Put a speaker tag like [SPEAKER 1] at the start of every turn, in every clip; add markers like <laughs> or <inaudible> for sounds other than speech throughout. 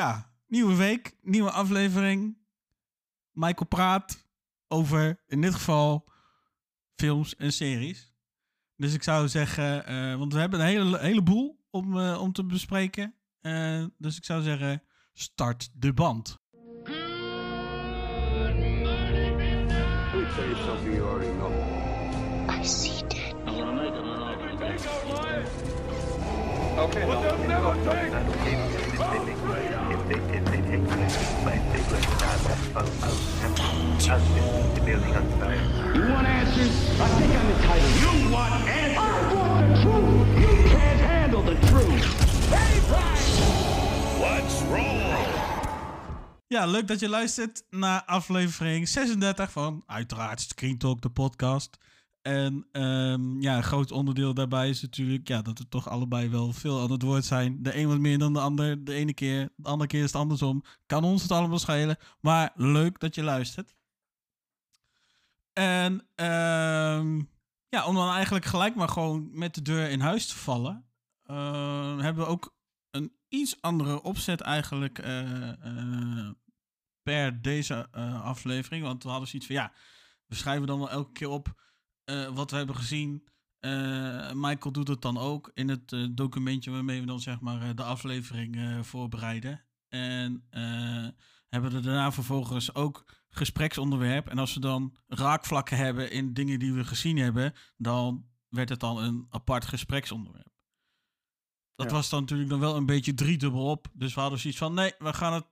[SPEAKER 1] ja, nieuwe week, nieuwe aflevering. Michael praat over, in dit geval, films en series. Dus ik zou zeggen, uh, want we hebben een hele, heleboel om, uh, om te bespreken. Uh, dus ik zou zeggen, start de band.
[SPEAKER 2] something you already know.
[SPEAKER 3] I see dead.
[SPEAKER 2] Okay, no.
[SPEAKER 1] Ja, leuk dat je luistert naar aflevering 36 van uiteraard Screen Talk, de podcast. En um, ja, een groot onderdeel daarbij is natuurlijk ja, dat we toch allebei wel veel aan het woord zijn. De een wat meer dan de ander. De ene keer, de andere keer is het andersom. Kan ons het allemaal schelen. Maar leuk dat je luistert. En um, ja, om dan eigenlijk gelijk maar gewoon met de deur in huis te vallen, uh, hebben we ook een iets andere opzet eigenlijk uh, uh, per deze aflevering. Want we hadden zoiets van ja, we schrijven dan wel elke keer op wat we hebben gezien. Michael doet het dan ook in het documentje waarmee we dan zeg maar de aflevering voorbereiden. En hebben we daarna vervolgens ook gespreksonderwerp. En als we dan raakvlakken hebben in dingen die we gezien hebben, dan werd het dan een apart gespreksonderwerp. Dat ja. was dan natuurlijk dan wel een beetje driedubbel op. Dus we hadden zoiets van, nee, we gaan het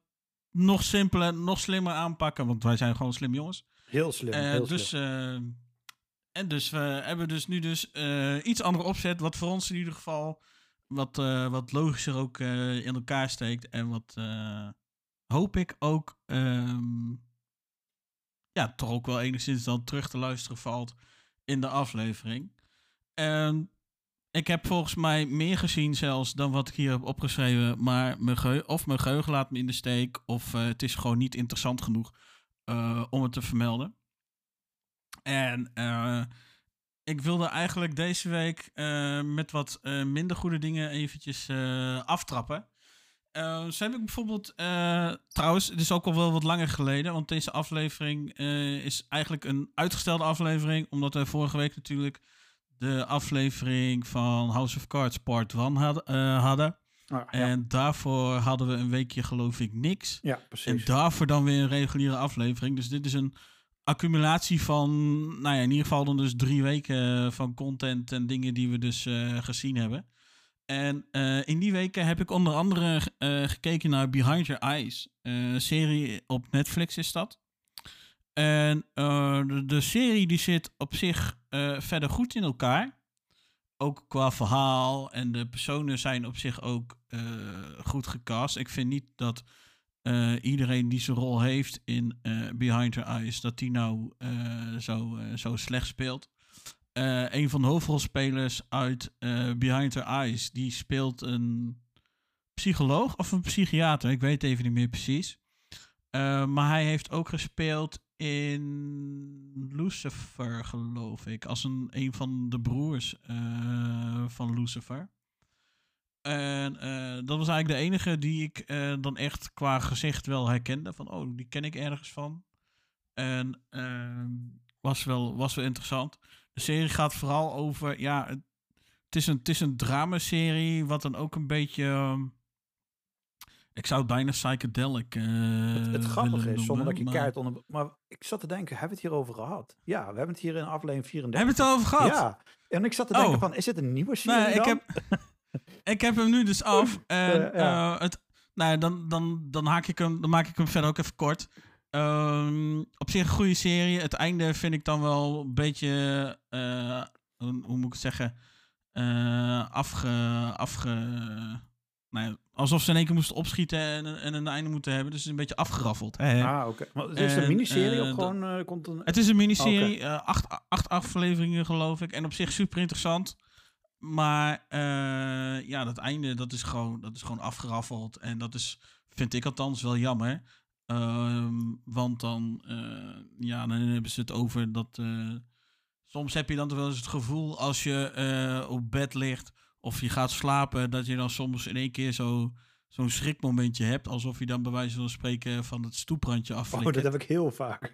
[SPEAKER 1] nog simpeler, nog slimmer aanpakken. Want wij zijn gewoon slim jongens.
[SPEAKER 4] Heel slim, heel
[SPEAKER 1] dus,
[SPEAKER 4] slim.
[SPEAKER 1] Dus we hebben dus nu dus uh, iets andere opzet. Wat voor ons in ieder geval wat, wat logischer ook in elkaar steekt. En wat hoop ik ook um, ja, toch ook wel enigszins dan terug te luisteren valt in de aflevering. Ik heb volgens mij meer gezien zelfs dan wat ik hier heb opgeschreven. Maar mijn of mijn geheugen laat me in de steek. Of het is gewoon niet interessant genoeg om het te vermelden. En uh, ik wilde eigenlijk deze week met wat minder goede dingen eventjes aftrappen. Zo heb ik bijvoorbeeld, trouwens, het is ook al wel wat langer geleden, want deze aflevering is eigenlijk een uitgestelde aflevering, omdat we vorige week natuurlijk de aflevering van House of Cards Part 1 had, hadden.
[SPEAKER 4] Ah, ja.
[SPEAKER 1] En daarvoor hadden we een weekje geloof ik niks.
[SPEAKER 4] Ja, precies.
[SPEAKER 1] En daarvoor dan weer een reguliere aflevering. Dus dit is een accumulatie van, nou ja, in ieder geval dan dus drie weken van content en dingen die we dus gezien hebben. En uh, in die weken heb ik onder andere gekeken naar Behind Your Eyes. Een serie op Netflix is dat. En de, de, serie die zit op zich verder goed in elkaar. Ook qua verhaal. En de personen zijn op zich ook goed gecast. Ik vind niet dat iedereen die zijn rol heeft in Behind Your Eyes... dat die nou zo, zo slecht speelt. Een van de hoofdrolspelers uit Behind Her Eyes, die speelt een psycholoog of een psychiater, ik weet even niet meer precies. Maar hij heeft ook gespeeld in Lucifer, geloof ik, als een, een van de broers van Lucifer. En dat was eigenlijk de enige die ik dan echt qua gezicht wel herkende. Van, oh, die ken ik ergens van. En ehm, was, wel, was wel interessant. De serie gaat vooral over, ja, het, het is een, het is een dramaserie, wat dan ook een beetje, uh, ik zou het bijna psychedelic uh,
[SPEAKER 4] Het, het grappige is, zonder dat ik je keihard onder... Maar ik zat te denken, hebben we het hierover gehad? Ja, we hebben het hier in aflevering 34.
[SPEAKER 1] Hebben we het over gehad?
[SPEAKER 4] Ja, en ik zat te denken
[SPEAKER 1] Oh.
[SPEAKER 4] van, is dit een nieuwe serie
[SPEAKER 1] Nee, ik
[SPEAKER 4] dan?
[SPEAKER 1] heb, <laughs> ik heb hem nu dus af. <laughs> En
[SPEAKER 4] ja.
[SPEAKER 1] eh, het, nou, ja, dan, dan, dan, haak ik hem, dan maak ik hem verder ook even kort. Ehm, op zich een goede serie. Het einde vind ik dan wel een beetje, eh, hoe, hoe moet ik het zeggen, eh, afge, afge, nou ja, alsof ze in één keer moesten opschieten en, en een einde moeten hebben. Dus het is een beetje afgeraffeld. Hè.
[SPEAKER 4] Ah, oké. Het is een
[SPEAKER 1] En,
[SPEAKER 4] miniserie of gewoon... komt een...
[SPEAKER 1] Het is een miniserie, eh, acht, acht afleveringen geloof ik. En op zich super interessant. Maar eh, ja, dat einde, dat is, gewoon, dat is gewoon afgeraffeld. En dat is, vind ik althans, wel jammer. Ehm, want dan, eh, ja, dan hebben ze het over dat... eh, soms heb je dan wel eens het gevoel als je op bed ligt of je gaat slapen... dat je dan soms in één keer zo zo'n schrikmomentje hebt. Alsof je dan bij wijze van spreken van het stoeprandje
[SPEAKER 4] Oh,
[SPEAKER 1] afflikkert.
[SPEAKER 4] dat heb ik heel vaak.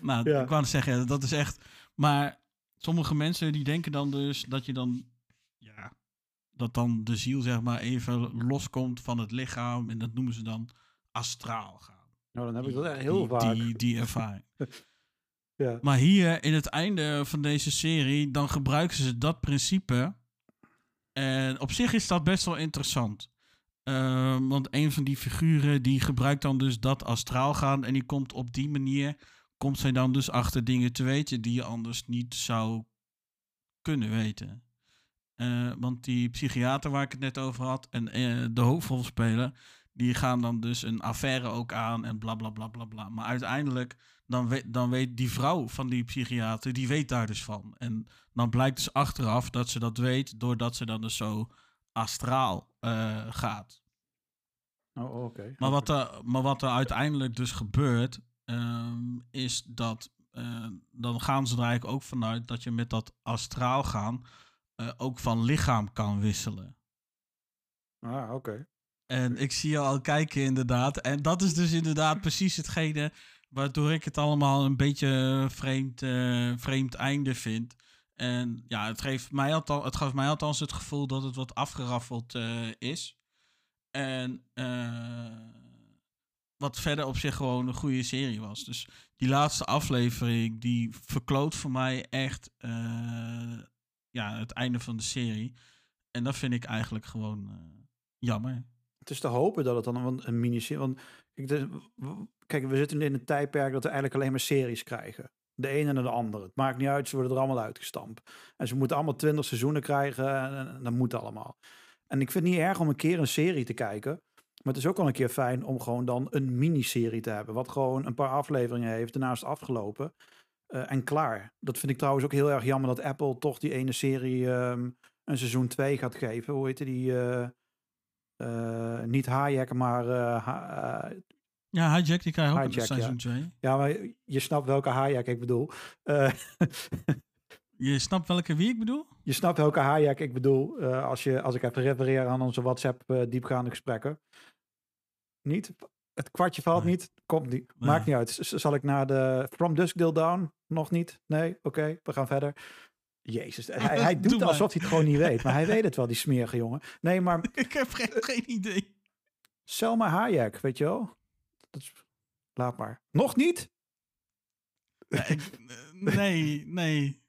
[SPEAKER 1] Nou,
[SPEAKER 4] Ja.
[SPEAKER 1] ik wou zeggen, dat is echt... Maar sommige mensen die denken dan dus dat je dan... Ja, dat dan de ziel zeg maar even loskomt van het lichaam. En dat noemen ze dan astraal gaan.
[SPEAKER 4] nou, dan heb ik dat echt heel
[SPEAKER 1] die,
[SPEAKER 4] vaak.
[SPEAKER 1] Die, die ervaring. <laughs>
[SPEAKER 4] Ja.
[SPEAKER 1] Maar hier in het einde van deze serie, dan gebruiken ze dat principe. En op zich is dat best wel interessant. Ehm, want een van die figuren die gebruikt dan dus dat astraal gaan. En die komt op die manier, komt zij dan dus achter dingen te weten die je anders niet zou kunnen weten. Eh, want die psychiater waar ik het net over had en eh, de hoofdrolspeler, die gaan dan dus een affaire ook aan en bla bla bla bla bla. Maar uiteindelijk, dan weet, dan weet die vrouw van die psychiater, die weet daar dus van. En dan blijkt dus achteraf dat ze dat weet, doordat ze dan dus zo astraal eh, gaat.
[SPEAKER 4] Oh, oké.
[SPEAKER 1] Maar wat, er, maar wat er uiteindelijk dus gebeurt, ehm, is dat eh, dan gaan ze er eigenlijk ook vanuit dat je met dat astraal gaan eh, ook van lichaam kan wisselen.
[SPEAKER 4] Ah, oké.
[SPEAKER 1] En ik zie je al kijken inderdaad. En dat is dus inderdaad precies hetgene waardoor ik het allemaal een beetje vreemd, eh, vreemd einde vind. En ja, het, geeft mij althans, het gaf mij althans het gevoel dat het wat afgeraffeld is. En eh, wat verder op zich gewoon een goede serie was. Dus die laatste aflevering, die verkloot voor mij echt eh, ja, het einde van de serie. En dat vind ik eigenlijk gewoon eh, jammer.
[SPEAKER 4] Het is te hopen dat het dan een, een miniserie... Want kijk, kijk, we zitten in een tijdperk dat we eigenlijk alleen maar series krijgen. De ene en de andere. Het maakt niet uit, ze worden er allemaal uitgestampt. En ze moeten allemaal twintig seizoenen krijgen en, en dat moet allemaal. En ik vind het niet erg om een keer een serie te kijken. Maar het is ook wel een keer fijn om gewoon dan een miniserie te hebben. Wat gewoon een paar afleveringen heeft, daarna is het afgelopen. eh, en klaar. Dat vind ik trouwens ook heel erg jammer dat Apple toch die ene serie ehm, een seizoen 2 gaat geven. Hoe heette die? eh, niet Hayek, maar ha-
[SPEAKER 1] Ja, Hijack, die krijgt ook
[SPEAKER 4] Hijack,
[SPEAKER 1] een seizoen 2.
[SPEAKER 4] ja, maar je snapt welke Hayek ik bedoel. <laughs>
[SPEAKER 1] Je snapt welke wie ik bedoel?
[SPEAKER 4] je snapt welke Hayek ik bedoel. als, je, als ik even refereer aan onze WhatsApp diepgaande gesprekken. Niet? Het kwartje valt
[SPEAKER 1] Nee.
[SPEAKER 4] niet. Komt niet.
[SPEAKER 1] Nee.
[SPEAKER 4] Maakt niet uit. Z- Zal ik naar de From Dusk Till Dawn? Nog niet? Nee? Oké, we gaan verder. Jezus, hij, hij <laughs>
[SPEAKER 1] Doe
[SPEAKER 4] doet alsof hij het gewoon niet weet. Maar hij weet het wel, die smerige jongen. Nee, maar <laughs>
[SPEAKER 1] ik heb geen, geen idee.
[SPEAKER 4] Selma Hayek, weet je wel? Dat is, laat maar. Nog niet?
[SPEAKER 1] Ik- eh, nee, nee.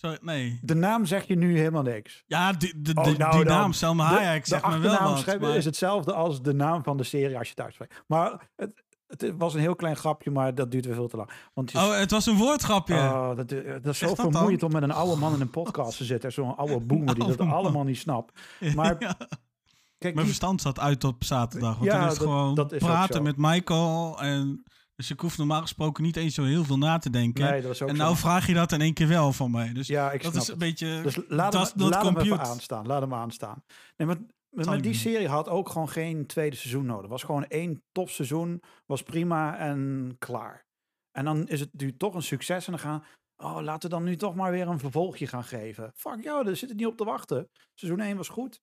[SPEAKER 1] Sorry, nee.
[SPEAKER 4] De naam zegt je nu helemaal niks.
[SPEAKER 1] Ja, die, de,
[SPEAKER 4] Oh,
[SPEAKER 1] de-
[SPEAKER 4] nou
[SPEAKER 1] die
[SPEAKER 4] dan.
[SPEAKER 1] naam, Selma
[SPEAKER 4] De-
[SPEAKER 1] Hayek,
[SPEAKER 4] de
[SPEAKER 1] zegt me wel wat.
[SPEAKER 4] schrijven
[SPEAKER 1] maar-
[SPEAKER 4] is hetzelfde als de naam van de serie als je het uitspreekt. Maar het, het was een heel klein grapje, maar dat duurt weer veel te lang. Want je,
[SPEAKER 1] Oh, het was een woordgrapje.
[SPEAKER 4] oh, dat, dat is zo
[SPEAKER 1] dat dan?
[SPEAKER 4] vermoeiend om met een oude man in een podcast te zitten. Zo'n oude boomer die dat
[SPEAKER 1] man.
[SPEAKER 4] allemaal niet snapt. <laughs> Maar
[SPEAKER 1] Ja.
[SPEAKER 4] kijk,
[SPEAKER 1] Mijn verstand zat uit op zaterdag. Want
[SPEAKER 4] Ja,
[SPEAKER 1] toen is het
[SPEAKER 4] dat-
[SPEAKER 1] gewoon
[SPEAKER 4] dat is ook
[SPEAKER 1] praten met Michael. En, dus ik hoef normaal gesproken niet eens zo heel veel na te denken.
[SPEAKER 4] nee, dat is ook
[SPEAKER 1] en
[SPEAKER 4] zo.
[SPEAKER 1] nou vraag je dat in één keer wel van mij. Dus
[SPEAKER 4] ja, ik
[SPEAKER 1] dat is een
[SPEAKER 4] het.
[SPEAKER 1] beetje...
[SPEAKER 4] Dus laat hem, laat hem even aanstaan. Laat hem aanstaan. Nee, maar, die serie had ook gewoon geen tweede seizoen nodig. was gewoon één topseizoen. Was prima en klaar. En dan is het nu toch een succes. En dan gaan... Oh, laten we dan nu toch maar weer een vervolgje gaan geven. Fuck jou, daar zit het niet op te wachten. Seizoen 1 was goed.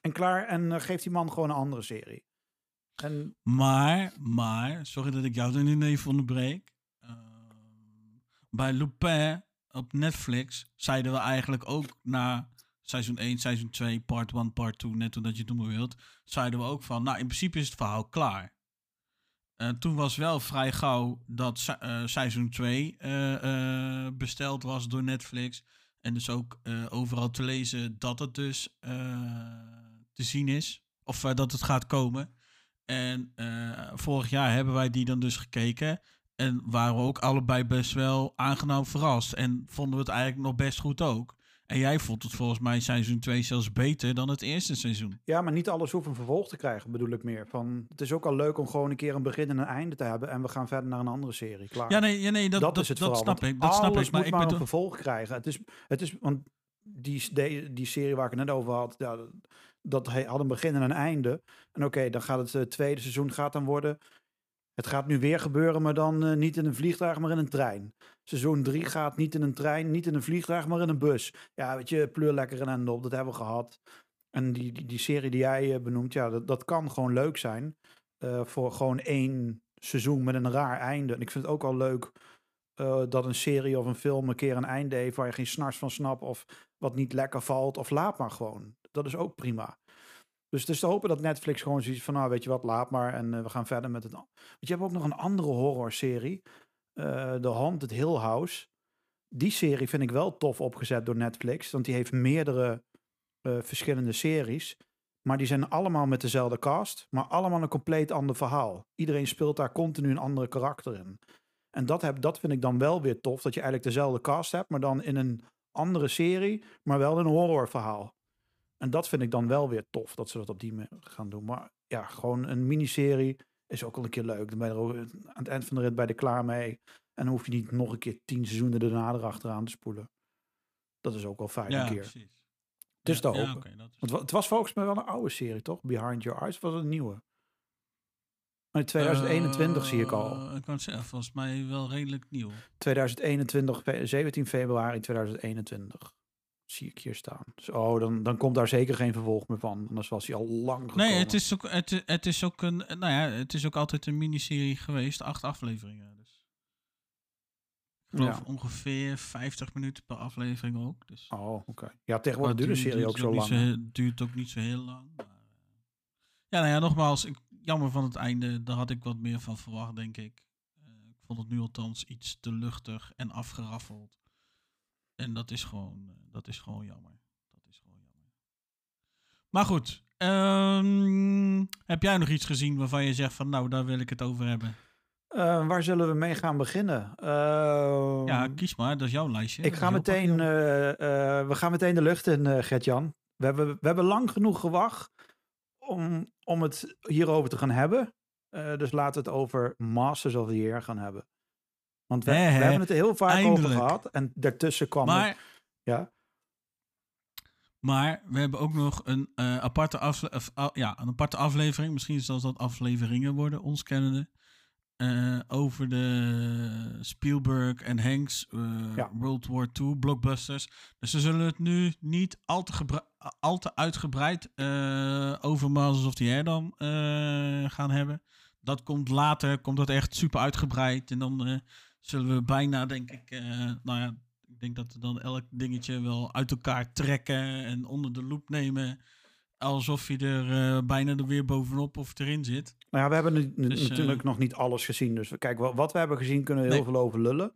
[SPEAKER 4] En klaar. En eh, geeft die man gewoon een andere serie. En
[SPEAKER 1] Maar, maar, sorry dat ik jou er nu even onderbreek. Ehm, bij Lupin op Netflix zeiden we eigenlijk ook na seizoen 1, seizoen 2, part 1, part 2, net hoe dat je het noemen wilt, zeiden we ook van, nou in principe is het verhaal klaar. En toen was wel vrij gauw dat se- eh, seizoen 2 eh, eh, besteld was door Netflix. En dus ook eh, overal te lezen dat het dus eh, te zien is. Of eh, dat het gaat komen. En eh, vorig jaar hebben wij die dan dus gekeken. En waren we ook allebei best wel aangenaam verrast. En vonden we het eigenlijk nog best goed ook. En jij vond het volgens mij seizoen 2 zelfs beter dan het eerste seizoen.
[SPEAKER 4] ja, maar niet alles hoeft een vervolg te krijgen, bedoel ik meer. Van, het is ook al leuk om gewoon een keer een begin en een einde te hebben. En we gaan verder naar een andere serie. Klaar.
[SPEAKER 1] Ja, nee, ja, nee dat,
[SPEAKER 4] dat,
[SPEAKER 1] dat,
[SPEAKER 4] is het
[SPEAKER 1] dat
[SPEAKER 4] vooral.
[SPEAKER 1] snap ik. Dat snap ik. Maar
[SPEAKER 4] moet
[SPEAKER 1] ik
[SPEAKER 4] maar een vervolg krijgen. Het is, het is want die, die, die serie waar ik het net over had, ja, dat- had een begin en een einde. En oké, dan gaat het eh, tweede seizoen gaat dan worden. Het gaat nu weer gebeuren, maar dan eh, niet in een vliegtuig, maar in een trein. Seizoen 3 gaat niet in een trein, niet in een vliegtuig, maar in een bus. Ja, weet je, pleur lekker ende op, dat hebben we gehad. En die, die, die serie die jij eh, benoemt, ja, dat, dat kan gewoon leuk zijn. voor gewoon één seizoen met een raar einde. En ik vind het ook wel leuk dat een serie of een film een keer een einde heeft waar je geen snars van snapt of wat niet lekker valt. Of laat maar gewoon. Dat is ook prima. Dus het is te hopen dat Netflix gewoon zoiets van, nou weet je wat, laat maar. En eh, we gaan verder met het. Want je hebt ook nog een andere horrorserie. eh The Haunted Hill House. Die serie vind ik wel tof opgezet door Netflix. Want die heeft meerdere eh, verschillende series. Maar die zijn allemaal met dezelfde cast. Maar allemaal een compleet ander verhaal. Iedereen speelt daar continu een andere karakter in. En dat, heb, dat vind ik dan wel weer tof. Dat je eigenlijk dezelfde cast hebt. Maar dan in een andere serie. Maar wel een horrorverhaal. En dat vind ik dan wel weer tof. Dat ze dat op die manier gaan doen. Maar ja, gewoon een miniserie is ook al een keer leuk. Dan ben je er ook aan het eind van de rit bij de klaar mee. En dan hoef je niet nog een keer tien seizoenen daarna erachteraan te spoelen. Dat is ook wel fijn
[SPEAKER 1] Ja,
[SPEAKER 4] een keer.
[SPEAKER 1] precies.
[SPEAKER 4] Dus
[SPEAKER 1] ja,
[SPEAKER 4] te
[SPEAKER 1] ja,
[SPEAKER 4] hopen.
[SPEAKER 1] is-
[SPEAKER 4] Want wa- het was volgens mij wel een oude serie, toch? Behind Your Eyes. Was het een nieuwe? Maar in 2021 zie ik al.
[SPEAKER 1] Eh, ik kan het zeggen, volgens mij wel redelijk nieuw.
[SPEAKER 4] 2021, fe- 17 februari 2021. Zie ik hier staan. Dus, oh, dan, dan komt daar zeker geen vervolg meer van. Anders was hij al lang gekomen.
[SPEAKER 1] Nee, het is ook, het, het is ook een, nou ja, het is ook altijd een miniserie geweest, acht afleveringen. Dus. Ik geloof
[SPEAKER 4] Ja.
[SPEAKER 1] ongeveer 50 minuten per aflevering ook. Dus.
[SPEAKER 4] Oh, oké. Ja, tegenwoordig duurt de
[SPEAKER 1] het
[SPEAKER 4] serie ook zo lang.
[SPEAKER 1] heel- duurt ook niet zo heel lang. Maar, eh, ja, nou ja, nogmaals, ik, jammer van het einde. Daar had ik wat meer van verwacht, denk ik. Eh, ik vond het nu althans iets te luchtig en afgeraffeld. En dat is gewoon, eh, dat is gewoon jammer. Dat is gewoon jammer. Maar goed, ehm, heb jij nog iets gezien waarvan je zegt van, nou, daar wil ik het over hebben?
[SPEAKER 4] Eh, waar zullen we mee gaan beginnen? Ehm,
[SPEAKER 1] Ja, kies maar, dat is jouw lijstje.
[SPEAKER 4] Ik ga meteen, eh, we gaan meteen de lucht in, Gert-Jan. We hebben, we hebben lang genoeg gewacht om, om het hierover te gaan hebben. Dus laten we het over Masters of the Year gaan hebben. Want we, hebben het er heel vaak
[SPEAKER 1] Eindelijk.
[SPEAKER 4] over gehad. En daartussen kwam... er-
[SPEAKER 1] Maar
[SPEAKER 4] ja,
[SPEAKER 1] Maar we hebben ook nog een, eh, aparte, afle- of, ah, ja, een aparte aflevering. Misschien zelfs dat afleveringen worden, ons kennende. eh, over de Spielberg en Hanks eh,
[SPEAKER 4] Ja.
[SPEAKER 1] World War II blockbusters. Dus we zullen het nu niet al te, gebra- al te uitgebreid over Masters of the Air dan gaan hebben. Dat komt later, komt dat echt super uitgebreid. En dan zullen we bijna, denk ik, eh, nou ja, ik denk dat we dan elk dingetje wel uit elkaar trekken en onder de loep nemen. Alsof je er eh, bijna er weer bovenop of erin zit.
[SPEAKER 4] nou ja, we hebben nu-
[SPEAKER 1] Dus, eh,
[SPEAKER 4] natuurlijk nog niet alles gezien. Dus we- kijk, wa- wat we hebben gezien kunnen we heel veel over lullen.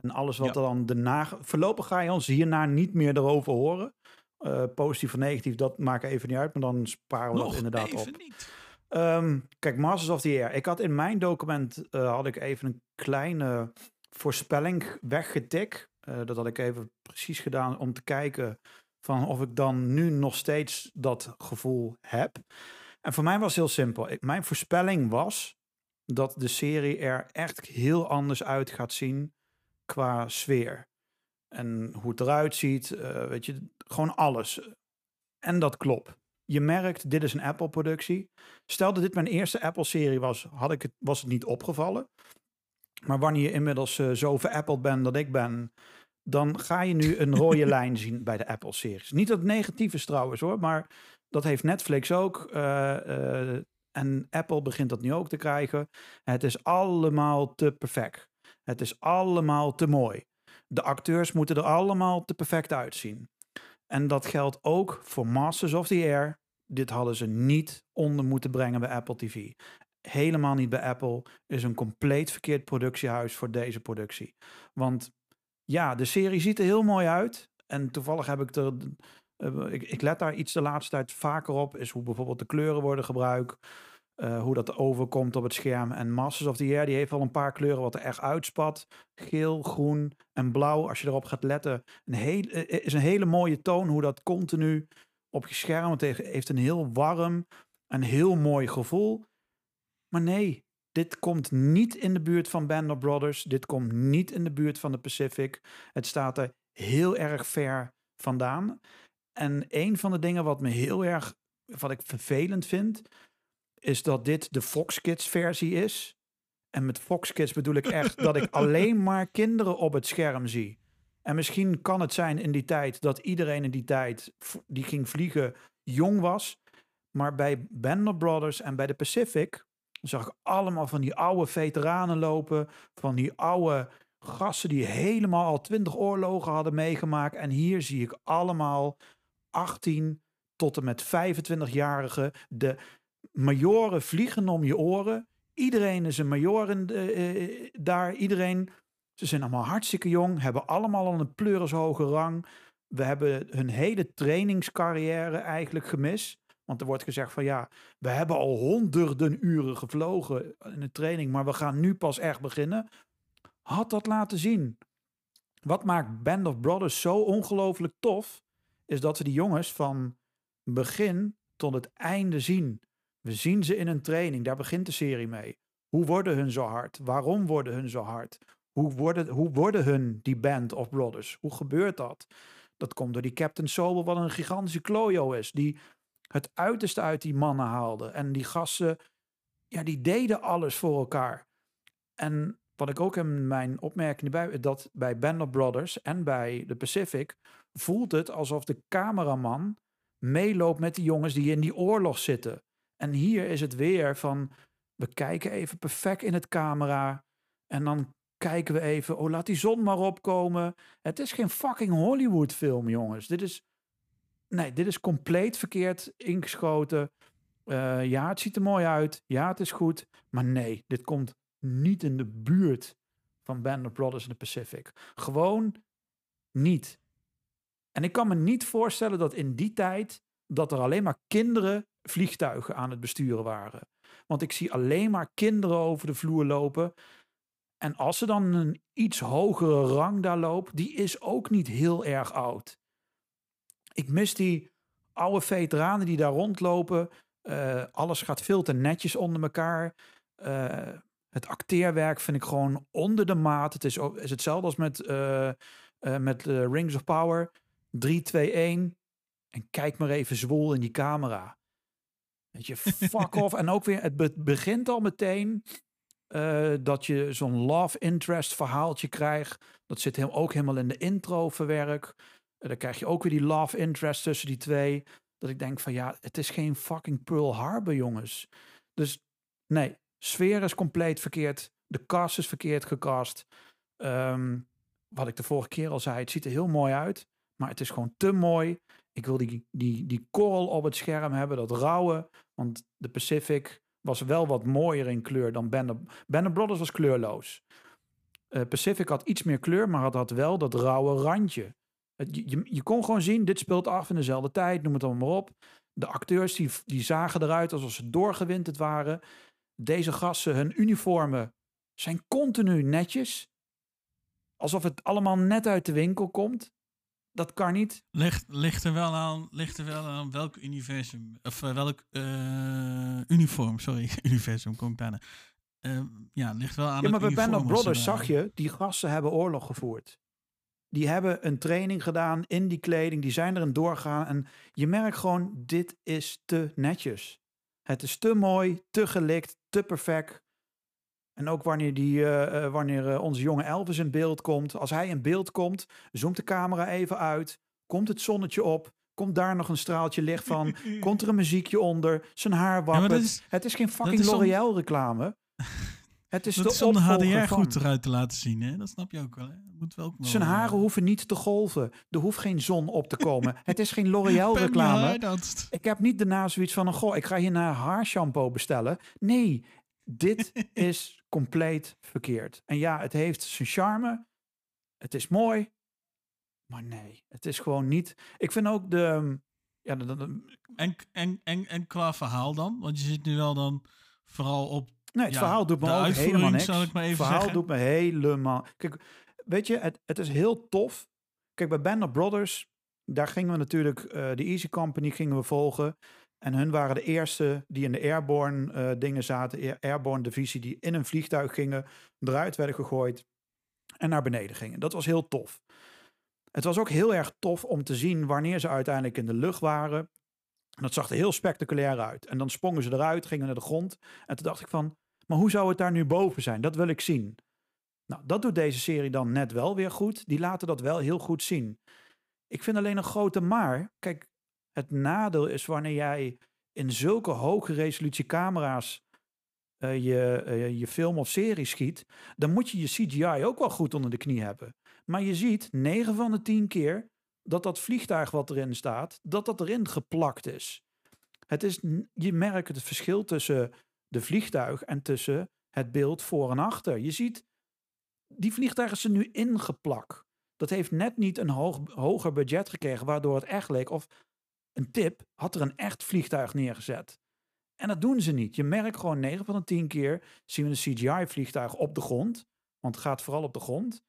[SPEAKER 4] En alles wat
[SPEAKER 1] Ja.
[SPEAKER 4] er dan daarna... Voorlopig ga je ons hierna niet meer erover horen. Positief of negatief, dat maakt even niet uit. Maar dan sparen we dat
[SPEAKER 1] Nog
[SPEAKER 4] inderdaad
[SPEAKER 1] even
[SPEAKER 4] op.
[SPEAKER 1] niet.
[SPEAKER 4] Ehm, kijk, Masters of the Air. Ik had in mijn document had ik even een kleine voorspelling weggetikt. Eh, dat had ik even precies gedaan om te kijken van of ik dan nu nog steeds dat gevoel heb. En voor mij was het heel simpel. Mijn voorspelling was dat de serie er echt heel anders uit gaat zien qua sfeer. En hoe het eruit ziet, eh, weet je, gewoon alles. En dat klopt. Je merkt, dit is een Apple-productie. Stel dat dit mijn eerste Apple-serie was, had ik het, was het niet opgevallen. Maar wanneer je inmiddels eh, zo veräppeld bent dat ik ben, dan ga je nu een rode <laughs> lijn zien bij de Apple-series. Niet dat het negatief is trouwens hoor, maar dat heeft Netflix ook. eh, eh, en Apple begint dat nu ook te krijgen. Het is allemaal te perfect. Het is allemaal te mooi. De acteurs moeten er allemaal te perfect uitzien. En dat geldt ook voor Masters of the Air. Dit hadden ze niet onder moeten brengen bij Apple TV. Helemaal niet bij Apple. Is een compleet verkeerd productiehuis voor deze productie. Want ja, de serie ziet er heel mooi uit. En toevallig heb ik er. eh, ik, ik let daar iets de laatste tijd vaker op. Is hoe bijvoorbeeld de kleuren worden gebruikt. eh, hoe dat overkomt op het scherm. En Masters of the Air die heeft al een paar kleuren wat er echt uitspat. Geel, groen en blauw. Als je erop gaat letten. Een heel, eh, is een hele mooie toon. Hoe dat continu op je scherm. Het heeft een heel warm en heel mooi gevoel. Maar nee, dit komt niet in de buurt van Band of Brothers. Dit komt niet in de buurt van de Pacific. Het staat er heel erg ver vandaan. En een van de dingen wat me heel erg, wat ik vervelend vind, is dat dit de Fox Kids versie is. En met Fox Kids bedoel ik echt dat ik <laughs> alleen maar kinderen op het scherm zie. En misschien kan het zijn in die tijd dat iedereen in die tijd die ging vliegen jong was. Maar bij Band of Brothers en bij de Pacific zag ik allemaal van die oude veteranen lopen. Van die oude gasten die helemaal al twintig oorlogen hadden meegemaakt. En hier zie ik allemaal 18 tot en met 25-jarigen. De majoren vliegen om je oren. Iedereen is een major in de- eh, daar. Iedereen, ze zijn allemaal hartstikke jong. Hebben allemaal al een pleurishoge rang. We hebben hun hele trainingscarrière eigenlijk gemist. Want er wordt gezegd van ja, we hebben al honderden uren gevlogen in de training, maar we gaan nu pas echt beginnen. Had dat laten zien. Wat maakt Band of Brothers zo ongelooflijk tof, is dat we die jongens van begin tot het einde zien. We zien ze in een training, daar begint de serie mee. Hoe worden hun zo hard? Waarom worden hun zo hard? Hoe worden, hoe worden hun die Band of Brothers? Hoe gebeurt dat? Dat komt door die Captain Sobel, wat een gigantische klojo is. Die het uiterste uit die mannen haalde. En die gasten, ja, die deden alles voor elkaar. En wat ik ook in mijn opmerking bij, dat bij Band of Brothers en bij de Pacific, voelt het alsof de cameraman meeloopt met die jongens die in die oorlog zitten. En hier is het weer van, we kijken even perfect in het camera. En dan kijken we even, oh laat die zon maar opkomen. Het is geen fucking Hollywood film, jongens. Dit is, nee, dit is compleet verkeerd ingeschoten. Eh, ja, het ziet er mooi uit. Ja, het is goed. Maar nee, dit komt niet in de buurt van Band of Brothers in the Pacific. Gewoon niet. En ik kan me niet voorstellen dat in die tijd dat er alleen maar kinderen vliegtuigen aan het besturen waren. Want ik zie alleen maar kinderen over de vloer lopen. En als er dan een iets hogere rang daar loopt, die is ook niet heel erg oud. Ik mis die oude veteranen die daar rondlopen. Eh, alles gaat veel te netjes onder elkaar. Eh, het acteerwerk vind ik gewoon onder de maat. Het is, is hetzelfde als met, eh, met Rings of Power. 3, 2, 1. En kijk maar even zwoel in die camera. Weet je, <laughs> fuck off. En ook weer, het be- begint al meteen dat je zo'n love interest verhaaltje krijgt. Dat zit hem ook helemaal in de intro verwerkt. Dan krijg je ook weer die love interest tussen die twee. Dat ik denk van ja, het is geen fucking Pearl Harbor, jongens. Dus nee, sfeer is compleet verkeerd. De cast is verkeerd gecast. Ehm, wat ik de vorige keer al zei, het ziet er heel mooi uit. Maar het is gewoon te mooi. Ik wil die, die, die korrel op het scherm hebben, dat rauwe. Want de Pacific was wel wat mooier in kleur dan Band of Brothers was kleurloos. Eh, Pacific had iets meer kleur, maar had, had wel dat rauwe randje. Het, je, je, kon gewoon zien, dit speelt af in dezelfde tijd, noem het allemaal maar op. De acteurs die, die zagen eruit alsof ze doorgewinterd waren. Deze gasten, hun uniformen zijn continu netjes. Alsof het allemaal net uit de winkel komt. Dat kan niet.
[SPEAKER 1] Ligt, ligt, er wel aan, ligt er wel aan welk universum, of eh, welk eh, uniform, sorry, <laughs> universum, kom ik daarna. Eh, ja, ligt wel aan
[SPEAKER 4] Ja, maar bij Band of Brothers zag je, die gasten hebben oorlog gevoerd. Die hebben een training gedaan in die kleding, die zijn erin doorgegaan. En je merkt gewoon, dit is te netjes. Het is te mooi, te gelikt, te perfect. En ook wanneer, die, eh, eh, wanneer eh, onze jonge Elvis in beeld komt. Als hij in beeld komt, zoomt de camera even uit. Komt het zonnetje op. Komt daar nog een straaltje licht van. <laughs> komt er een muziekje onder. Zijn haar wappert.
[SPEAKER 1] is-
[SPEAKER 4] het is geen fucking L'Oreal reclame. Het is
[SPEAKER 1] Dat
[SPEAKER 4] de
[SPEAKER 1] is om de HDR
[SPEAKER 4] van.
[SPEAKER 1] goed eruit te laten zien, hè? Dat snap je ook wel, hè? Moet wel ook
[SPEAKER 4] Zijn
[SPEAKER 1] eh,
[SPEAKER 4] haren hoeven niet te golven. Er hoeft geen zon op te komen. <laughs> Het is geen L'Oreal reclame.
[SPEAKER 1] ja,
[SPEAKER 4] Ik heb niet daarna zoiets van, goh, ik ga hier naar haarshampoo bestellen. Nee, dit <laughs> is compleet verkeerd. En ja, het heeft zijn charme. Het is mooi. Maar nee, het is gewoon niet. Ik vind ook de. Ja, de, de- de-
[SPEAKER 1] En, en, en, en qua verhaal dan? Want je zit nu wel dan vooral op...
[SPEAKER 4] nee, het
[SPEAKER 1] Ja,
[SPEAKER 4] verhaal doet me ook helemaal niks.
[SPEAKER 1] zal ik maar even
[SPEAKER 4] het verhaal
[SPEAKER 1] zeggen.
[SPEAKER 4] doet me helemaal. Kijk, weet je, het, het is heel tof. Kijk, bij Band of Brothers, daar gingen we natuurlijk eh, de Easy Company gingen we volgen. En hun waren de eerste die in de airborne eh, dingen zaten, air- airborne divisie, die in een vliegtuig gingen, eruit werden gegooid en naar beneden gingen. Dat was heel tof. Het was ook heel erg tof om te zien wanneer ze uiteindelijk in de lucht waren. Dat zag er heel spectaculair uit. En dan sprongen ze eruit, gingen naar de grond. En toen dacht ik van, maar hoe zou het daar nu boven zijn? Dat wil ik zien. Nou, dat doet deze serie dan net wel weer goed. Die laten dat wel heel goed zien. Ik vind alleen een grote maar. Kijk, Het nadeel is wanneer jij in zulke hoge resolutie camera's eh, je, eh, je film of serie schiet, dan moet je je CGI ook wel goed onder de knie hebben. Maar je ziet 9 van de 10 keer dat dat vliegtuig wat erin staat, dat dat erin geplakt is. Het is je merkt het verschil tussen de vliegtuig en tussen het beeld voor en achter. Je ziet, die vliegtuigen zijn nu ingeplakt. Dat heeft net niet een hoog, hoger budget gekregen, waardoor het echt leek. Of een tip, had er een echt vliegtuig neergezet. En dat doen ze niet. Je merkt gewoon 9 van de 10 keer zien we een CGI-vliegtuig op de grond. Want het gaat vooral op de grond.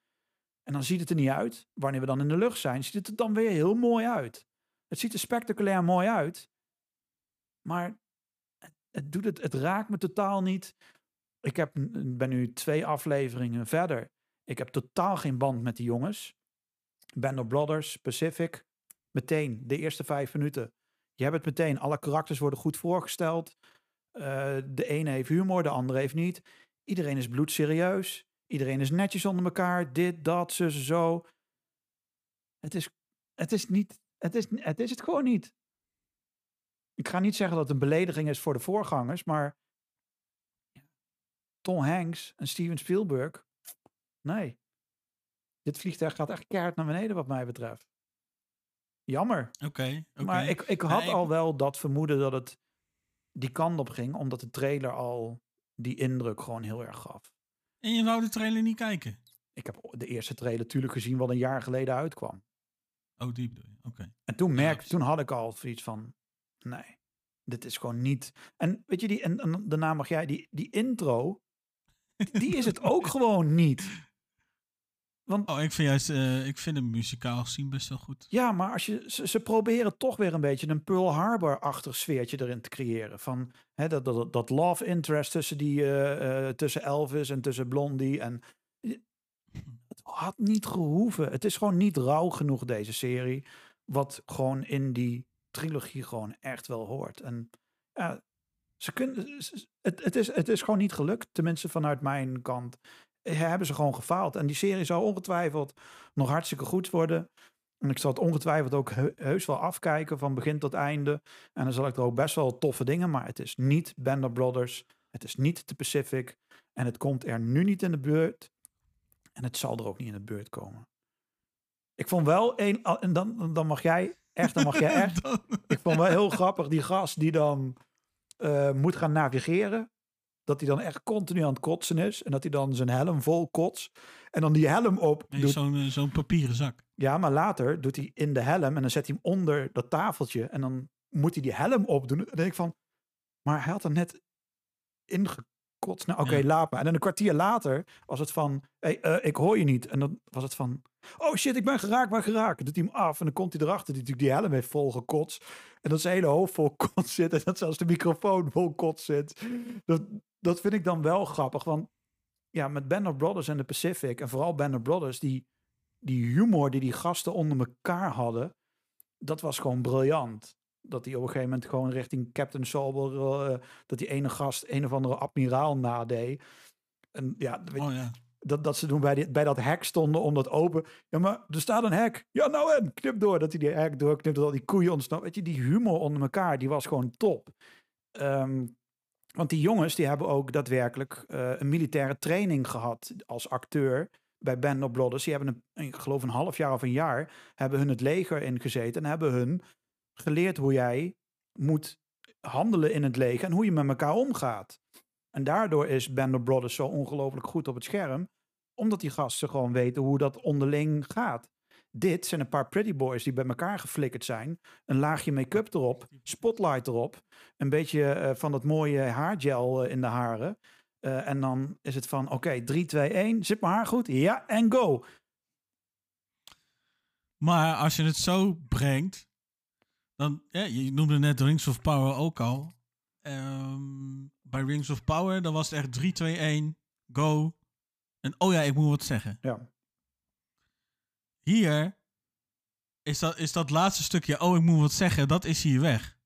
[SPEAKER 4] En dan ziet het er niet uit. Wanneer we dan in de lucht zijn, ziet het er dan weer heel mooi uit. Het ziet er spectaculair mooi uit. Maar het, doet het, het raakt me totaal niet. Ik heb, ben nu twee afleveringen verder. Ik heb totaal geen band met die jongens. Band of Brothers, Pacific. Meteen, de eerste vijf minuten. Je hebt het meteen. Alle karakters worden goed voorgesteld. Eh, de ene heeft humor, de andere heeft niet. Iedereen is bloedserieus. Iedereen is netjes onder elkaar. Dit, dat, zus, zo. Het is, het is niet. Het is, het is het gewoon niet. Ik ga niet zeggen dat het een belediging is voor de voorgangers, maar Tom Hanks en Steven Spielberg. Nee. Dit vliegtuig gaat echt keihard naar beneden, wat mij betreft. Jammer.
[SPEAKER 1] Oké.
[SPEAKER 4] Maar ik, ik had
[SPEAKER 1] Nee, ik-
[SPEAKER 4] al wel dat vermoeden dat het die kant op ging, omdat de trailer al die indruk gewoon heel erg gaf.
[SPEAKER 1] En je wou de trailer niet kijken?
[SPEAKER 4] Ik heb de eerste trailer natuurlijk gezien wat een jaar geleden uitkwam.
[SPEAKER 1] Oh, die bedoel je. Oké.
[SPEAKER 4] En toen, merkte,
[SPEAKER 1] precies.
[SPEAKER 4] toen had ik al zoiets van, nee, dit is gewoon niet. En weet je, die, en, en daarna mag jij, die, die intro, die is het ook <laughs> gewoon niet. Want
[SPEAKER 1] Oh, ik vind juist, eh, ik vind hem muzikaal gezien best wel goed.
[SPEAKER 4] ja, maar als je, ze, ze proberen toch weer een beetje een Pearl Harbor-achtig sfeertje erin te creëren. Van hè, dat, dat, dat love interest tussen, die, eh, eh, tussen Elvis en tussen Blondie. En het had niet gehoeven. Het is gewoon niet rauw genoeg, deze serie. Wat gewoon in die trilogie gewoon echt wel hoort. En ja, ze kunnen, het, het, is, het is gewoon niet gelukt. Tenminste, vanuit mijn kant hebben ze gewoon gefaald. En die serie zou ongetwijfeld nog hartstikke goed worden. En ik zal het ongetwijfeld ook he- heus wel afkijken van begin tot einde. En dan zal ik er ook best wel toffe dingen. Maar het is niet Band of Brothers. Het is niet de Pacific. En het komt er nu niet in de buurt. En het zal er ook niet in de buurt komen. Ik vond wel ah, En dan, dan mag jij echt, dan mag jij <laughs> echt. Ik vond wel heel grappig die gast die dan eh, moet gaan navigeren. Dat hij dan echt continu aan het kotsen is. En dat hij dan zijn helm vol kots. En dan die helm op
[SPEAKER 1] Nee. Zo'n eh, zo'n papieren zak.
[SPEAKER 4] Ja, maar later doet hij in de helm. En dan zet hij hem onder dat tafeltje. En dan moet hij die helm opdoen. Dan denk ik van. Maar hij had er net ingekotst. Nou, oké,
[SPEAKER 1] Ja.
[SPEAKER 4] laat maar. En dan een kwartier later was het van. Hey, eh, ik hoor je niet. En dan was het van. Oh shit, ik ben geraakt, ben geraakt. Doet hij hem af. En dan komt hij erachter. Die natuurlijk die helm heeft vol gekotst. En dat zijn hele hoofd vol <laughs> kots zit. En dat zelfs de microfoon vol kots zit. Dat, dat vind ik dan wel grappig. Want ja, met Band of Brothers en de Pacific. En vooral Band of Brothers. Die, die humor die die gasten onder elkaar hadden. Dat was gewoon briljant. Dat die op een gegeven moment gewoon richting Captain Sauber. eh, dat die ene gast een of andere admiraal nadeed. En ja, weet-
[SPEAKER 1] Oh ja.
[SPEAKER 4] dat, dat ze doen bij, die, bij dat hek stonden om dat open. Ja, maar er staat een hek. Ja, nou en, knip door. Dat hij die hek doorknipt, dat al die koeien ontsnappen. Weet je, die humor onder elkaar, die was gewoon top. Ehm, want die jongens, die hebben ook daadwerkelijk eh, een militaire training gehad als acteur bij Band of Brothers. Die hebben, een, ik geloof een half jaar of een jaar, hebben hun het leger ingezeten en hebben hun geleerd hoe jij moet handelen in het leger en hoe je met elkaar omgaat. En daardoor is Band of Brothers zo ongelooflijk goed op het scherm. Omdat die gasten gewoon weten hoe dat onderling gaat. Dit zijn een paar pretty boys die bij elkaar geflikkerd zijn. Een laagje make-up erop, spotlight erop. Een beetje eh, van dat mooie haargel eh, in de haren. Eh, en dan is het van, oké, 3, 2, 1. Zit mijn haar goed? Ja, en go.
[SPEAKER 1] Maar als je het zo brengt, dan, ja, je noemde net Rings of Power ook al. Ehm, bij Rings of Power, dan was het echt 3, 2, 1, go. En oh ja, ik moet wat zeggen.
[SPEAKER 4] Ja,
[SPEAKER 1] Hier is dat, is dat laatste stukje, oh ik moet wat zeggen, dat is hier weg.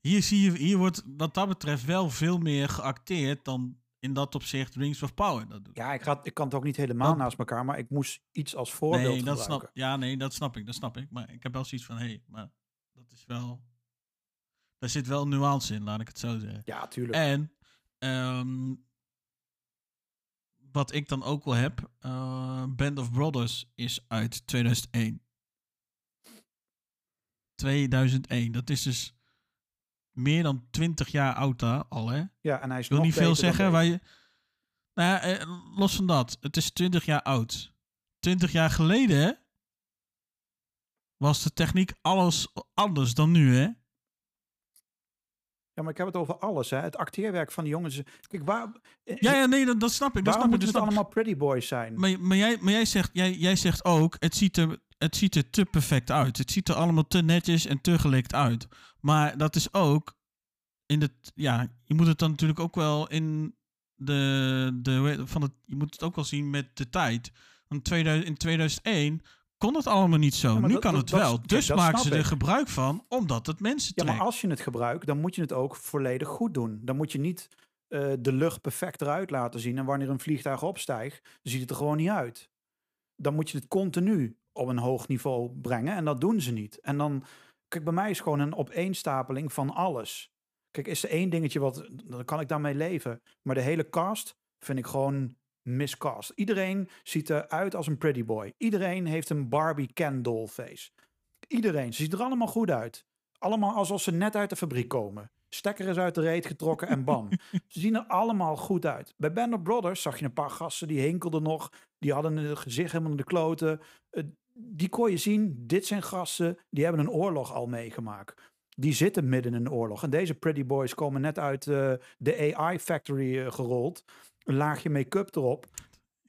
[SPEAKER 1] Hier, zie je, hier wordt wat dat betreft wel veel meer geacteerd dan in dat opzicht Rings of Power dat doet.
[SPEAKER 4] ja ik, ga, ik kan het ook niet helemaal naast elkaar. Maar ik moest iets als voorbeeld
[SPEAKER 1] nee, dat
[SPEAKER 4] gebruiken.
[SPEAKER 1] snap, ja, nee, dat snap ik, dat snap ik. Maar ik heb wel zoiets van, hé, hey, maar dat is wel Daar zit wel nuance in, laat ik het zo zeggen.
[SPEAKER 4] Ja, tuurlijk.
[SPEAKER 1] En ehm, wat ik dan ook wel heb, eh, Band of Brothers is uit 2001. 2001, dat is dus meer dan 20 jaar oud daar al, hè?
[SPEAKER 4] ja, en hij is
[SPEAKER 1] Ik wil
[SPEAKER 4] nog
[SPEAKER 1] niet veel zeggen. Waar je, nou ja, eh, los van dat, het is 20 jaar oud. 20 jaar geleden was de techniek alles anders dan nu, hè?
[SPEAKER 4] Ja, maar ik heb het over alles, hè. Het acteerwerk van die jongens. Kijk, waar... eh,
[SPEAKER 1] Ja, ja, nee, dat, dat snap ik. Dat
[SPEAKER 4] waarom
[SPEAKER 1] snap ik.
[SPEAKER 4] moeten
[SPEAKER 1] Dat
[SPEAKER 4] het
[SPEAKER 1] ik.
[SPEAKER 4] allemaal pretty boys zijn?
[SPEAKER 1] Maar, maar, jij, maar jij, zegt, jij, jij zegt ook, het ziet, er, het ziet er te perfect uit. Het ziet er allemaal te netjes en te gelikt uit. Maar dat is ook in het, ja, je moet het dan natuurlijk ook wel in de, de van het, je moet het ook wel zien met de tijd. Want 2000, in 2001 kon het allemaal niet zo.
[SPEAKER 4] Ja,
[SPEAKER 1] nu
[SPEAKER 4] dat-
[SPEAKER 1] kan
[SPEAKER 4] dat-
[SPEAKER 1] het wel. dus maken ze er
[SPEAKER 4] ik.
[SPEAKER 1] gebruik van, omdat het mensen
[SPEAKER 4] Ja,
[SPEAKER 1] trekt.
[SPEAKER 4] maar als je het gebruikt, dan moet je het ook volledig goed doen. Dan moet je niet eh, de lucht perfect eruit laten zien. En wanneer een vliegtuig opstijgt, ziet het er gewoon niet uit. Dan moet je het continu op een hoog niveau brengen. En dat doen ze niet. En dan, kijk, bij mij is gewoon een opeenstapeling van alles. Kijk, is er één dingetje wat, dan kan ik daarmee leven. Maar de hele cast vind ik gewoon miscast. Iedereen ziet eruit als een pretty boy. Iedereen heeft een Barbie Ken doll face. Iedereen. Ze ziet er allemaal goed uit. Allemaal alsof ze net uit de fabriek komen. Stekker is uit de reet getrokken en bam. <laughs> ze zien er allemaal goed uit. Bij Band of Brothers zag je een paar gasten die hinkelden nog. Die hadden het gezicht helemaal in de kloten. Eh, die kon je zien. Dit zijn gasten die hebben een oorlog al meegemaakt. Die zitten midden in een oorlog. En deze pretty boys komen net uit eh, de AI factory eh, gerold. Een laagje make-up erop.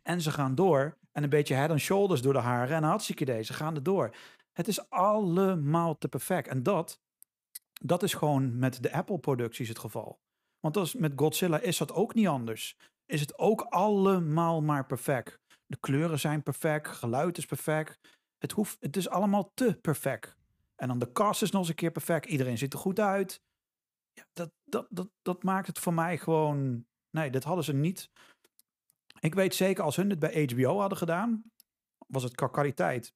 [SPEAKER 4] En ze gaan door. En een beetje head and shoulders door de haren. En hartstikke idee. Ze gaan er door. Het is allemaal te perfect. En dat, dat is gewoon met de Apple-producties het geval. Want dat met Godzilla is dat ook niet anders. Is het ook allemaal maar perfect. De kleuren zijn perfect, geluid is perfect. Het, hoeft, het is allemaal te perfect. En dan de cast is nog eens een keer perfect. Iedereen ziet er goed uit. Ja, dat, dat, dat, dat maakt het voor mij gewoon... Nee, dat hadden ze niet. Ik weet zeker, als hun het bij HBO hadden gedaan... was het qua kwaliteit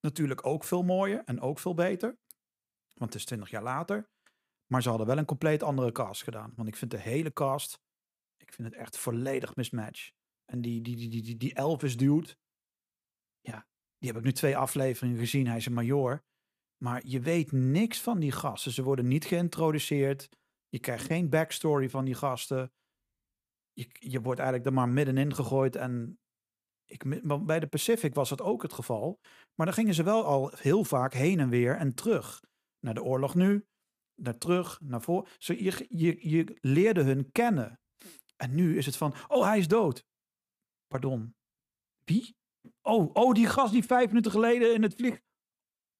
[SPEAKER 4] natuurlijk ook veel mooier en ook veel beter. Want het is 20 jaar later. Maar ze hadden wel een compleet andere cast gedaan. Want ik vind de hele cast, ik vind het echt volledig mismatch. En die, die, die, die, die, die Elvis dude, ja, die heb ik nu twee afleveringen gezien. Hij is een major. Maar je weet niks van die gasten. Ze worden niet geïntroduceerd. Je krijgt geen backstory van die gasten. Je, je wordt eigenlijk er maar middenin gegooid. En ik, bij de Pacific was dat ook het geval. Maar dan gingen ze wel al heel vaak heen en weer en terug. Naar de oorlog nu, naar terug, naar voor. Zo, je, je, je leerde hun kennen. En nu is het van, oh, hij is dood. Pardon. Wie? Oh, oh, die gast die vijf minuten geleden in het vlieg...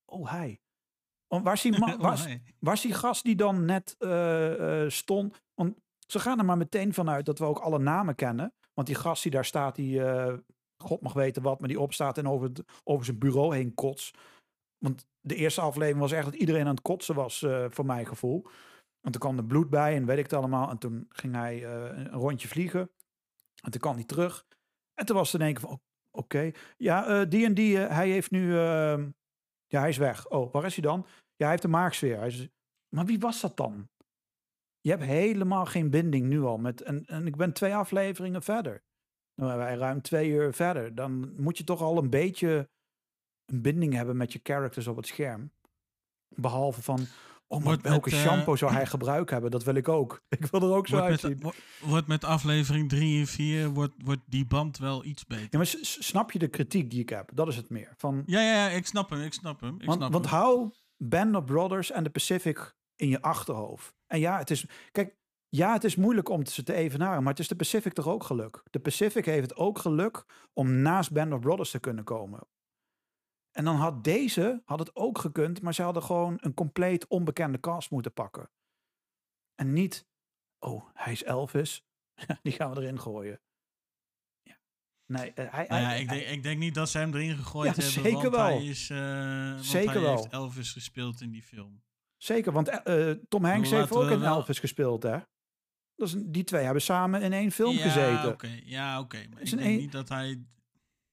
[SPEAKER 4] Oh, hij. Waar is die, <laughs>
[SPEAKER 1] Oh,
[SPEAKER 4] waar. Waar is die gast die dan net eh, eh, stond? Want ze gaan er maar meteen vanuit dat we ook alle namen kennen. Want die gast die daar staat, die eh, God mag weten wat, maar die opstaat en over, over zijn bureau heen kots. Want de eerste aflevering was echt dat iedereen aan het kotsen was, eh, voor mijn gevoel. Want toen kwam er bloed bij en weet ik het allemaal. En toen ging hij eh, een rondje vliegen. En toen kwam hij terug. En toen was het in één keer van, oké. Ja, die en die, hij heeft nu... ehm, ja, hij is weg. Oh, waar is hij dan? Ja, hij heeft een maagsfeer. Hij is, maar wie was dat dan? Je hebt helemaal geen binding nu al. Met, en, en ik ben twee afleveringen verder. Dan zijn wij ruim twee uur verder. Dan moet je toch al een beetje een binding hebben met je characters op het scherm. Behalve van, oh, maar
[SPEAKER 1] met,
[SPEAKER 4] welke
[SPEAKER 1] eh,
[SPEAKER 4] shampoo zou <clears throat> hij gebruik hebben? Dat wil ik ook. <laughs> Ik wil er ook zo uitzien.
[SPEAKER 1] met, wordt met aflevering 3 en 4 wordt, wordt die band wel iets beter.
[SPEAKER 4] Ja, maar snap je de kritiek die ik heb? Dat is het meer. Van,
[SPEAKER 1] Ja, ja, ja, ik snap hem, ik snap hem. Ik
[SPEAKER 4] want
[SPEAKER 1] snap
[SPEAKER 4] want
[SPEAKER 1] hem.
[SPEAKER 4] hou Band of Brothers en de Pacific in je achterhoofd. En ja, het is... Kijk, ja, het is moeilijk om ze te evenaren, maar het is de Pacific toch ook geluk. De Pacific heeft het ook geluk om naast Band of Brothers te kunnen komen. En dan had deze had het ook gekund, maar ze hadden gewoon een compleet onbekende cast moeten pakken. En niet, oh, hij is Elvis, <laughs> die gaan we erin gooien. Ja. Nee, eh, hij,
[SPEAKER 1] Nou ja,
[SPEAKER 4] hij-
[SPEAKER 1] ik, denk, ik denk niet dat ze hem erin gegooid
[SPEAKER 4] Ja,
[SPEAKER 1] hebben.
[SPEAKER 4] zeker
[SPEAKER 1] want
[SPEAKER 4] wel.
[SPEAKER 1] Hij is, eh, want
[SPEAKER 4] Zeker
[SPEAKER 1] hij
[SPEAKER 4] wel.
[SPEAKER 1] heeft Elvis gespeeld in die film.
[SPEAKER 4] Zeker, want eh, eh, Tom Hanks
[SPEAKER 1] Laten
[SPEAKER 4] heeft ook in
[SPEAKER 1] wel-
[SPEAKER 4] Elvis gespeeld, hè? Dat is een- die twee hebben samen in één film
[SPEAKER 1] ja,
[SPEAKER 4] gezeten.
[SPEAKER 1] Ja, oké. Maar
[SPEAKER 4] Is
[SPEAKER 1] ik denk
[SPEAKER 4] een-
[SPEAKER 1] niet dat hij...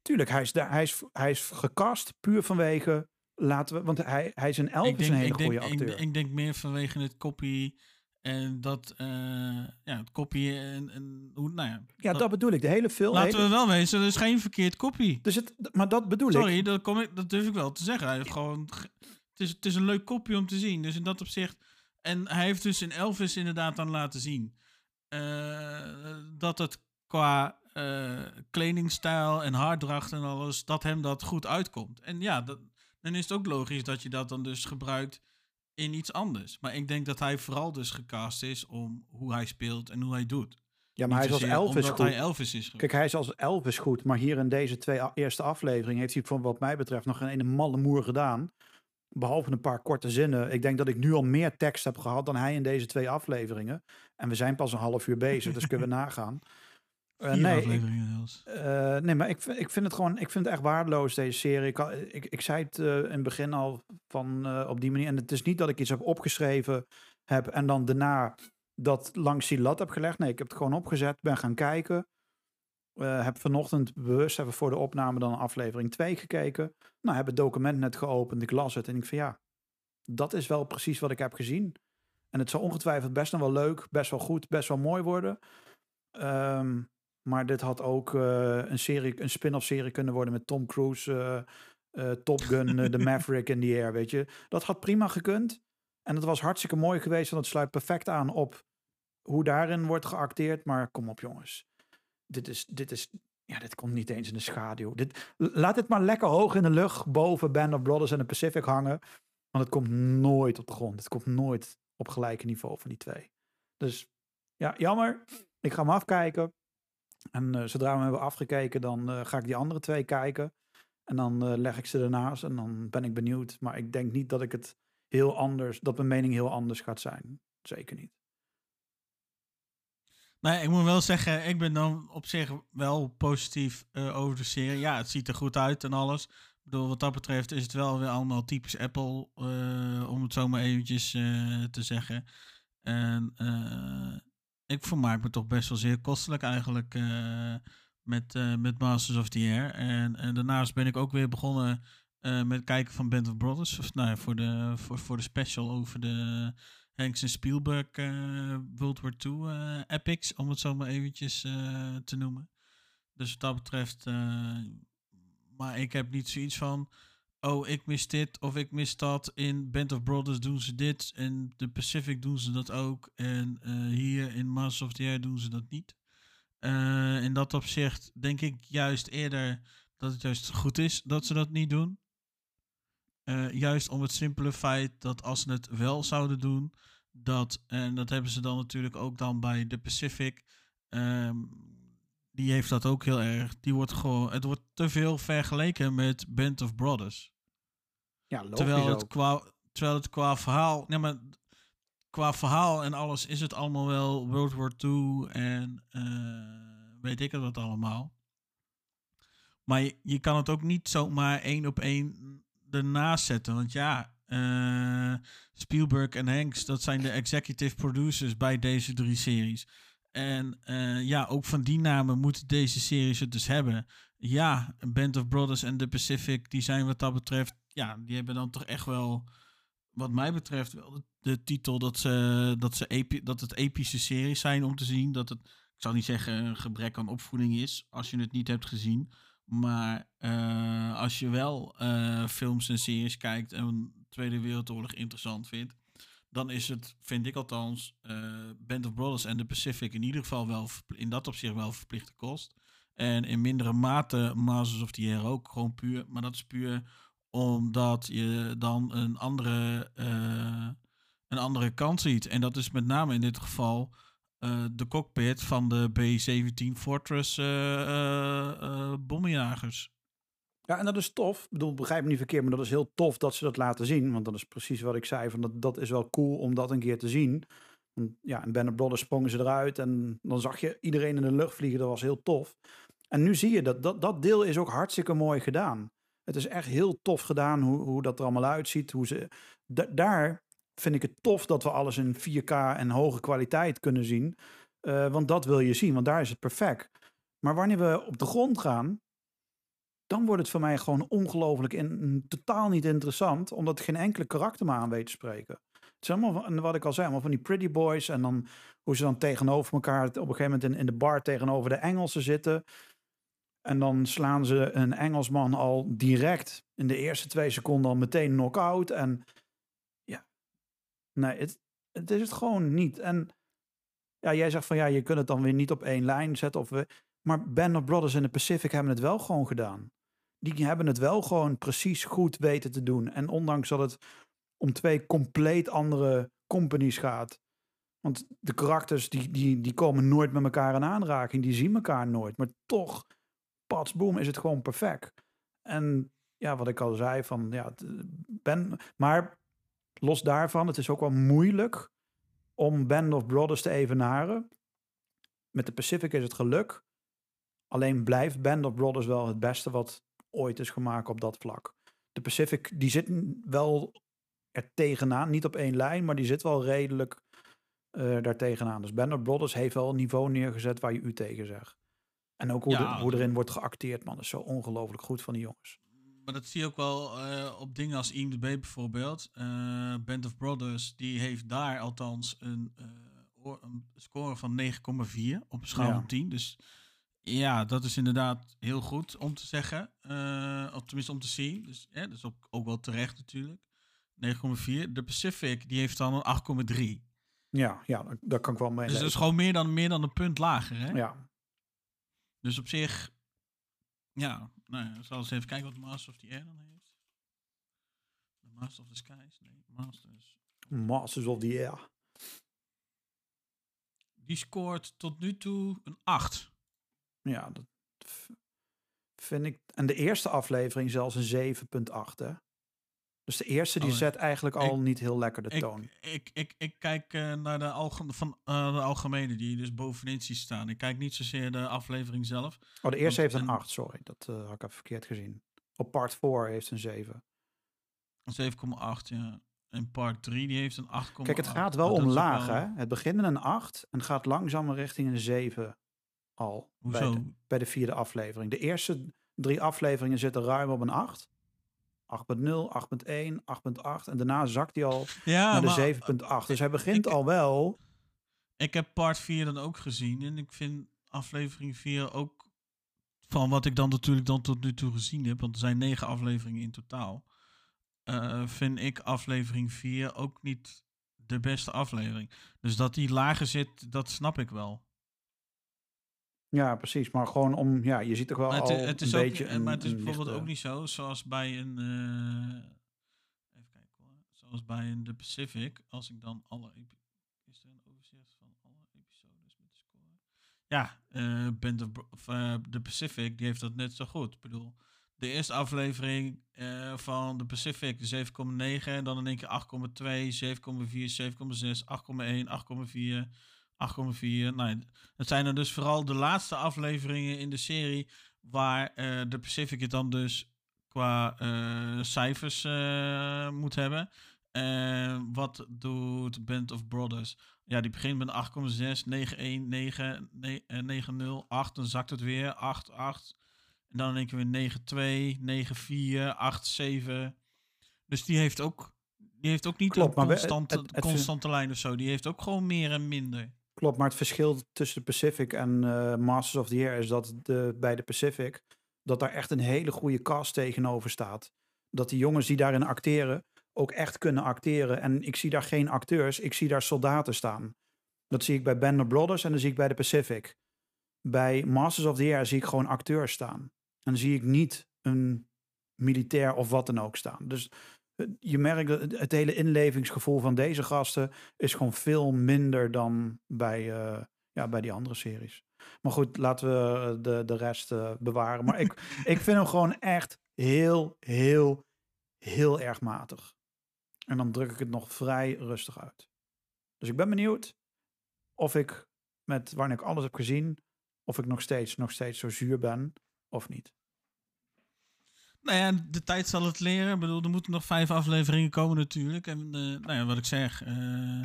[SPEAKER 4] Tuurlijk, hij is, daar, hij, is, hij is gecast puur vanwege laten we, want hij, hij is een Elvis
[SPEAKER 1] ik denk,
[SPEAKER 4] een hele
[SPEAKER 1] ik, denk,
[SPEAKER 4] goede
[SPEAKER 1] ik,
[SPEAKER 4] acteur.
[SPEAKER 1] ik denk meer vanwege het kopie en dat, eh, ja, het kopie en, en hoe, nou ja.
[SPEAKER 4] ja, dat bedoel ik. De hele film.
[SPEAKER 1] Laten
[SPEAKER 4] hele-
[SPEAKER 1] we wel wezen, er is geen verkeerd kopie.
[SPEAKER 4] dus het, maar dat bedoel ik.
[SPEAKER 1] Sorry, dat, kom ik, dat durf ik wel te zeggen. Hij heeft gewoon, is, het is een leuk kopje om te zien. Dus in dat opzicht. En hij heeft dus in Elvis inderdaad dan laten zien. eh, dat het qua eh, kledingstijl en haardracht en alles. dat hem dat goed uitkomt. En ja, dat, dan is het ook logisch dat je dat dan dus gebruikt in iets anders. Maar ik denk dat hij vooral dus gecast is om hoe hij speelt en hoe hij doet.
[SPEAKER 4] Ja, maar hij is als Elvis goed.
[SPEAKER 1] hij Elvis is.
[SPEAKER 4] Kijk, hij is als Elvis goed, maar hier in deze twee eerste afleveringen heeft hij van wat mij betreft nog geen ene malle moer gedaan. Behalve een paar korte zinnen. Ik denk dat ik nu al meer tekst heb gehad dan hij in deze twee afleveringen. En we zijn pas een half uur bezig, dus kunnen we <laughs> nagaan. Eh, nee, ik, eh, nee, maar ik, vind- ik vind het gewoon, ik vind het echt waardeloos deze serie. Ik, ik, ik zei het eh, in het begin al van op die manier. En het is niet dat ik iets heb opgeschreven heb en dan daarna dat langs die lat heb gelegd. Nee, ik heb het gewoon opgezet, ben gaan kijken. Eh, heb vanochtend bewust even voor de opname dan aflevering 2 gekeken. Nou, heb het document net geopend, ik las het en ik van ja, dat is wel precies wat ik heb gezien. En het zal ongetwijfeld best nog wel leuk, best wel goed, best wel mooi worden. Ehm, maar dit had ook eh, een, serie, een spin-off serie kunnen worden met Tom Cruise, eh, Top Gun, The <laughs> Maverick in the Air, weet je. Dat had prima gekund. En het was hartstikke mooi geweest en dat sluit perfect aan op hoe daarin wordt geacteerd. Maar kom op jongens, dit is, dit is, ja, dit komt niet eens in de schaduw. Dit, laat dit maar lekker hoog in de lucht boven Band of Brothers en de Pacific hangen. Want het komt nooit op de grond. Het komt nooit op gelijke niveau van die twee. Dus ja, jammer. Ik ga hem afkijken. En eh, zodra we hem hebben afgekeken, dan eh, ga ik die andere twee kijken. En dan eh, leg ik ze ernaast en dan ben ik benieuwd. Maar ik denk niet dat ik het heel anders, dat mijn mening heel anders gaat zijn. Zeker niet.
[SPEAKER 1] Nee, ik moet wel zeggen, ik ben dan op zich wel positief eh, over de serie. Ja, het ziet er goed uit en alles. Ik bedoel, wat dat betreft is het wel weer allemaal typisch Apple, eh, om het zo maar eventjes eh, te zeggen. En ik vermaak me toch best wel zeer kostelijk eigenlijk met, met Masters of the Air. En, en daarnaast ben ik ook weer begonnen met kijken van Band of Brothers. Of, nou voor de, voor, voor de special over de Hanks en Spielberg eh, World War II eh, epics, om het zo maar eventjes eh, te noemen. Dus wat dat betreft, maar ik heb niet zoiets van, oh ik mis dit of ik mis dat. In Band of Brothers doen ze dit, in de Pacific doen ze dat ook. En hier in Masters of the Air doen ze dat niet. In dat opzicht denk ik juist eerder dat het juist goed is dat ze dat niet doen. Juist om het simpele feit dat als ze het wel zouden doen, dat, en dat hebben ze dan natuurlijk ook dan bij de Pacific, ehm, die heeft dat ook heel erg. Die wordt gewoon, het wordt te veel vergeleken met Band of Brothers.
[SPEAKER 4] Ja,
[SPEAKER 1] Terwijl het,
[SPEAKER 4] ook.
[SPEAKER 1] qua, terwijl het qua verhaal, nee, maar qua verhaal en alles is het allemaal wel World War II en eh, weet ik het wat allemaal. Maar je, je kan het ook niet zomaar één op één ernaast zetten. Want ja, eh, Spielberg en Hanks, dat zijn de executive producers bij deze drie series. En eh, ja, ook van die namen moeten deze series het dus hebben. Ja, Band of Brothers en The Pacific, die zijn wat dat betreft, ja, die hebben dan toch echt wel, wat mij betreft, wel de, titel dat, ze, dat, ze dat het epische series zijn om te zien. Dat het, ik zal niet zeggen een gebrek aan opvoeding is, als je het niet hebt gezien. Maar eh, als je wel films en series kijkt en Tweede Wereldoorlog interessant vindt, dan is het, vind ik althans, eh, Band of Brothers en The Pacific in ieder geval wel in dat opzicht wel verplichte kost. En in mindere mate Masters of the Air ook, gewoon puur. Maar dat is puur omdat je dan een andere, eh, een andere kant ziet. En dat is met name in dit geval eh, de cockpit van de B-17 Fortress bommenjagers.
[SPEAKER 4] Ja, en dat is tof. Ik bedoel, begrijp me niet verkeerd, maar dat is heel tof dat ze dat laten zien. Want dat is precies wat ik zei, van dat, dat is wel cool om dat een keer te zien. Want ja, of Brothers sprongen ze eruit en dan zag je iedereen in de lucht vliegen. Dat was heel tof. En nu zie je dat, dat, dat deel is ook hartstikke mooi gedaan. Het is echt heel tof gedaan hoe, hoe dat er allemaal uitziet. Hoe ze, da- daar vind ik het tof dat we alles in 4K en hoge kwaliteit kunnen zien. Eh, want dat wil je zien, want daar is het perfect. Maar wanneer we op de grond gaan, dan wordt het voor mij gewoon ongelooflijk in, totaal niet interessant, omdat geen enkele karakter meer aan weet te spreken. Het is allemaal, wat ik al zei, allemaal van die pretty boys en dan hoe ze dan tegenover elkaar op een gegeven moment in, in de bar tegenover de Engelsen zitten. En dan slaan ze een Engelsman al direct in de eerste twee seconden al meteen knock-out. En ja, nee, het, het is het gewoon niet. En ja, jij zegt van ja, je kunt het dan weer niet op één lijn zetten. Of we, maar Band of Brothers in de Pacific hebben het wel gewoon gedaan. Die hebben het wel gewoon precies goed weten te doen. En ondanks dat het om twee compleet andere companies gaat. Want de karakters die, die, die komen nooit met elkaar in aanraking. Die zien elkaar nooit. Maar toch, pats boom, is het gewoon perfect. En ja, wat ik al zei, van ja, ben, maar los daarvan, het is ook wel moeilijk om Band of Brothers te evenaren. Met de Pacific is het geluk. Alleen blijft Band of Brothers wel het beste wat ooit is gemaakt op dat vlak. De Pacific, die zit wel er tegenaan. Niet op één lijn, maar die zit wel redelijk eh daar tegenaan. Dus Band of Brothers heeft wel een niveau neergezet waar je u tegen zegt. En ook hoe,
[SPEAKER 1] Ja,
[SPEAKER 4] de- hoe erin wordt geacteerd, man. Dat is zo ongelooflijk goed van die jongens.
[SPEAKER 1] Maar dat zie je ook wel eh, op dingen als IMDb bijvoorbeeld. Eh, Band of Brothers, die heeft daar althans een, een score van 9,4 op een schaal
[SPEAKER 4] Ja.
[SPEAKER 1] van 10. Dus ja, dat is inderdaad heel goed om te zeggen. eh, of tenminste om te zien. Dus ja, dat is ook, ook wel terecht natuurlijk. 9,4. De Pacific, die heeft dan een 8,3.
[SPEAKER 4] Ja, ja, daar- kan ik wel mee
[SPEAKER 1] Dus dat is gewoon meer dan, meer dan een punt lager. Hè?
[SPEAKER 4] Ja,
[SPEAKER 1] Dus op zich, ja, nou ja, zal eens even kijken wat Master of the Air dan heeft. De Master of the Skies, nee, Masters.
[SPEAKER 4] Masters of the Air.
[SPEAKER 1] Die scoort tot nu toe een 8.
[SPEAKER 4] Ja, dat vind ik. En de eerste aflevering zelfs een 7,8. Hè? Dus de eerste die
[SPEAKER 1] Oh,
[SPEAKER 4] zet eigenlijk al
[SPEAKER 1] ik-
[SPEAKER 4] niet heel lekker de
[SPEAKER 1] Ik,
[SPEAKER 4] toon.
[SPEAKER 1] ik, ik, ik kijk eh, naar de, alge van, eh, de algemene, die dus bovenin ziet staan. Ik kijk niet zozeer de aflevering zelf.
[SPEAKER 4] Oh, de eerste
[SPEAKER 1] want
[SPEAKER 4] heeft een
[SPEAKER 1] een-
[SPEAKER 4] 8, sorry. Dat eh, had ik even verkeerd gezien. Op part 4 heeft een 7.
[SPEAKER 1] Een 7,8, ja. En part 3, die heeft een 8,8.
[SPEAKER 4] Kijk, het gaat wel omlaag,
[SPEAKER 1] wel-
[SPEAKER 4] hè? Het begint met een 8 en gaat langzaam richting een 7 al. Bij
[SPEAKER 1] Hoezo?
[SPEAKER 4] de, bij de vierde aflevering. De eerste drie afleveringen zitten ruim op een 8. 8.0, 8.1, 8.8. En daarna zakt hij al
[SPEAKER 1] Ja,
[SPEAKER 4] naar de
[SPEAKER 1] maar
[SPEAKER 4] 7.8. Dus hij begint
[SPEAKER 1] ik-
[SPEAKER 4] al wel.
[SPEAKER 1] Ik heb part 4 dan ook gezien. En ik vind aflevering 4 ook. Van wat ik dan natuurlijk dan tot nu toe gezien heb. Want er zijn negen afleveringen in totaal. eh, vind ik aflevering 4 ook niet de beste aflevering. Dus dat die lager zit, dat snap ik wel.
[SPEAKER 4] Ja, precies. Maar gewoon om, ja, je ziet toch wel
[SPEAKER 1] Maar het,
[SPEAKER 4] al
[SPEAKER 1] het is
[SPEAKER 4] een
[SPEAKER 1] ook,
[SPEAKER 4] beetje
[SPEAKER 1] eh,
[SPEAKER 4] een,
[SPEAKER 1] maar het is bijvoorbeeld
[SPEAKER 4] lichte-
[SPEAKER 1] ook niet zo, zoals bij een. eh, even kijken hoor. Zoals bij een The Pacific. Als ik dan alle. Is er een overzicht van alle episodes met de score? Ja, eh Band of, Bro- of The Pacific, die heeft dat net zo goed. Ik bedoel, de eerste aflevering eh, van The Pacific 7,9. En dan in één keer 8,2, 7,4, 7,6, 8,1, 8,4. 8,4. Nou, het zijn er dus vooral de laatste afleveringen in de serie waar eh, de Pacific het dan dus qua eh, cijfers eh, moet hebben. En wat doet Band of Brothers? Ja, die begint met een 8,6, 9,1, 9, ne- eh, 9,0, 8. Dan zakt het weer, 8, 8. En dan in één keer weer 9,2, 9,4, 8, 7. Dus die heeft ook, die heeft ook niet
[SPEAKER 4] Klopt, maar
[SPEAKER 1] een
[SPEAKER 4] we-
[SPEAKER 1] constante,
[SPEAKER 4] het- het-
[SPEAKER 1] constante lijn of zo. Die heeft ook gewoon meer en minder.
[SPEAKER 4] Klopt, maar het verschil tussen de Pacific en eh, Masters of the Air is dat de, bij de Pacific dat daar echt een hele goede cast tegenover staat. Dat die jongens die daarin acteren ook echt kunnen acteren. En ik zie daar geen acteurs, ik zie daar soldaten staan. Dat zie ik bij Band of Brothers en dan zie ik bij de Pacific. Bij Masters of the Air zie ik gewoon acteurs staan. En dan zie ik niet een militair of wat dan ook staan. Dus je merkt dat het- hele inlevingsgevoel van deze gasten is gewoon veel minder dan bij, eh, ja, bij die andere series. Maar goed, laten we de, de rest eh, bewaren. Maar ik, <laughs> ik vind hem gewoon echt heel, heel, heel erg matig. En dan druk ik het nog vrij rustig uit. Dus ik ben benieuwd of ik met wanneer ik alles heb gezien, of ik nog steeds, nog steeds zo zuur ben of niet.
[SPEAKER 1] Nou ja, de tijd zal het leren. Ik bedoel, er moeten nog vijf afleveringen komen natuurlijk. En eh, nou ja, wat ik zeg, eh,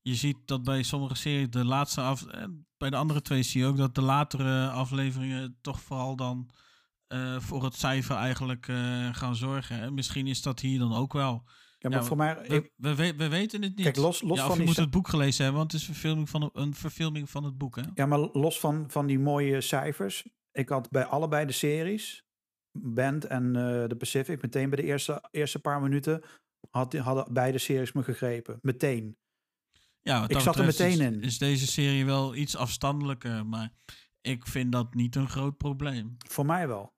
[SPEAKER 1] je ziet dat bij sommige series de laatste af... eh, bij de andere twee zie je ook dat de latere afleveringen toch vooral dan voor het cijfer eigenlijk gaan zorgen. En misschien is dat hier dan ook wel.
[SPEAKER 4] Ja, maar
[SPEAKER 1] Ja,
[SPEAKER 4] voor mij...
[SPEAKER 1] We, we, we- we weten het niet.
[SPEAKER 4] Kijk, los- los
[SPEAKER 1] ja,
[SPEAKER 4] van
[SPEAKER 1] je moet het boek gelezen hebben, want het is een verfilming van, een verfilming van het boek. Hè?
[SPEAKER 4] Ja, maar los van, van die mooie cijfers. Ik had bij allebei de series, Band en eh de Pacific, meteen bij de eerste, eerste paar minuten, had, hadden beide series me gegrepen. Meteen.
[SPEAKER 1] Ja,
[SPEAKER 4] Ik zat er meteen
[SPEAKER 1] is,
[SPEAKER 4] in.
[SPEAKER 1] Is deze serie wel iets afstandelijker, maar ik vind dat niet een groot probleem.
[SPEAKER 4] Voor mij wel.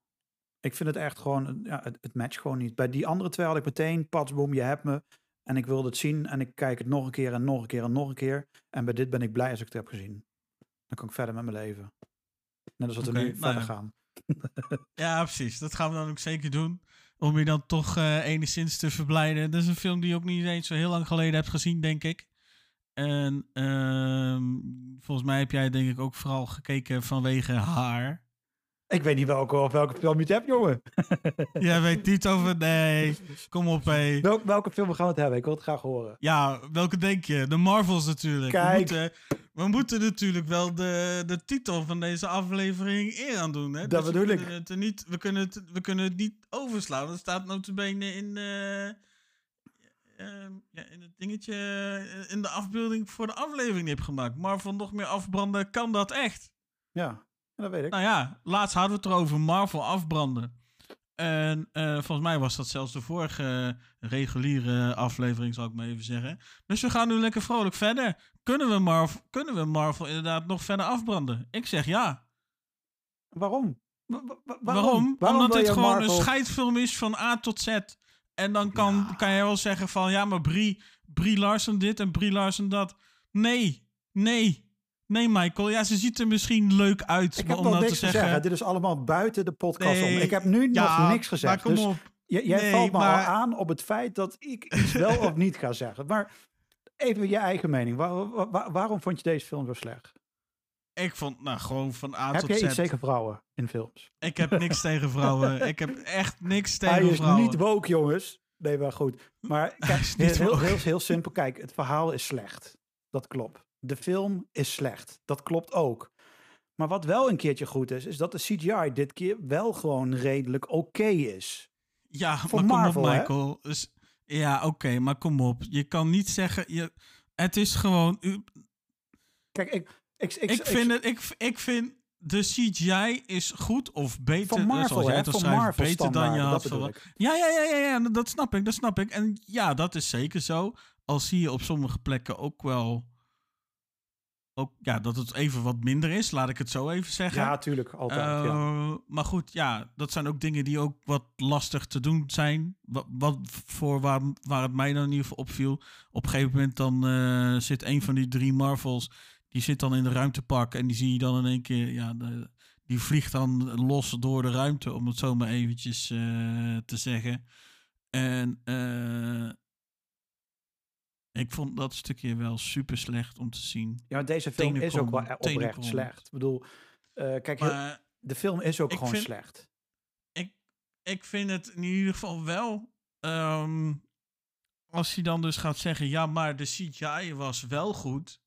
[SPEAKER 4] Ik vind het echt gewoon, ja, het, het matcht gewoon niet. Bij die andere twee had ik meteen, patsboom, je hebt me. En ik wilde het zien en ik kijk het nog een keer en nog een keer en nog een keer. En bij dit ben ik blij als ik het heb gezien. Dan kan ik verder met mijn leven. Net als dat we
[SPEAKER 1] Oké,
[SPEAKER 4] nu
[SPEAKER 1] nou
[SPEAKER 4] verder
[SPEAKER 1] ja.
[SPEAKER 4] gaan.
[SPEAKER 1] Ja, precies. Dat gaan we dan ook zeker doen. Om je dan toch eh, enigszins te verblijden. Dat is een film die je ook niet eens zo heel lang geleden hebt gezien, denk ik. En ehm, volgens mij heb jij denk ik ook vooral gekeken vanwege haar.
[SPEAKER 4] Ik weet niet welke, of welke film je het hebt, jongen. <laughs>
[SPEAKER 1] Jij weet niet over... Nee, kom op hé.
[SPEAKER 4] Welke, welke film gaan we het hebben? Ik wil het graag horen.
[SPEAKER 1] Ja, welke denk je? De Marvels natuurlijk. We
[SPEAKER 4] Kijk.
[SPEAKER 1] moeten, we moeten natuurlijk wel de, de titel van deze aflevering eer aan doen. Hè?
[SPEAKER 4] Dat
[SPEAKER 1] we
[SPEAKER 4] bedoel ik.
[SPEAKER 1] Het er niet, we, kunnen het, we kunnen het niet overslaan. Dat staat notabene in, ehm, ja, in het dingetje, eh, in de afbeelding voor de aflevering hebt gemaakt. Marvel nog meer afbranden, kan dat echt?
[SPEAKER 4] Ja, dat weet ik.
[SPEAKER 1] Nou ja, laatst hadden we het erover Marvel afbranden. En eh, volgens mij was dat zelfs de vorige reguliere aflevering, zal ik maar even zeggen. Dus we gaan nu lekker vrolijk verder. Kunnen we Marvel, kunnen we Marvel inderdaad nog verder afbranden? Ik zeg ja.
[SPEAKER 4] Waarom? Wa- wa- wa-
[SPEAKER 1] Waarom?
[SPEAKER 4] Waarom
[SPEAKER 1] Omdat dit gewoon
[SPEAKER 4] Marvel-
[SPEAKER 1] een scheidfilm is van A tot Z. En dan kan, kan je wel zeggen van ja, maar Brie, Brie Larson dit en Brie Larson dat. Nee, nee, nee Michael. Ja, ze ziet er misschien leuk uit.
[SPEAKER 4] Ik heb
[SPEAKER 1] om
[SPEAKER 4] nog niks
[SPEAKER 1] te zeggen.
[SPEAKER 4] zeggen. Dit is allemaal buiten de podcast om. Ik heb nu
[SPEAKER 1] ja,
[SPEAKER 4] nog niks gezegd.
[SPEAKER 1] Maar kom
[SPEAKER 4] dus
[SPEAKER 1] op.
[SPEAKER 4] jij
[SPEAKER 1] Nee,
[SPEAKER 4] valt me
[SPEAKER 1] maar-
[SPEAKER 4] al aan op het feit dat ik iets wel of niet ga zeggen. Maar even je eigen mening. Waar- waar- waar- waarom vond je deze film zo slecht?
[SPEAKER 1] Ik vond, nou, gewoon van A
[SPEAKER 4] heb
[SPEAKER 1] tot
[SPEAKER 4] jij
[SPEAKER 1] Z.
[SPEAKER 4] iets tegen vrouwen in films?
[SPEAKER 1] Ik heb niks tegen vrouwen. <laughs> Ik heb echt niks
[SPEAKER 4] Hij
[SPEAKER 1] tegen
[SPEAKER 4] is
[SPEAKER 1] vrouwen.
[SPEAKER 4] niet woke, jongens. Nee, maar goed. Maar <laughs> kijk,
[SPEAKER 1] is
[SPEAKER 4] heel,
[SPEAKER 1] woke.
[SPEAKER 4] heel, heel simpel. Kijk, het verhaal is slecht. Dat klopt. De film is slecht. Dat klopt ook. Maar wat wel een keertje goed is, is dat de CGI dit keer wel gewoon redelijk oké is.
[SPEAKER 1] Ja,
[SPEAKER 4] Voor
[SPEAKER 1] maar
[SPEAKER 4] Marvel,
[SPEAKER 1] kom op? Michael. Dus, ja, oké, maar kom op. Je kan niet zeggen... Je, het is gewoon... u-
[SPEAKER 4] Kijk, ik, ik, ik,
[SPEAKER 1] Ik, vind het... Ik, ik vind... De CGI is goed of beter.
[SPEAKER 4] van Marvel,
[SPEAKER 1] zoals jij het al schrijft, beter dan je had verwacht. Ja, ja, ja, ja, ja, dat snap ik, dat snap ik. En ja, dat is zeker zo. Al zie je op sommige plekken ook wel... Ook, ja, dat het even wat minder is, laat ik het zo even zeggen.
[SPEAKER 4] Ja, tuurlijk, altijd. ja.
[SPEAKER 1] Eh, Maar goed, ja, dat zijn ook dingen die ook wat lastig te doen zijn. Wat, wat voor waar, waar het mij dan in ieder geval opviel. Op een gegeven moment dan eh, zit een van die drie Marvels, die zit dan in de ruimtepak en die zie je dan in één keer, ja, de- die vliegt dan los door de ruimte, om het zo maar eventjes eh, te zeggen. En eh, ik vond dat stukje wel super slecht om te zien.
[SPEAKER 4] ja, deze film is ook wel
[SPEAKER 1] Tenenkrommend,
[SPEAKER 4] oprecht slecht. Ik bedoel, eh, kijk, heel- de film is ook gewoon
[SPEAKER 1] vind-
[SPEAKER 4] slecht.
[SPEAKER 1] ik, ik vind het in ieder geval wel. ehm, als hij dan dus gaat zeggen, ja, maar de CGI was wel goed.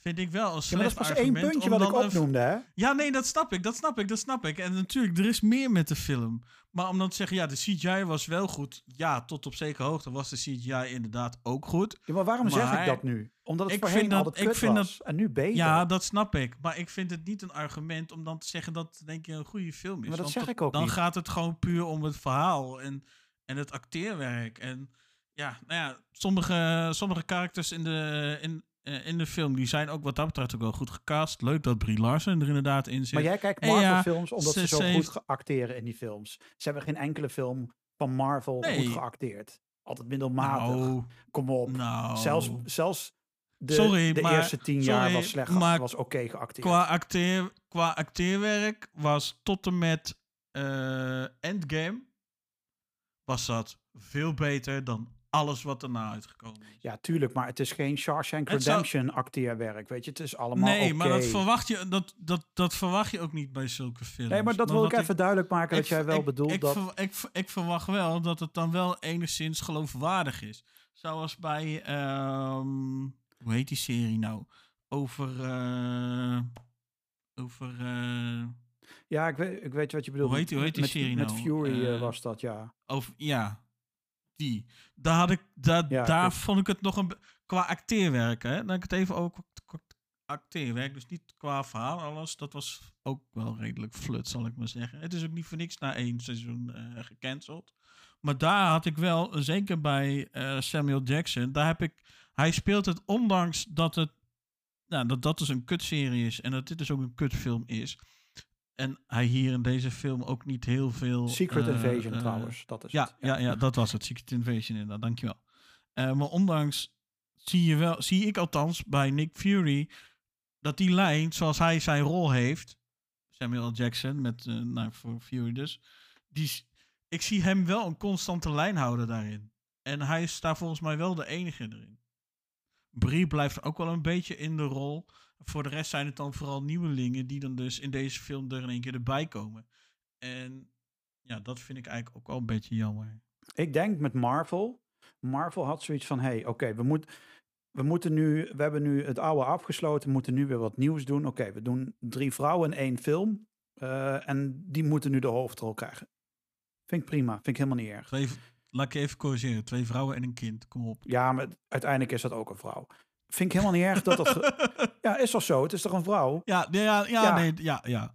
[SPEAKER 1] Vind ik wel een
[SPEAKER 4] Ja, maar dat één puntje wat ik opnoemde, hè?
[SPEAKER 1] Ja, nee, dat snap ik, dat snap ik, dat snap ik. En natuurlijk, er is meer met de film. Maar om dan te zeggen, ja, de CGI was wel goed. Ja, tot op zekere hoogte was de CGI inderdaad ook goed.
[SPEAKER 4] Ja, maar waarom zeg ik dat nu? Omdat het
[SPEAKER 1] ik
[SPEAKER 4] voorheen
[SPEAKER 1] vind dat-
[SPEAKER 4] altijd
[SPEAKER 1] ik vind
[SPEAKER 4] was. En nu beter.
[SPEAKER 1] Ja, dat snap ik. Maar ik vind het niet een argument om dan te zeggen dat het denk je een goede film is.
[SPEAKER 4] Maar dat
[SPEAKER 1] Want
[SPEAKER 4] zeg ik ook
[SPEAKER 1] Dan
[SPEAKER 4] niet.
[SPEAKER 1] gaat het gewoon puur om het verhaal en, en het acteerwerk. En ja, nou ja, sommige, sommige karakters in de, in, in de film, die zijn ook wat dat betreft ook wel goed gecast. Leuk dat Brie Larson er inderdaad in zit.
[SPEAKER 4] Maar jij kijkt
[SPEAKER 1] ja,
[SPEAKER 4] Marvel-films omdat ze, zo goed acteren in die films. Ze hebben geen enkele film van Marvel
[SPEAKER 1] Nee.
[SPEAKER 4] goed geacteerd. Altijd middelmatig.
[SPEAKER 1] nou,
[SPEAKER 4] Kom op.
[SPEAKER 1] nou,
[SPEAKER 4] Zelfs, zelfs de,
[SPEAKER 1] Sorry,
[SPEAKER 4] de
[SPEAKER 1] maar-
[SPEAKER 4] eerste tien jaar
[SPEAKER 1] sorry,
[SPEAKER 4] was slecht.
[SPEAKER 1] maar
[SPEAKER 4] was oké geacteerd.
[SPEAKER 1] qua, acteer, qua acteerwerk was tot en met eh, Endgame was dat veel beter dan alles wat erna uitgekomen is.
[SPEAKER 4] Ja, tuurlijk. Maar het is geen Shawshank
[SPEAKER 1] Het zou-
[SPEAKER 4] Redemption acteerwerk. Weet je, het is allemaal
[SPEAKER 1] nee, maar dat verwacht, je, dat, dat, dat verwacht je ook niet bij zulke films.
[SPEAKER 4] Nee, maar dat wil ik even duidelijk maken dat
[SPEAKER 1] ik-
[SPEAKER 4] jij wel
[SPEAKER 1] ik-
[SPEAKER 4] bedoelt
[SPEAKER 1] ik,
[SPEAKER 4] dat...
[SPEAKER 1] ver- ik, ik verwacht wel dat het dan wel enigszins geloofwaardig is. Zoals bij, ehm, hoe heet die serie nou? Over, eh, over, eh,
[SPEAKER 4] Ja, ik weet, ik weet wat je bedoelt.
[SPEAKER 1] Hoe heet die- hoe heet die
[SPEAKER 4] met,
[SPEAKER 1] serie
[SPEAKER 4] Met
[SPEAKER 1] nou?
[SPEAKER 4] Fury eh, was dat, ja.
[SPEAKER 1] Of ja, die. Daar, had ik, daar,
[SPEAKER 4] Ja,
[SPEAKER 1] daar
[SPEAKER 4] klopt.
[SPEAKER 1] vond ik het nog een. Qua acteerwerk, hè? Dan heb ik het even qua acteerwerk. Dus niet qua verhaal, alles. Dat was ook wel redelijk flut, zal ik maar zeggen. Het is ook niet voor niks na één seizoen eh, gecanceld. Maar daar had ik wel, zeker bij eh, Samuel Jackson, daar heb ik. Hij speelt het ondanks dat het. Nou, dat dat dus een kutserie is en dat dit dus ook een kutfilm is. En hij hier in deze film ook niet heel veel.
[SPEAKER 4] Secret
[SPEAKER 1] eh,
[SPEAKER 4] Invasion
[SPEAKER 1] eh,
[SPEAKER 4] trouwens, dat is
[SPEAKER 1] ja,
[SPEAKER 4] het.
[SPEAKER 1] ja, ja, dat was het. Secret Invasion inderdaad, dankjewel. Eh maar ondanks zie je wel, zie ik althans bij Nick Fury dat die lijn, zoals hij zijn rol heeft, Samuel L. Jackson met, nou, voor Fury dus, die, ik zie hem wel een constante lijn houden daarin. En hij is daar volgens mij wel de enige erin. Brie blijft ook wel een beetje in de rol. Voor de rest zijn het dan vooral nieuwelingen die dan dus in deze film er in één keer erbij komen. En ja, dat vind ik eigenlijk ook wel een beetje jammer.
[SPEAKER 4] Ik denk met Marvel. Marvel had zoiets van: hey, oké, we, moet, we moeten nu, we hebben nu het oude afgesloten, we moeten nu weer wat nieuws doen. Oké, we doen drie vrouwen in één film. eh, en die moeten nu de hoofdrol krijgen. Vind ik prima, vind ik helemaal niet erg.
[SPEAKER 1] Twee, laat ik je even corrigeren. Twee vrouwen en een kind. Kom op.
[SPEAKER 4] Ja, maar uiteindelijk is dat ook een vrouw. Vind ik helemaal niet erg dat dat. <laughs> Ja, is toch zo? Het is toch een vrouw?
[SPEAKER 1] ja, ja, ja,
[SPEAKER 4] Ja.
[SPEAKER 1] nee, ja, ja.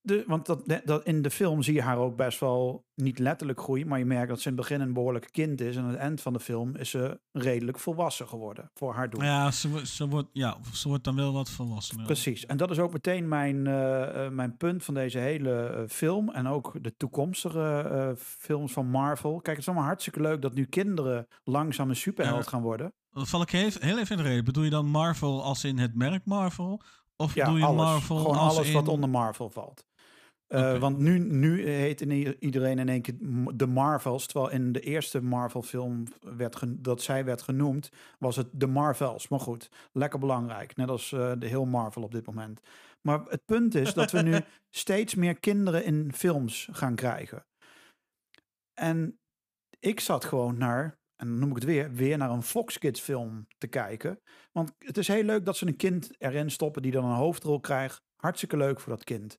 [SPEAKER 4] De, want dat, dat, in de film zie je haar ook best wel niet letterlijk groeien. Maar je merkt dat ze in het begin een behoorlijk kind is. En aan het eind van de film is ze redelijk volwassen geworden voor haar doen.
[SPEAKER 1] Ja, ze, ze, wordt, ja, ze wordt dan wel wat volwassener.
[SPEAKER 4] Precies. En dat is ook meteen mijn, eh, eh, mijn punt van deze hele eh, film. En ook de toekomstige films van Marvel. Kijk, het is allemaal hartstikke leuk dat nu kinderen langzaam een superheld
[SPEAKER 1] Ja.
[SPEAKER 4] gaan worden.
[SPEAKER 1] Dan val ik heel, heel even in de reden. Bedoel je dan Marvel als in het merk Marvel? Of
[SPEAKER 4] Ja,
[SPEAKER 1] bedoel je
[SPEAKER 4] alles.
[SPEAKER 1] Marvel
[SPEAKER 4] Gewoon
[SPEAKER 1] als
[SPEAKER 4] alles
[SPEAKER 1] in...
[SPEAKER 4] wat onder Marvel valt. Eh. Want nu, nu heet iedereen in één keer de Marvels. Terwijl in de eerste Marvel-film werd dat zij werd genoemd, was het de Marvels. Maar goed, lekker belangrijk. Net als eh, de heel Marvel op dit moment. Maar het punt is dat we nu <laughs> steeds meer kinderen in films gaan krijgen. En ik zat gewoon naar, en dan noem ik het weer, weer naar een Fox Kids film te kijken. Want het is heel leuk dat ze een kind erin stoppen die dan een hoofdrol krijgt. Hartstikke leuk voor dat kind.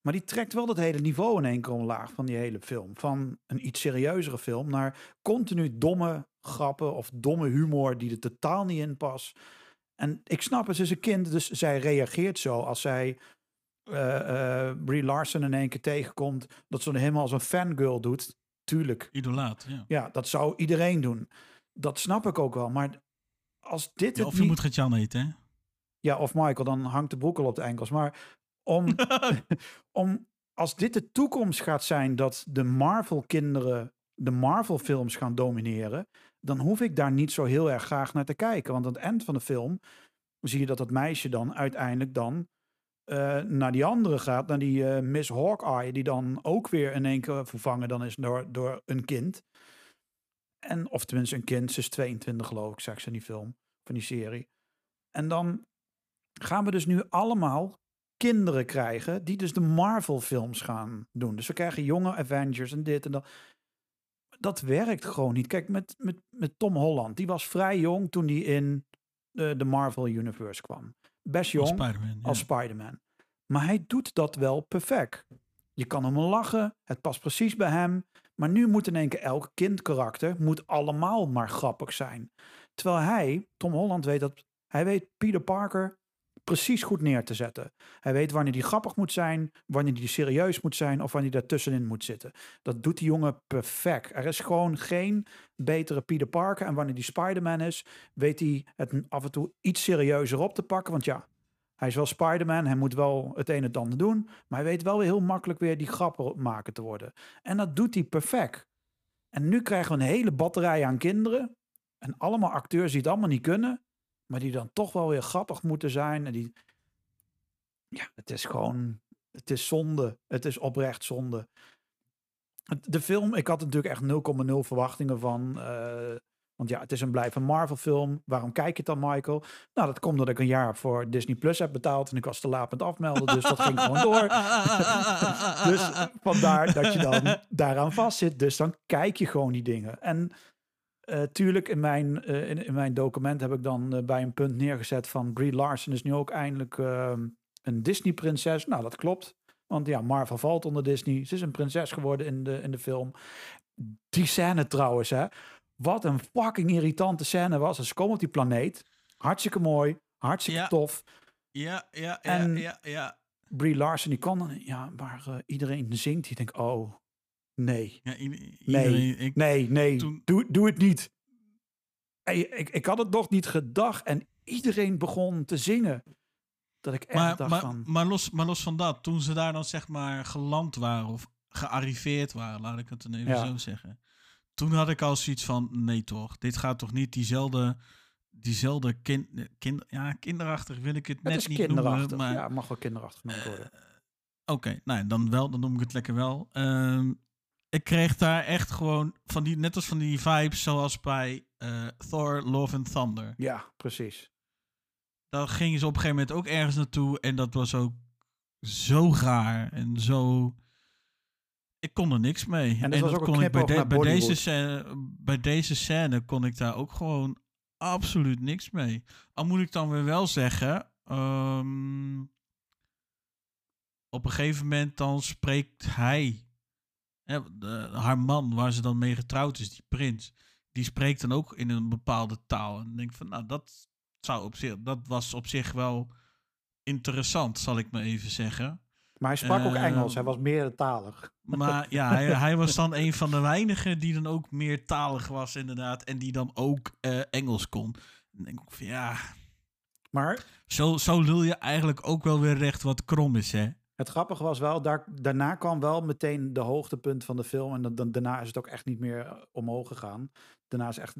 [SPEAKER 4] Maar die trekt wel dat hele niveau in één keer omlaag van die hele film. Van een iets serieuzere film naar continu domme grappen of domme humor die er totaal niet in past. En ik snap het, ze is een kind, dus zij reageert zo als zij eh, Brie Larson in één keer tegenkomt. Dat ze helemaal als een fangirl doet. Tuurlijk,
[SPEAKER 1] Idolaat, ja.
[SPEAKER 4] ja, dat zou iedereen doen. Dat snap ik ook wel. Maar als dit
[SPEAKER 1] ja
[SPEAKER 4] het
[SPEAKER 1] of je
[SPEAKER 4] niet...
[SPEAKER 1] moet Gert-Jan eten, hè?
[SPEAKER 4] Ja, of Michael, dan hangt de broek al op de enkels. Maar om, <laughs> <laughs> om als dit de toekomst gaat zijn dat de Marvel-kinderen de Marvel-films gaan domineren, dan hoef ik daar niet zo heel erg graag naar te kijken. Want aan het eind van de film zie je dat dat meisje dan uiteindelijk dan eh, naar die andere gaat, naar die eh, Miss Hawkeye, die dan ook weer in één keer vervangen dan is door, door een kind. En, of tenminste een kind, ze is 22 geloof ik, ze in die film, van die serie. En dan gaan we dus nu allemaal kinderen krijgen die dus de Marvel-films gaan doen. Dus we krijgen jonge Avengers en dit en dat. Dat werkt gewoon niet. Kijk, met, met, met Tom Holland, die was vrij jong toen hij in de, de Marvel Universe kwam. Best jong
[SPEAKER 1] Als Spider-Man. ja.
[SPEAKER 4] Spider-Man. Maar hij doet dat wel perfect. Je kan hem lachen, het past precies bij hem. Maar nu moet in één keer elk kindkarakter moet allemaal maar grappig zijn. Terwijl hij, Tom Holland, weet dat hij weet Peter Parker precies goed neer te zetten. Hij weet wanneer die grappig moet zijn, wanneer die serieus moet zijn of wanneer hij daartussenin moet zitten. Dat doet die jongen perfect. Er is gewoon geen betere Peter Parker. En wanneer die Spider-Man is, weet hij het af en toe iets serieuzer op te pakken. Want ja, hij is wel Spider-Man, hij moet wel het een en het ander doen. Maar hij weet wel weer heel makkelijk weer die grappen maken te worden. En dat doet hij perfect. En nu krijgen we een hele batterij aan kinderen. En allemaal acteurs die het allemaal niet kunnen. Maar die dan toch wel weer grappig moeten zijn. En die... Ja, het is gewoon... Het is zonde. Het is oprecht zonde. De film, ik had natuurlijk echt 0,0 verwachtingen van. eh, want ja, het is een blijven Marvel film. Waarom kijk je het dan, Michael? Nou, dat komt omdat ik een jaar voor Disney Plus heb betaald. En ik was te laat met afmelden, dus dat ging gewoon door. <laughs> dus vandaar dat je dan daaraan vastzit. Dus dan kijk je gewoon die dingen. En eh, tuurlijk, in mijn, eh, in, in mijn document heb ik dan eh, bij een punt neergezet van Brie Larson is nu ook eindelijk ehm, een Disney-prinses. Nou, dat klopt. Want ja, Marvel valt onder Disney. Ze is een prinses geworden in de, in de film. Die scène trouwens, hè. Wat een fucking irritante scène was. Ze komen op die planeet. Hartstikke mooi. Hartstikke
[SPEAKER 1] Ja.
[SPEAKER 4] tof.
[SPEAKER 1] Ja, ja, ja,
[SPEAKER 4] En-
[SPEAKER 1] ja, ja.
[SPEAKER 4] Brie Larson, die kan dan... Ja, maar iedereen zingt. Die denkt, oh, nee.
[SPEAKER 1] ja
[SPEAKER 4] Nee,
[SPEAKER 1] ik,
[SPEAKER 4] nee, nee,
[SPEAKER 1] toen-
[SPEAKER 4] doe, doe het niet. Ik, ik had het nog niet gedacht en iedereen begon te zingen. Dat ik echt
[SPEAKER 1] maar,
[SPEAKER 4] dacht
[SPEAKER 1] maar,
[SPEAKER 4] van...
[SPEAKER 1] maar, los, maar los van dat, toen ze daar dan zeg maar geland waren of gearriveerd waren, laat ik het dan even
[SPEAKER 4] Ja.
[SPEAKER 1] zo zeggen. Toen had ik al zoiets van, nee toch, dit gaat toch niet diezelfde, diezelfde kind, kind, ja, kinderachtig wil ik het,
[SPEAKER 4] het
[SPEAKER 1] net
[SPEAKER 4] is
[SPEAKER 1] niet
[SPEAKER 4] kinderachtig.
[SPEAKER 1] noemen. Maar,
[SPEAKER 4] Ja, mag wel kinderachtig genoemd worden.
[SPEAKER 1] Oké, nou dan wel, dan noem ik het lekker wel. Ehm, ik kreeg daar echt gewoon van die, net als van die vibes zoals bij eh, Thor, Love and Thunder.
[SPEAKER 4] ja, precies.
[SPEAKER 1] Daar gingen ze op een gegeven moment ook ergens naartoe en dat was ook zo raar en zo. Ik kon er niks mee.
[SPEAKER 4] En een
[SPEAKER 1] kon ik bij, bij, deze scène, bij deze scène kon ik daar ook gewoon absoluut niks mee. Al moet ik dan weer wel zeggen. ehm, op een gegeven moment dan spreekt hij, hè, de- haar man waar ze dan mee getrouwd is, die prins, die spreekt dan ook in een bepaalde taal. En denk van, nou, dat zou op zich, dat was op zich wel interessant, zal ik maar even zeggen.
[SPEAKER 4] Maar hij sprak ook
[SPEAKER 1] Ehm,
[SPEAKER 4] Engels. Hij was meertalig.
[SPEAKER 1] Maar <laughs> ja, hij, hij was dan een van de weinigen die dan ook meertalig was, inderdaad. En die dan ook eh, Engels kon. Dan denk ik van ja,
[SPEAKER 4] Maar
[SPEAKER 1] zo, zo lul je eigenlijk ook wel weer recht wat krom is, hè?
[SPEAKER 4] Het grappige was wel, daar, daarna kwam wel meteen de hoogtepunt van de film. En dan, dan, daarna is het ook echt niet meer eh, omhoog gegaan. Daarna is echt...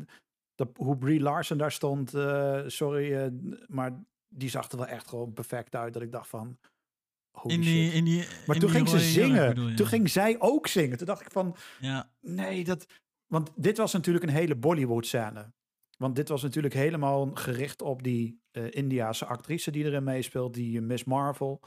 [SPEAKER 4] Dat, hoe Brie Larson daar stond, eh, sorry, eh, maar die zag er wel echt gewoon perfect uit. Dat ik dacht van, holy
[SPEAKER 1] In die,
[SPEAKER 4] shit.
[SPEAKER 1] in die,
[SPEAKER 4] Maar
[SPEAKER 1] in
[SPEAKER 4] toen
[SPEAKER 1] die
[SPEAKER 4] ging ze zingen.
[SPEAKER 1] bedoel?
[SPEAKER 4] Toen ging zij ook zingen. Toen dacht ik van,
[SPEAKER 1] Ja,
[SPEAKER 4] nee, dat... Want dit was natuurlijk een hele Bollywood-scène. Want dit was natuurlijk helemaal gericht op die eh Indiase actrice die erin meespeelt, die Miss Marvel.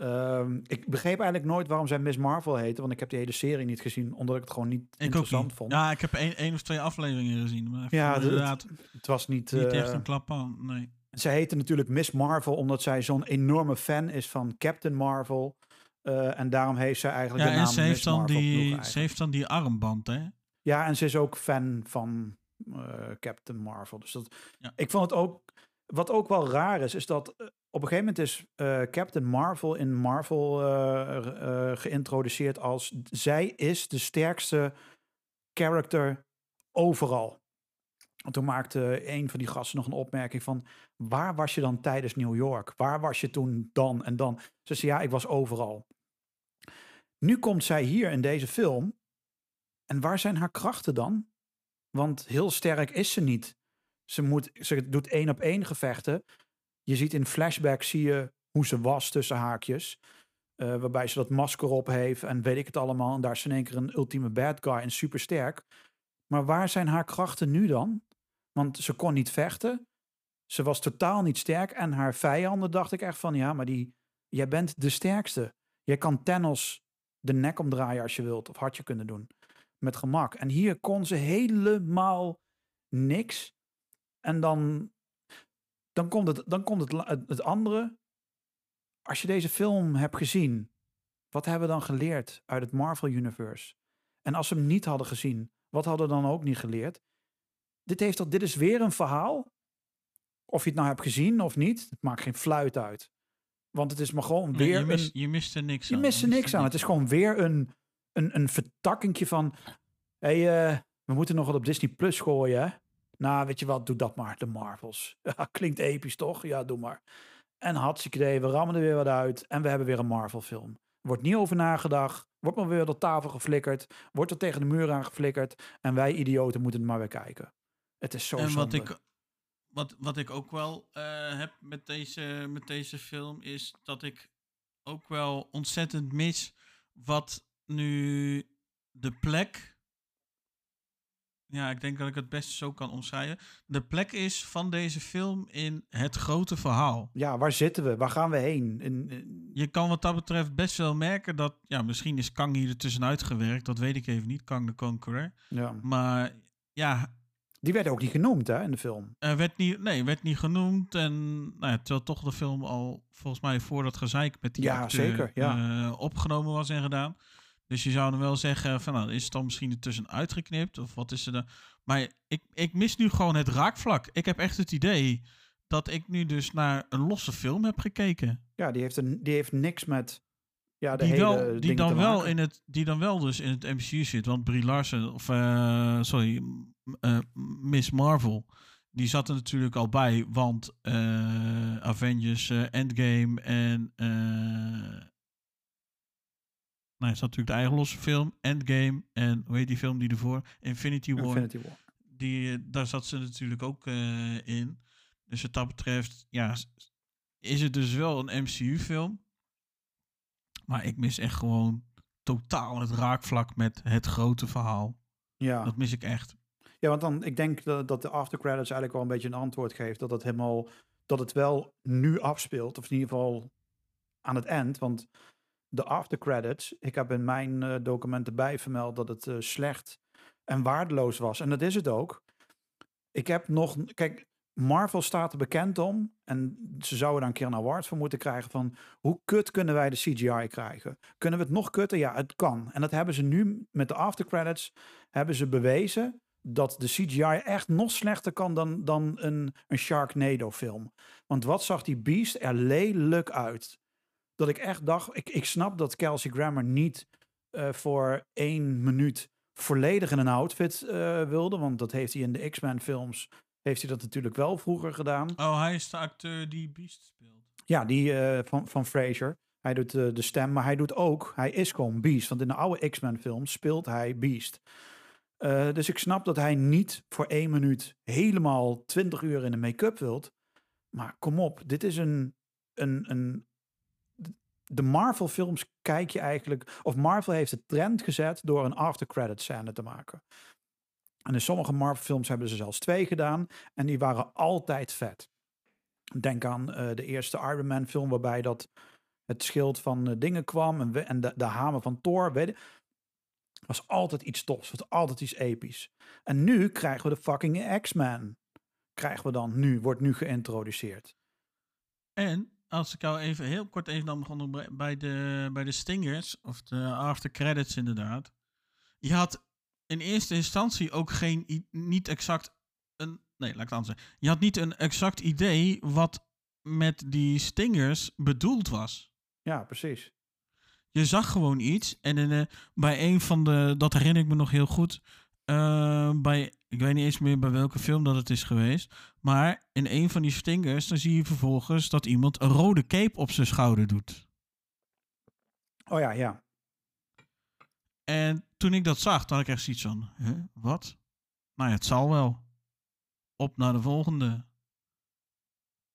[SPEAKER 4] Ehm, ik begreep eigenlijk nooit waarom zij Miss Marvel heette, want ik heb die hele serie niet gezien, omdat ik het gewoon niet
[SPEAKER 1] ik
[SPEAKER 4] interessant
[SPEAKER 1] niet.
[SPEAKER 4] vond.
[SPEAKER 1] Ja, ik heb één, één of twee afleveringen gezien. Maar
[SPEAKER 4] Ja,
[SPEAKER 1] inderdaad
[SPEAKER 4] Het was niet...
[SPEAKER 1] niet
[SPEAKER 4] eh,
[SPEAKER 1] echt een klap aan. Nee.
[SPEAKER 4] Zij heette natuurlijk Miss Marvel omdat zij zo'n enorme fan is van Captain Marvel. Eh, en daarom heeft zij eigenlijk
[SPEAKER 1] Ja,
[SPEAKER 4] de
[SPEAKER 1] en
[SPEAKER 4] naam
[SPEAKER 1] ze heeft,
[SPEAKER 4] Miss
[SPEAKER 1] dan
[SPEAKER 4] Marvel
[SPEAKER 1] die, ze heeft dan die armband, hè?
[SPEAKER 4] Ja, en ze is ook fan van eh, Captain Marvel. Dus dat,
[SPEAKER 1] Ja.
[SPEAKER 4] ik vond het ook. Wat ook wel raar is, is dat eh, op een gegeven moment is eh, Captain Marvel in Marvel eh, eh, geïntroduceerd als zij is de sterkste character overal. En toen maakte een van die gasten nog een opmerking van, waar was je dan tijdens New York? Waar was je toen dan en dan? Ze zei, ja, ik was overal. Nu komt zij hier in deze film en waar zijn haar krachten dan? Want heel sterk is ze niet. Ze, moet, ze doet één op één gevechten. Je ziet in flashback zie je hoe ze was tussen haakjes. eh, waarbij ze dat masker op heeft en weet ik het allemaal. En daar is in één keer een ultieme bad guy en super sterk. Maar waar zijn haar krachten nu dan? Want ze kon niet vechten. Ze was totaal niet sterk. En haar vijanden dacht ik echt van ja, maar die, jij bent de sterkste. Jij kan Thanos de nek omdraaien als je wilt. Of had je kunnen doen met gemak. En hier kon ze helemaal niks. En dan, dan komt, het, dan komt het, het, andere. Als je deze film hebt gezien, wat hebben we dan geleerd uit het Marvel Universe? En als we hem niet hadden gezien, wat hadden we dan ook niet geleerd? Dit, heeft toch, dit is weer een verhaal. Of je het nou hebt gezien of niet, het maakt geen fluit uit. Want het is maar gewoon
[SPEAKER 1] Nee,
[SPEAKER 4] weer
[SPEAKER 1] je, mis,
[SPEAKER 4] een...
[SPEAKER 1] je mist er niks
[SPEAKER 4] Je
[SPEAKER 1] aan.
[SPEAKER 4] mist er niks aan. Het is gewoon weer een, een, een vertakkingje van... hey, eh, we moeten nog wat op Disney Plus gooien, hè? Nou, weet je wat, doe dat maar, de Marvels. <laughs> Ja, klinkt episch, toch? Ja, doe maar. En hartstikke idee, we rammen er weer wat uit. En we hebben weer een Marvel film. Wordt niet over nagedacht. Wordt maar weer op tafel geflikkerd. Wordt er tegen de muur aangeflikkerd. En wij idioten moeten het maar weer kijken. Het is zo
[SPEAKER 1] en wat ik, wat, wat ik ook wel eh, heb met deze, met deze film is dat ik ook wel ontzettend mis wat nu de plek. Ja, ik denk dat ik het best zo kan omschrijven. De plek is van deze film in het grote verhaal.
[SPEAKER 4] Ja, waar zitten we? Waar gaan we heen?
[SPEAKER 1] Je kan wat dat betreft best wel merken dat, ja, misschien is Kang hier er tussenuit gewerkt, dat weet ik even niet, Kang de Conqueror.
[SPEAKER 4] ja.
[SPEAKER 1] Maar ja,
[SPEAKER 4] Die werd ook niet genoemd hè, in de film.
[SPEAKER 1] Er werd niet, nee, werd niet genoemd. En nou ja, terwijl toch de film al volgens mij voor dat gezeik met die
[SPEAKER 4] Ja,
[SPEAKER 1] acteur,
[SPEAKER 4] zeker, ja.
[SPEAKER 1] eh, opgenomen was en gedaan. Dus je zou dan wel zeggen van nou, is het dan misschien ertussen uitgeknipt? Of wat is er dan? Maar ik, ik mis nu gewoon het raakvlak. Ik heb echt het idee dat ik nu dus naar een losse film heb gekeken.
[SPEAKER 4] Ja, die heeft, een, die heeft niks met ja, de
[SPEAKER 1] Die,
[SPEAKER 4] hele
[SPEAKER 1] wel, die, dan wel in het, die dan wel dus in het MCU zit. Want Brie Larson, of eh, sorry, eh, Miss Marvel, die zat er natuurlijk al bij. Want eh, Avengers Endgame en... nou, is natuurlijk de eigen losse film. Endgame en hoe heet die film die ervoor? Infinity War.
[SPEAKER 4] Infinity War.
[SPEAKER 1] Die, eh, daar zat ze natuurlijk ook eh, in. Dus wat dat betreft, ja, is het dus wel een MCU-film. Maar ik mis echt gewoon totaal het raakvlak met het grote verhaal.
[SPEAKER 4] Ja.
[SPEAKER 1] Dat mis ik echt.
[SPEAKER 4] ja, want dan, ik denk dat, dat de aftercredits eigenlijk wel een beetje een antwoord geeft. Dat het helemaal, dat het wel nu afspeelt. Of in ieder geval aan het eind. Want de aftercredits, ik heb in mijn eh, documenten bij vermeld dat het eh, slecht en waardeloos was. En dat is het ook. Ik heb nog, kijk, Marvel staat er bekend om. En ze zouden daar een keer een award voor moeten krijgen. Van hoe kut kunnen wij de CGI krijgen? Kunnen we het nog kutter? Ja, het kan. En dat hebben ze nu met de aftercredits hebben ze bewezen dat de CGI echt nog slechter kan dan, dan een, een Sharknado film. Want wat zag die beest er lelijk uit? Dat ik echt dacht, ik, ik snap dat Kelsey Grammer niet eh, voor één minuut volledig in een outfit eh, wilde. Want dat heeft hij in de X-Men films, heeft hij dat natuurlijk wel vroeger gedaan.
[SPEAKER 1] Oh, hij is de acteur die Beast speelt.
[SPEAKER 4] Ja, die eh, van, van Fraser. Hij doet de stem, maar hij doet ook, hij is gewoon Beast. Want in de oude X-Men films speelt hij Beast. Dus ik snap dat hij niet voor één minuut helemaal 20 uur in de make-up wilt. Maar kom op, dit is een, een, een. De Marvel films kijk je eigenlijk. Of Marvel heeft de trend gezet door een after-credit scène te maken. En in sommige Marvel films hebben ze zelfs twee gedaan. En die waren altijd vet. Denk aan eh, de eerste Iron Man film waarbij dat het schild van eh, dingen kwam en, en de, de hamer van Thor. Weet was altijd iets tofs, was altijd iets episch. En nu krijgen we de fucking X-Men. Krijgen we dan nu, wordt nu geïntroduceerd.
[SPEAKER 1] En als ik jou even heel kort even dan begon bij- de, bij de Stingers, of de after credits inderdaad. Je had in eerste instantie ook geen, niet exact een, nee, laat ik het anders zeggen. Je had niet een exact idee wat met die Stingers bedoeld was.
[SPEAKER 4] Ja, precies.
[SPEAKER 1] Je zag gewoon iets en in, bij een van de, dat herinner ik me nog heel goed, eh, bij, ik weet niet eens meer bij welke film dat het is geweest, maar in een van die stingers, dan zie je vervolgens dat iemand een rode cape op zijn schouder doet.
[SPEAKER 4] Oh ja, ja.
[SPEAKER 1] En toen ik dat zag, toen had ik echt zoiets van, huh, wat? Nou ja, het zal wel. Op naar de volgende.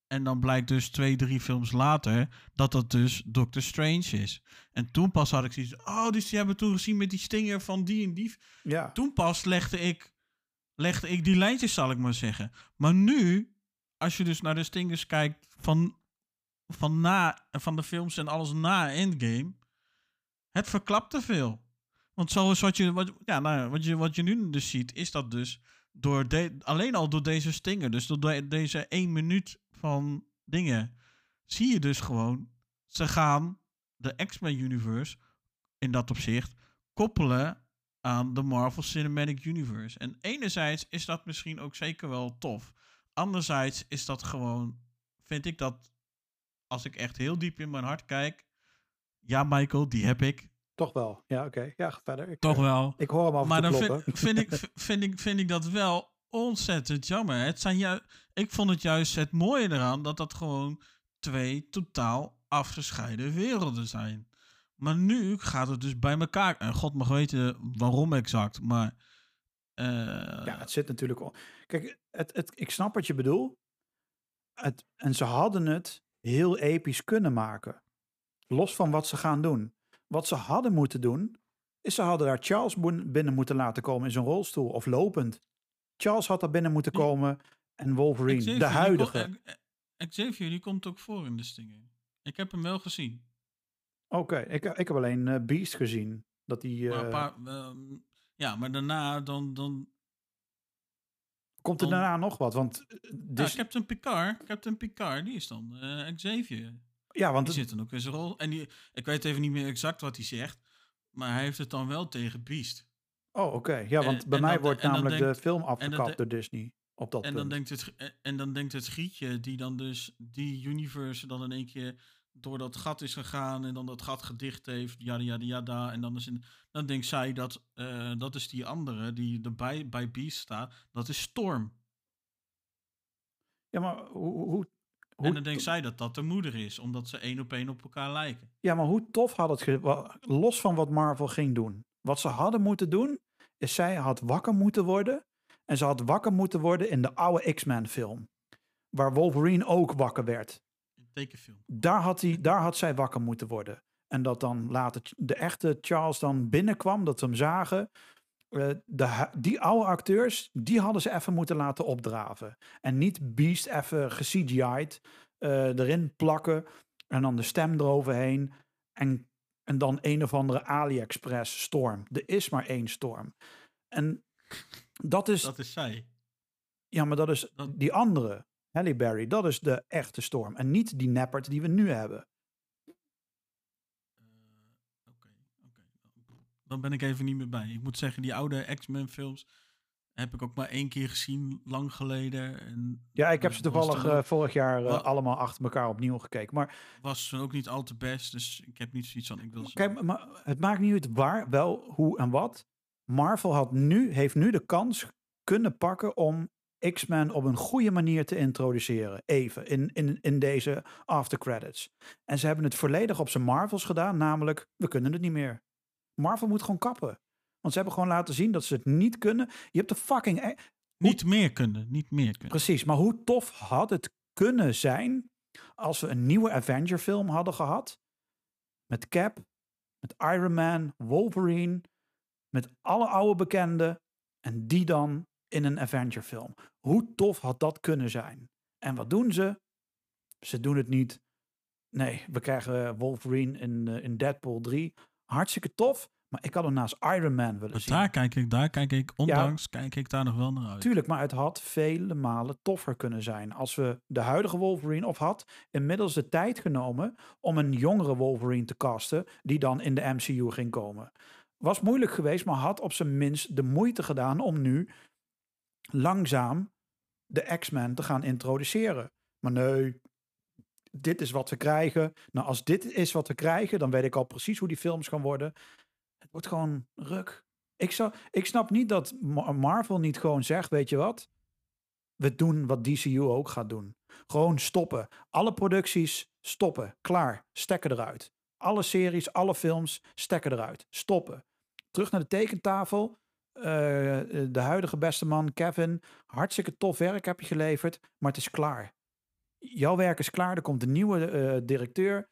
[SPEAKER 1] En dan blijkt dus twee, drie films later dat dat dus Doctor Strange is. En toen pas had ik zoiets oh, dus die hebben we toen gezien met die stinger van die en die.
[SPEAKER 4] Ja,
[SPEAKER 1] Toen pas legde ik, legde ik die lijntjes, zal ik maar zeggen. Maar nu, als je dus naar de stingers kijkt van, van, na, van de films en alles na Endgame, het verklapt te veel. Want zoals wat je, wat, ja, nou, wat je, wat je nu dus ziet, is dat dus door alleen al door deze stinger, dus door de- deze één minuut van dingen, zie je dus gewoon, ze gaan de X-Men Universe in dat opzicht koppelen aan de Marvel Cinematic Universe. En enerzijds is dat misschien ook zeker wel tof. Anderzijds is dat gewoon, vind ik dat, als ik echt heel diep in mijn hart kijk, ja Michael, die heb ik.
[SPEAKER 4] toch wel. Ja, oké. Ja, verder. Ik,
[SPEAKER 1] Toch
[SPEAKER 4] eh,
[SPEAKER 1] wel.
[SPEAKER 4] Ik hoor hem af en
[SPEAKER 1] Maar dan vind, vind, ik, <laughs> vind, ik, vind ik dat wel ontzettend jammer. Het zijn ju ik vond het juist het mooie eraan dat dat gewoon twee totaal afgescheiden werelden zijn. Maar nu gaat het dus bij elkaar. En God mag weten waarom exact, maar... eh,
[SPEAKER 4] Ja, het zit natuurlijk... al- Kijk, het, het, ik snap wat je bedoelt. Het, en ze hadden het heel episch kunnen maken. Los van wat ze gaan doen. Wat ze hadden moeten doen, is ze hadden daar Charles binnen moeten laten komen in zijn rolstoel. Of lopend. Charles had daar binnen moeten komen. En Wolverine,
[SPEAKER 1] Xavier,
[SPEAKER 4] de huidige.
[SPEAKER 1] Xavier, die komt ook voor in de Stinger. Ik heb hem wel gezien.
[SPEAKER 4] Oké, ik, ik heb alleen eh, Beast gezien. Dat die...
[SPEAKER 1] Maar
[SPEAKER 4] eh,
[SPEAKER 1] een paar, ehm, ja, maar daarna dan, dan...
[SPEAKER 4] Komt er
[SPEAKER 1] Dan-
[SPEAKER 4] daarna nog wat? Want, eh,
[SPEAKER 1] Ja,
[SPEAKER 4] dus,
[SPEAKER 1] Captain Picard, Captain Picard, die is dan Xavier.
[SPEAKER 4] ja, want
[SPEAKER 1] Die
[SPEAKER 4] het-
[SPEAKER 1] zit dan ook in zijn rol. En die, ik weet even niet meer exact wat hij zegt. Maar hij heeft het dan wel tegen Beast.
[SPEAKER 4] Oh, oké. Ja, want
[SPEAKER 1] En-
[SPEAKER 4] bij
[SPEAKER 1] en
[SPEAKER 4] mij wordt namelijk
[SPEAKER 1] denkt-
[SPEAKER 4] de film afgekapt door Disney. Op dat
[SPEAKER 1] En
[SPEAKER 4] punt.
[SPEAKER 1] dan, denkt het, en dan denkt het schietje, die dan dus die universe dan in één keer door dat gat is gegaan en dan dat gat gedicht heeft, yada yada yada. En dan, is in, dan denkt zij dat eh, dat is die andere die erbij bij Beast staat, dat is Storm.
[SPEAKER 4] Ja, maar hoe, hoe, hoe,
[SPEAKER 1] en dan denkt zij dat dat de moeder is, omdat ze één op één op elkaar lijken.
[SPEAKER 4] ja, maar hoe tof had het... ge- Los van wat Marvel ging doen. Wat ze hadden moeten doen, is zij had wakker moeten worden. En ze had wakker moeten worden in de oude X-Men film. Waar Wolverine ook wakker werd.
[SPEAKER 1] Tekenfilm.
[SPEAKER 4] Daar had, hij, daar had zij wakker moeten worden. En dat dan later de echte Charles dan binnenkwam, dat ze hem zagen. Eh, de, die oude acteurs, die hadden ze even moeten laten opdraven. En niet Beast even ge-CGI'd eh, erin plakken. En dan de stem eroverheen. En, en dan een of andere AliExpress storm. Er is maar één storm. En dat is,
[SPEAKER 1] Dat is zij.
[SPEAKER 4] ja, maar dat is
[SPEAKER 1] dat-
[SPEAKER 4] die andere, Halle Berry, dat is de echte storm. En niet die neppert die we nu hebben.
[SPEAKER 1] Eh, Oké. Dan ben ik even niet meer bij. Ik moet zeggen, die oude X-Men films heb ik ook maar één keer gezien, lang geleden. En
[SPEAKER 4] Ja, ik heb ze
[SPEAKER 1] dat was
[SPEAKER 4] toevallig eh, vorig jaar eh, allemaal achter elkaar opnieuw gekeken. Maar
[SPEAKER 1] was ook niet al te best, dus ik heb niet zoiets van, ik wil ze...
[SPEAKER 4] kijk, maar het maakt niet uit waar, wel, hoe en wat. Marvel had nu, heeft nu de kans kunnen pakken om X-Men op een goede manier te introduceren. Even, in, in, in deze after credits. En ze hebben het volledig op zijn Marvels gedaan, namelijk, we kunnen het niet meer. Marvel moet gewoon kappen. Want ze hebben gewoon laten zien dat ze het niet kunnen. Je hebt de fucking... e-
[SPEAKER 1] Niet meer kunnen, niet meer kunnen.
[SPEAKER 4] Precies, maar hoe tof had het kunnen zijn als we een nieuwe Avenger film hadden gehad? Met Cap, met Iron Man, Wolverine, met alle oude bekenden en die dan in een Avenger film. Hoe tof had dat kunnen zijn? En wat doen ze? Ze doen het niet. Nee, we krijgen Wolverine in, eh, in Deadpool 3. Hartstikke tof, maar ik had hem naast Iron Man willen
[SPEAKER 1] Maar
[SPEAKER 4] zien.
[SPEAKER 1] daar kijk ik, daar kijk ik, ondanks, kijk ik daar nog wel naar uit.
[SPEAKER 4] Tuurlijk, maar het had vele malen toffer kunnen zijn. Als we de huidige Wolverine, of had inmiddels de tijd genomen om een jongere Wolverine te casten, die dan in de MCU ging komen. Was moeilijk geweest, maar had op zijn minst de moeite gedaan om nu langzaam de X-Men te gaan introduceren. Maar nee, dit is wat we krijgen. Nou, als dit is wat we krijgen, dan weet ik al precies hoe die films gaan worden. Het wordt gewoon ruk. Ik, zou, ik snap niet dat Ma- Marvel niet gewoon zegt, weet je wat? We doen wat DCU ook gaat doen. Gewoon stoppen. Alle producties stoppen. Klaar. Stekken eruit. Alle series, alle films, stekken eruit. Stoppen. Terug naar de tekentafel. Eh, de huidige beste man, Kevin. Hartstikke tof werk heb je geleverd, maar het is klaar. Jouw werk is klaar. Er komt een nieuwe eh, directeur.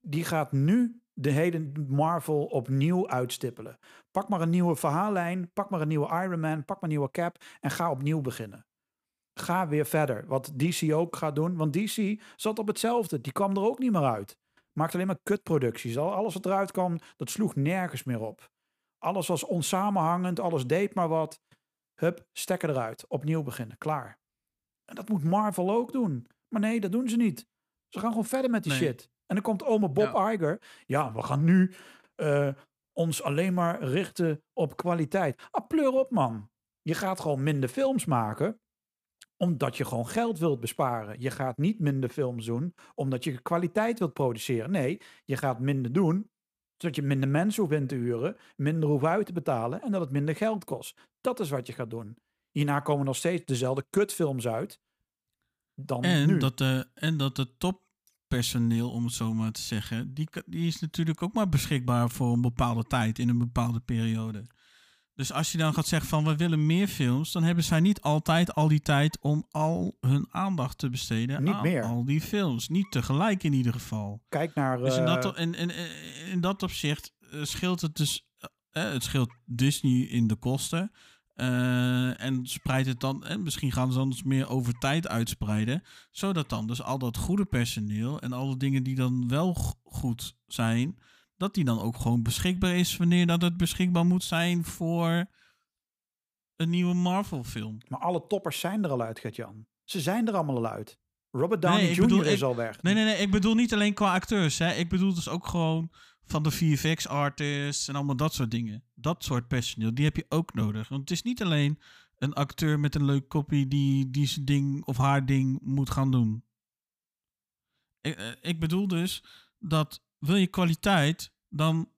[SPEAKER 4] Die gaat nu de hele Marvel opnieuw uitstippelen. Pak maar een nieuwe verhaallijn. Pak maar een nieuwe Iron Man. Pak maar een nieuwe Cap. En ga opnieuw beginnen. Ga weer verder. Wat DC ook gaat doen. Want DC zat op hetzelfde. Die kwam er ook niet meer uit. Maakte alleen maar kutproducties. Al- Alles wat eruit kwam, dat sloeg nergens meer op. Alles was onsamenhangend. Alles deed maar wat. Hup, stekker eruit. Opnieuw beginnen. Klaar. En dat moet Marvel ook doen. Maar nee, dat doen ze niet. Ze gaan gewoon verder met die
[SPEAKER 1] Nee.
[SPEAKER 4] shit. En dan komt oma Bob
[SPEAKER 1] Ja.
[SPEAKER 4] Iger. Ja, we gaan nu eh, ons alleen maar richten op kwaliteit. Ah, pleur op, man. Je gaat gewoon minder films maken omdat je gewoon geld wilt besparen. Je gaat niet minder films doen omdat je kwaliteit wilt produceren. Nee, je gaat minder doen zodat je minder mensen hoeft in te huren, minder hoeft uit te betalen en dat het minder geld kost. Dat is wat je gaat doen. Hierna komen nog steeds dezelfde kutfilms uit dan
[SPEAKER 1] En
[SPEAKER 4] nu.
[SPEAKER 1] dat, de, en dat de toppersoneel, om het zo maar te zeggen, die, die is natuurlijk ook maar beschikbaar voor een bepaalde tijd in een bepaalde periode. Dus als je dan gaat zeggen van we willen meer films, dan hebben zij niet altijd al die tijd om al hun aandacht te besteden
[SPEAKER 4] Niet
[SPEAKER 1] aan
[SPEAKER 4] meer.
[SPEAKER 1] al die films. Niet tegelijk in ieder geval.
[SPEAKER 4] Kijk naar...
[SPEAKER 1] Dus in
[SPEAKER 4] eh,
[SPEAKER 1] dat, in, in, in dat opzicht eh, scheelt het dus. eh, het scheelt Disney in de kosten. eh, en spreidt het dan. En misschien gaan ze dan dus meer over tijd uitspreiden. Zodat dan dus al dat goede personeel. En alle dingen die dan wel goed zijn. Dat die dan ook gewoon beschikbaar is. Wanneer dat het beschikbaar moet zijn voor een nieuwe Marvel film.
[SPEAKER 4] Maar alle toppers zijn er al uit, Gert-Jan. Ze zijn er allemaal al uit. Robert Downey
[SPEAKER 1] Nee,
[SPEAKER 4] Jr.
[SPEAKER 1] bedoel,
[SPEAKER 4] is
[SPEAKER 1] ik-
[SPEAKER 4] al weg.
[SPEAKER 1] Nee, nee, nee. Ik bedoel niet alleen qua acteurs. Hè. Ik bedoel dus ook gewoon van de VFX artists en allemaal dat soort dingen. Dat soort personeel, die heb je ook nodig. Want het is niet alleen een acteur met een leuk kopie die, die zijn ding of haar ding moet gaan doen. Ik, eh, ik bedoel dus dat wil je kwaliteit, dan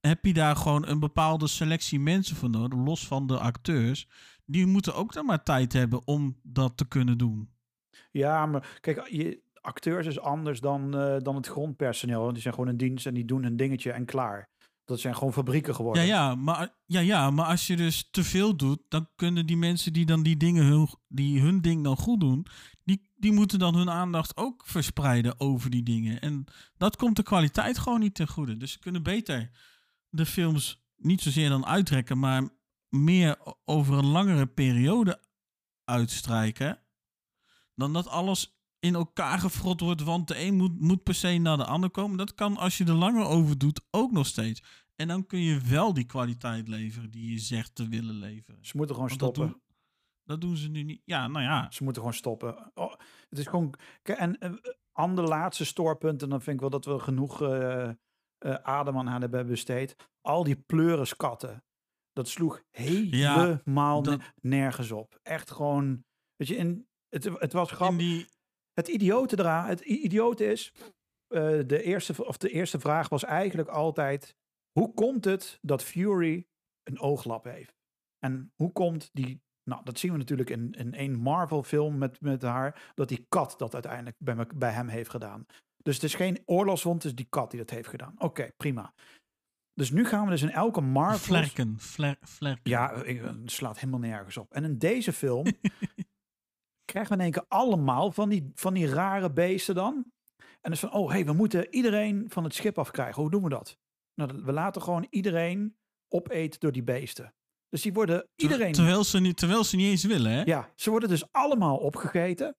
[SPEAKER 1] heb je daar gewoon een bepaalde selectie mensen voor nodig, los van de acteurs. Die moeten ook dan maar tijd hebben om dat te kunnen doen.
[SPEAKER 4] Ja, maar kijk, je, acteurs is anders dan, eh, dan het grondpersoneel. Die zijn gewoon in dienst en die doen hun dingetje en klaar. Dat zijn gewoon fabrieken geworden.
[SPEAKER 1] Ja, ja, maar, ja, ja, maar als je dus te veel doet, dan kunnen die mensen die dan die dingen hun, die hun ding dan goed doen, die, die moeten dan hun aandacht ook verspreiden over die dingen. En dat komt de kwaliteit gewoon niet ten goede. Dus ze kunnen beter de films niet zozeer dan uitrekken, maar meer over een langere periode uitstrijken. Dan dat alles in elkaar gefrot wordt, want de een moet, moet per se naar de ander komen. Dat kan als je er langer over doet ook nog steeds. En dan kun je wel die kwaliteit leveren die je zegt te willen leveren.
[SPEAKER 4] Ze moeten gewoon
[SPEAKER 1] Want dat
[SPEAKER 4] stoppen.
[SPEAKER 1] doen, dat doen ze nu niet. Ja, nou ja.
[SPEAKER 4] Ze moeten gewoon stoppen. Oh, het is gewoon. En eh, ander laatste stoorpunt, en dan vind ik wel dat we genoeg eh, adem aan hebben besteed. Al die pleurenskatten. Dat sloeg helemaal
[SPEAKER 1] dat-
[SPEAKER 4] nergens op. Echt gewoon. Weet je, in, het, het was
[SPEAKER 1] In
[SPEAKER 4] grappig.
[SPEAKER 1] die,
[SPEAKER 4] Het idiote eraan, het idiote is, eh, de, eerste, of de eerste vraag was eigenlijk altijd, hoe komt het dat Fury een ooglap heeft? En hoe komt die, nou dat zien we natuurlijk in, in één Marvel film met, met haar, dat die kat dat uiteindelijk bij, me- bij hem heeft gedaan. Dus het is geen oorlogswond, het is die kat die dat heeft gedaan. Oké, prima. Dus nu gaan we dus in elke Marvel...
[SPEAKER 1] vlerken, vler, vlerken.
[SPEAKER 4] Ja, ik, het slaat helemaal nergens op. En in deze film <laughs> krijgen we in één keer allemaal van die, van die rare beesten dan. En dus van, oh hey, we moeten iedereen van het schip afkrijgen. Hoe doen we dat? Nou, we laten gewoon iedereen opeten door die beesten. Dus die worden iedereen...
[SPEAKER 1] Terwijl ze, niet, terwijl ze niet eens willen, hè?
[SPEAKER 4] Ja, ze worden dus allemaal opgegeten.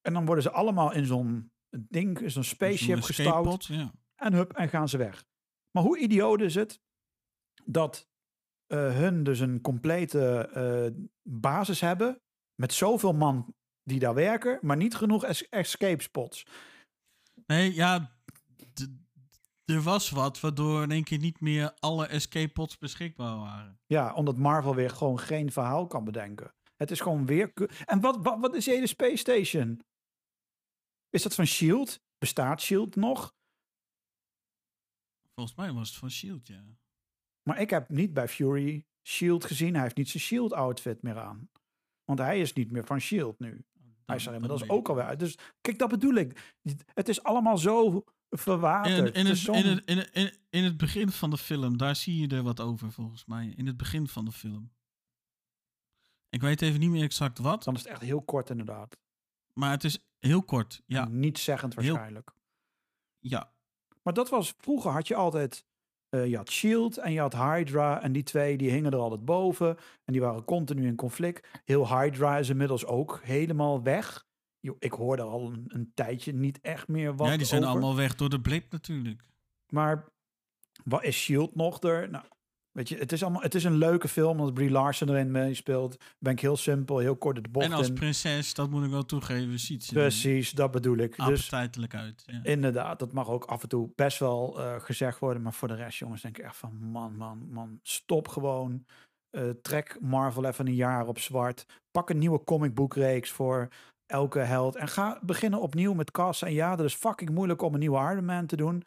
[SPEAKER 4] En dan worden ze allemaal in zo'n ding, zo'n
[SPEAKER 1] Zo'n
[SPEAKER 4] spaceship
[SPEAKER 1] escape
[SPEAKER 4] gestouwd
[SPEAKER 1] Ja.
[SPEAKER 4] en hup, en gaan ze weg. Maar hoe idioot is het dat eh, hun dus een complete eh, basis hebben met zoveel man die daar werken, maar niet genoeg es- escape spots.
[SPEAKER 1] Nee, ja, er was wat waardoor in één keer niet meer alle escape pods beschikbaar waren.
[SPEAKER 4] Ja, omdat Marvel weer gewoon geen verhaal kan bedenken. Het is gewoon weer... En wat, wat, wat is hele Space Station? Is dat van S.H.I.E.L.D.? Bestaat S.H.I.E.L.D. nog?
[SPEAKER 1] Volgens mij was het van Shield, ja.
[SPEAKER 4] Maar ik heb niet bij Fury S.H.I.E.L.D. gezien. Hij heeft niet zijn S.H.I.E.L.D.-outfit meer aan. Want hij is niet meer van S.H.I.E.L.D. nu. Hij is er inmiddels ook alweer uit. Dus kijk, dat bedoel ik. Het is allemaal zo verwaterd.
[SPEAKER 1] In, in,
[SPEAKER 4] Het
[SPEAKER 1] in, het, in, het, in, in het begin van de film, daar zie je er wat over volgens mij. In het begin van de film. Ik weet even niet meer exact wat,
[SPEAKER 4] Dan is het echt heel kort inderdaad.
[SPEAKER 1] maar het is heel kort. Ja,
[SPEAKER 4] Niet zeggend
[SPEAKER 1] Heel-
[SPEAKER 4] waarschijnlijk.
[SPEAKER 1] ja.
[SPEAKER 4] Maar dat was, vroeger had je altijd, eh, je had S.H.I.E.L.D. en je had Hydra. En die twee, die hingen er altijd boven. En die waren continu in conflict. Heel Hydra is inmiddels ook helemaal weg. Jo, ik hoorde al een, een tijdje niet echt meer wat
[SPEAKER 1] ja, die zijn
[SPEAKER 4] over.
[SPEAKER 1] allemaal weg door de blip natuurlijk.
[SPEAKER 4] Maar wat is Shield nog er? Nou, weet je, het is, allemaal, het is een leuke film omdat Brie Larson erin meespeelt. Ben ik heel simpel, heel kort de bocht
[SPEAKER 1] En als
[SPEAKER 4] in.
[SPEAKER 1] prinses, dat moet ik wel toegeven, ziet ze
[SPEAKER 4] Precies, dat bedoel ik. Dus
[SPEAKER 1] uit. Ja.
[SPEAKER 4] inderdaad, dat mag ook af en toe best wel eh, gezegd worden. Maar voor de rest, jongens, denk ik echt van man, man, man, stop gewoon. Eh, trek Marvel even een jaar op zwart. Pak een nieuwe comicboekreeks voor elke held. En ga beginnen opnieuw met cast. En ja, dat is fucking moeilijk om een nieuwe Iron Man te doen.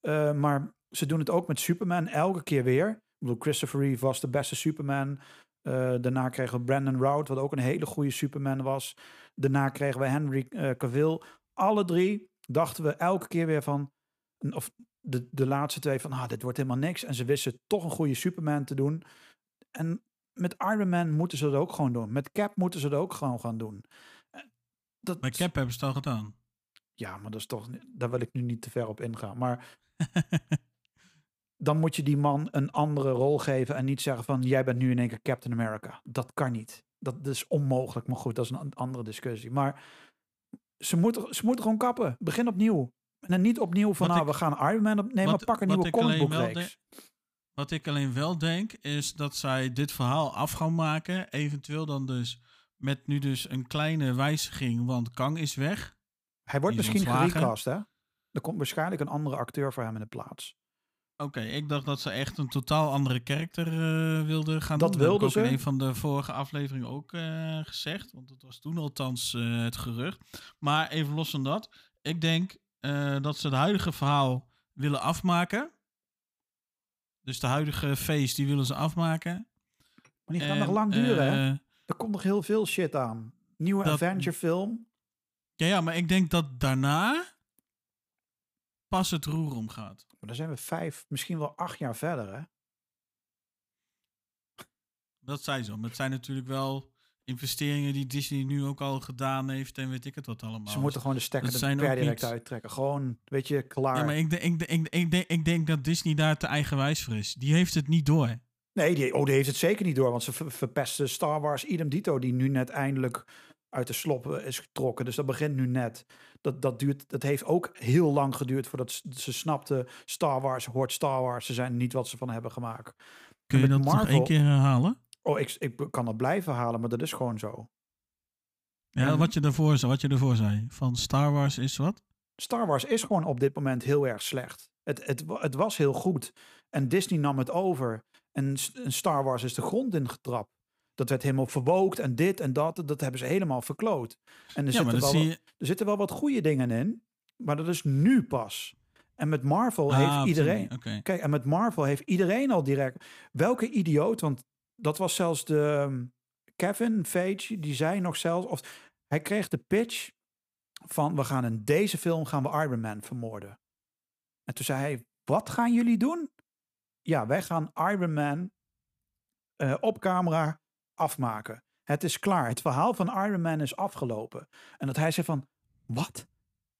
[SPEAKER 4] Eh, maar ze doen het ook met Superman elke keer weer. Bedoel, Christopher Reeve was de beste Superman. Eh, daarna kregen we Brandon Routh, wat ook een hele goede Superman was. Daarna kregen we Henry eh, Cavill. Alle drie dachten we elke keer weer van... Of de, de laatste twee van, ah, dit wordt helemaal niks. En ze wisten toch een goede Superman te doen. En met Iron Man moeten ze dat ook gewoon doen. Met Cap moeten ze dat ook gewoon gaan doen. Eh, Dat,
[SPEAKER 1] Bij Cap hebben ze het al gedaan.
[SPEAKER 4] ja, maar dat is toch, daar wil ik nu niet te ver op ingaan. Maar <laughs> dan moet je die man een andere rol geven en niet zeggen van jij bent nu in één keer Captain America. Dat kan niet. Dat is onmogelijk. Maar goed, dat is een andere discussie. Maar ze moeten, ze moeten gewoon kappen. Begin opnieuw. En dan niet opnieuw van
[SPEAKER 1] Wat
[SPEAKER 4] nou,
[SPEAKER 1] ik-
[SPEAKER 4] we gaan Iron Man opnemen,
[SPEAKER 1] wat-
[SPEAKER 4] maar pak een nieuwe comicboekreeks.
[SPEAKER 1] Wat ik alleen wel denk, is dat zij dit verhaal af gaan maken. Eventueel dan dus met nu dus een kleine wijziging, want Kang is weg.
[SPEAKER 4] Hij wordt
[SPEAKER 1] Die
[SPEAKER 4] misschien gerecast, hè? Er komt waarschijnlijk een andere acteur voor hem in de plaats.
[SPEAKER 1] Oké, ik dacht dat ze echt een totaal andere karakter eh wilden gaan
[SPEAKER 4] Dat
[SPEAKER 1] doen.
[SPEAKER 4] wilden
[SPEAKER 1] ik ook
[SPEAKER 4] ze.
[SPEAKER 1] in een van de vorige afleveringen ook eh, gezegd. Want het was toen althans eh, het gerucht. Maar even los van dat. Ik denk dat ze het huidige verhaal willen afmaken. Dus de huidige feest, die willen ze afmaken.
[SPEAKER 4] Maar die gaat
[SPEAKER 1] En,
[SPEAKER 4] nog lang duren, hè? Er komt nog heel veel shit aan. Nieuwe
[SPEAKER 1] dat-
[SPEAKER 4] Avenger film.
[SPEAKER 1] Ja, ja, maar ik denk dat daarna pas het roer omgaat.
[SPEAKER 4] Maar dan zijn we vijf, misschien wel acht jaar verder, hè?
[SPEAKER 1] Dat zei ze. Maar het zijn natuurlijk wel investeringen die Disney nu ook al gedaan heeft en weet ik het wat allemaal.
[SPEAKER 4] Ze moeten gewoon de stekker er
[SPEAKER 1] zijn
[SPEAKER 4] per direct
[SPEAKER 1] niet-
[SPEAKER 4] uittrekken. Gewoon, weet je, klaar.
[SPEAKER 1] Ja, maar ik, denk- ik, denk- ik, ik, denk, ik denk dat Disney daar te eigenwijs voor is. Die heeft het niet door.
[SPEAKER 4] Nee, die, oh, die heeft het zeker niet door. Want ze ver- verpesten Star Wars idem dito, die nu net eindelijk uit de slop eh, is getrokken. Dus dat begint nu net. Dat, dat, duurt, dat heeft ook heel lang geduurd voordat ze, snapten... Star Wars hoort Star Wars. Ze zijn niet wat ze van hebben gemaakt.
[SPEAKER 1] Kun je dat nog
[SPEAKER 4] Marvel-
[SPEAKER 1] één keer herhalen?
[SPEAKER 4] Oh, ik, ik kan dat blijven halen, maar dat is gewoon zo.
[SPEAKER 1] Ja,
[SPEAKER 4] En-
[SPEAKER 1] wat je, ervoor, zei- wat je ervoor zei. Van Star Wars is wat?
[SPEAKER 4] Star Wars is gewoon op dit moment heel erg slecht. Het, het, het was heel goed. En Disney nam het over. En, Star Wars is de grond ingetrapt. Dat werd helemaal verwookt en dit en dat. Dat hebben ze helemaal verkloot. En er,
[SPEAKER 1] Ja,
[SPEAKER 4] zitten, wel,
[SPEAKER 1] je...
[SPEAKER 4] er zitten wel wat goede dingen in. Maar dat is nu pas. En met Marvel
[SPEAKER 1] Ah,
[SPEAKER 4] heeft iedereen... Kijk, en met Marvel heeft iedereen al direct... Welke idioot, want dat was zelfs de... um, Kevin Feige, die zei nog zelfs... Of, hij kreeg de pitch van... We gaan in deze film gaan we Iron Man vermoorden. En toen zei hij... Wat gaan jullie doen? Ja, wij gaan Iron Man eh, op camera afmaken. Het is klaar. Het verhaal van Iron Man is afgelopen. En dat hij zei van... Wat?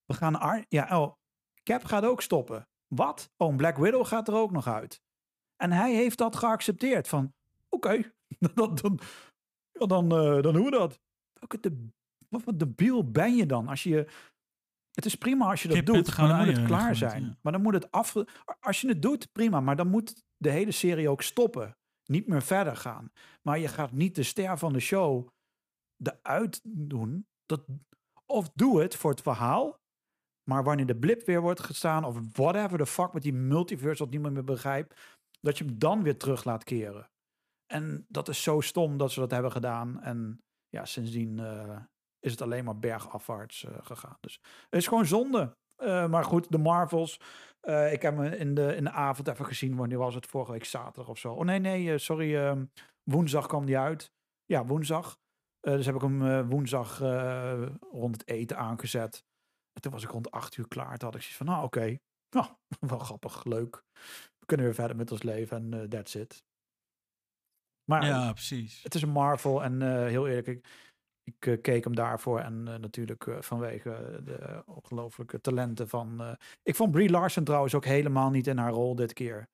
[SPEAKER 4] We gaan... Ar- ja, oh, Cap gaat ook stoppen. Wat? Oh, Black Widow gaat er ook nog uit. En hij heeft dat geaccepteerd. Van, oké, <laughs> dan, dan, dan, eh, dan doen we dat. Welke de, wat voor debiel ben je dan? Als je, het is prima als je dat
[SPEAKER 1] Kip
[SPEAKER 4] doet, maar dan moet het klaar zijn.
[SPEAKER 1] ja.
[SPEAKER 4] Maar dan moet het af... Als je het doet, prima. Maar dan moet de hele serie ook stoppen. Niet meer verder gaan. Maar je gaat niet de ster van de show eruit doen. Dat, of doe het voor het verhaal. Maar wanneer de blip weer wordt gestaan, of whatever the fuck met die multiverse, wat niemand meer begrijpt, dat je hem dan weer terug laat keren. En dat is zo stom dat ze dat hebben gedaan. En ja, sindsdien eh, is het alleen maar bergafwaarts eh, gegaan. Dus het is gewoon zonde. Eh, maar goed, de Marvels. eh, ik heb hem in de, in de avond even gezien. Wanneer was het? Vorige week zaterdag of zo. Oh nee, nee, eh, sorry. ehm, woensdag kwam die uit. Ja, woensdag. Dus heb ik hem woensdag rond het eten aangezet. En toen was ik rond acht uur klaar. Toen had ik zoiets van, nou oké. <laughs> Nou, wel grappig, leuk. We kunnen weer verder met ons leven en that's it. Maar
[SPEAKER 1] Ja, precies.
[SPEAKER 4] het is een Marvel en heel eerlijk, ik, ik eh, keek hem daarvoor en eh, natuurlijk eh, vanwege de ongelooflijke talenten van... ik vond Brie Larson trouwens ook helemaal niet in haar rol dit keer.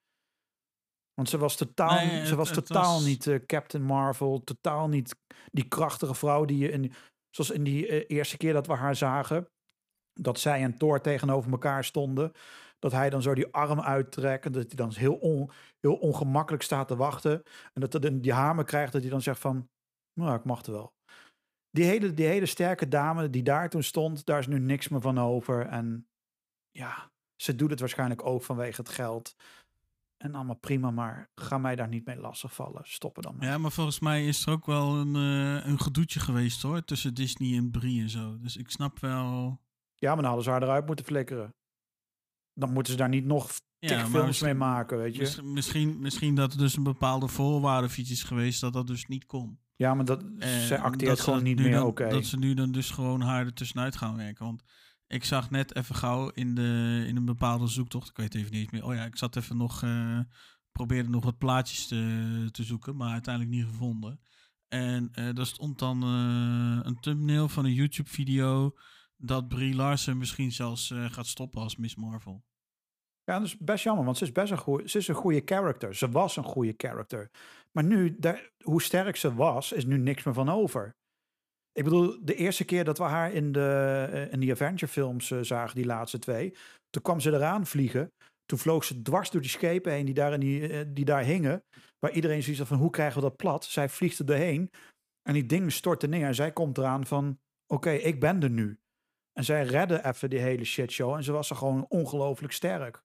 [SPEAKER 4] Want ze was totaal,
[SPEAKER 1] Nee,
[SPEAKER 4] ze
[SPEAKER 1] het-
[SPEAKER 4] was
[SPEAKER 1] het
[SPEAKER 4] totaal
[SPEAKER 1] was-
[SPEAKER 4] niet Captain Marvel, totaal niet die krachtige vrouw die je in, zoals in die eerste keer dat we haar zagen, dat zij en Thor tegenover elkaar stonden. Dat hij dan zo die arm uittrekt. En dat hij dan heel, on, heel ongemakkelijk staat te wachten. En dat hij dan die hamer krijgt. Dat hij dan zegt van, nou, ik mag het wel. Die hele, die hele sterke dame die daar toen stond, daar is nu niks meer van over. En ja, ze doet het waarschijnlijk ook vanwege het geld. En allemaal prima, maar ga mij daar niet mee lastigvallen. Stoppen dan.
[SPEAKER 1] Ja, maar volgens mij is er ook wel een, eh, een gedoetje geweest hoor. Tussen Disney en Brie en zo. Dus ik snap wel.
[SPEAKER 4] Ja, maar dan hadden ze haar eruit moeten flikkeren. Dan moeten ze daar niet nog
[SPEAKER 1] Ja,
[SPEAKER 4] films
[SPEAKER 1] misschien-
[SPEAKER 4] mee maken, weet je.
[SPEAKER 1] Mis- misschien, misschien dat er dus een bepaalde voorwaarde is geweest dat dat dus niet kon.
[SPEAKER 4] Ja, maar dat, zij acteert
[SPEAKER 1] dat ze
[SPEAKER 4] gewoon
[SPEAKER 1] dat
[SPEAKER 4] niet
[SPEAKER 1] nu
[SPEAKER 4] meer oké.
[SPEAKER 1] Dat ze nu dan dus gewoon haar er tussenuit gaan werken. Want ik zag net even gauw in, de, in een bepaalde zoektocht. Ik weet even niet meer. Oh ja, ik zat even nog. eh, probeerde nog wat plaatjes te, te zoeken, maar uiteindelijk niet gevonden. En eh daar stond dan eh, een thumbnail van een YouTube-video. dat Brie Larson misschien zelfs gaat stoppen als Miss Marvel.
[SPEAKER 4] Ja, dat is best jammer, want ze is best een goede, ze is een goede character. Ze was een goede character. Maar nu, daar, hoe sterk ze was, is nu niks meer van over. Ik bedoel, de eerste keer dat we haar in de, eh, in die Avenger films eh, zagen, die laatste twee, toen kwam ze eraan vliegen. Toen vloog ze dwars door die schepen heen die daar, in die, eh, die daar hingen. Waar iedereen zoiets van, hoe krijgen we dat plat? Zij vliegt er doorheen. En die dingen storten neer. En zij komt eraan van, oké, ik ben er nu. En zij redde even die hele shitshow. En ze was er gewoon ongelooflijk sterk.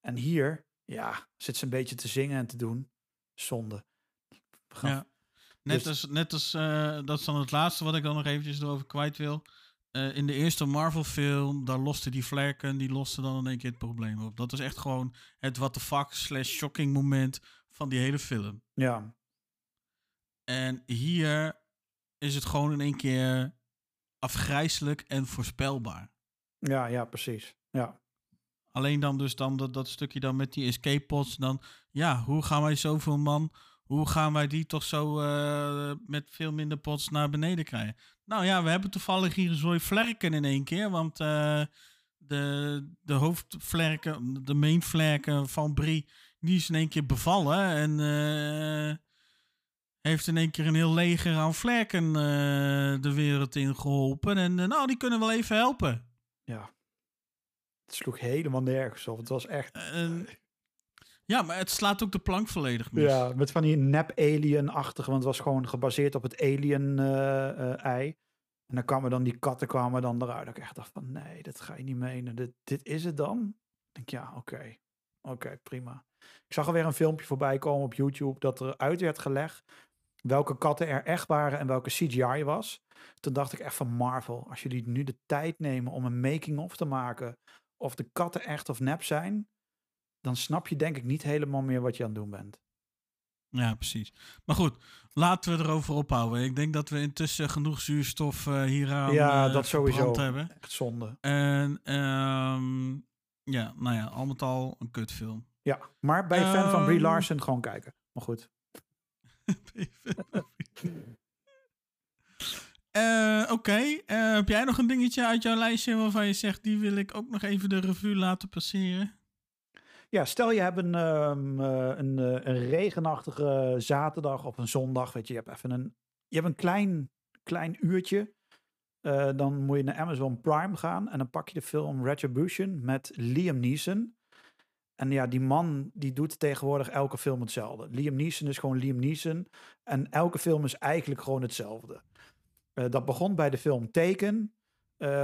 [SPEAKER 4] En hier, ja, zit ze een beetje te zingen en te doen. Zonde.
[SPEAKER 1] Ja. Net
[SPEAKER 4] Dus-
[SPEAKER 1] als, net als eh, dat is dan het laatste wat ik dan nog eventjes erover kwijt wil. Eh, in de eerste Marvel film, daar loste die vlerken, die loste dan in één keer het probleem op. Dat is echt gewoon het what the fuck slash shocking moment van die hele film.
[SPEAKER 4] Ja,
[SPEAKER 1] En hier is het gewoon in één keer afgrijselijk en voorspelbaar.
[SPEAKER 4] ja, ja, precies. Ja,
[SPEAKER 1] Alleen dan dus dan dat, dat stukje dan met die escape pods. Dan, ja, hoe gaan wij zoveel man, hoe gaan wij die toch zo eh, met veel minder pots naar beneden krijgen? Nou ja, we hebben toevallig hier zooi vlerken in één keer. Want eh, de, de hoofdvlerken, de main vlerken van Brie, die is in één keer bevallen. En eh, heeft in één keer een heel leger aan vlerken de wereld in geholpen. En nou, die kunnen wel even helpen.
[SPEAKER 4] ja. Het sloeg helemaal nergens op. Het was echt...
[SPEAKER 1] Ja, maar het slaat ook de plank volledig mis.
[SPEAKER 4] Ja, met van die nep-alien-achtige, want het was gewoon gebaseerd op het alien-ei. en dan kwamen dan die katten kwamen dan eruit. Ik echt dacht van, nee, dat ga je niet menen. Dit, dit is het dan? Ik denk, ja, oké. Oké, prima. Ik zag alweer een filmpje voorbij komen op YouTube dat er uit werd gelegd welke katten er echt waren en welke CGI was. Toen dacht ik echt van Marvel, als jullie nu de tijd nemen om een making-of te maken of de katten echt of nep zijn, dan snap je denk ik niet helemaal meer wat je aan het doen bent.
[SPEAKER 1] Ja, precies. Maar goed, laten we erover ophouden. Ik denk dat we intussen genoeg zuurstof eh hieraan
[SPEAKER 4] Ja,
[SPEAKER 1] eh,
[SPEAKER 4] dat sowieso.
[SPEAKER 1] hebben.
[SPEAKER 4] Echt zonde.
[SPEAKER 1] En ehm, ja, nou ja, al met al een kutfilm.
[SPEAKER 4] Ja, maar bij een fan van Brie
[SPEAKER 1] Ehm.
[SPEAKER 4] Larson gewoon kijken. Maar goed. <laughs>
[SPEAKER 1] Eh, Oké, eh, heb jij nog een dingetje uit jouw lijstje waarvan je zegt, die wil ik ook nog even de revue laten passeren?
[SPEAKER 4] Ja, stel je hebt een, ehm, eh, een, eh, een regenachtige zaterdag of een zondag. Weet je, je hebt even een, je hebt een klein, klein uurtje. Eh, dan moet je naar Amazon Prime gaan en dan pak je de film Retribution met Liam Neeson. En ja, die man die doet tegenwoordig elke film hetzelfde. Liam Neeson is gewoon Liam Neeson. En elke film is eigenlijk gewoon hetzelfde. Dat begon bij de film Taken,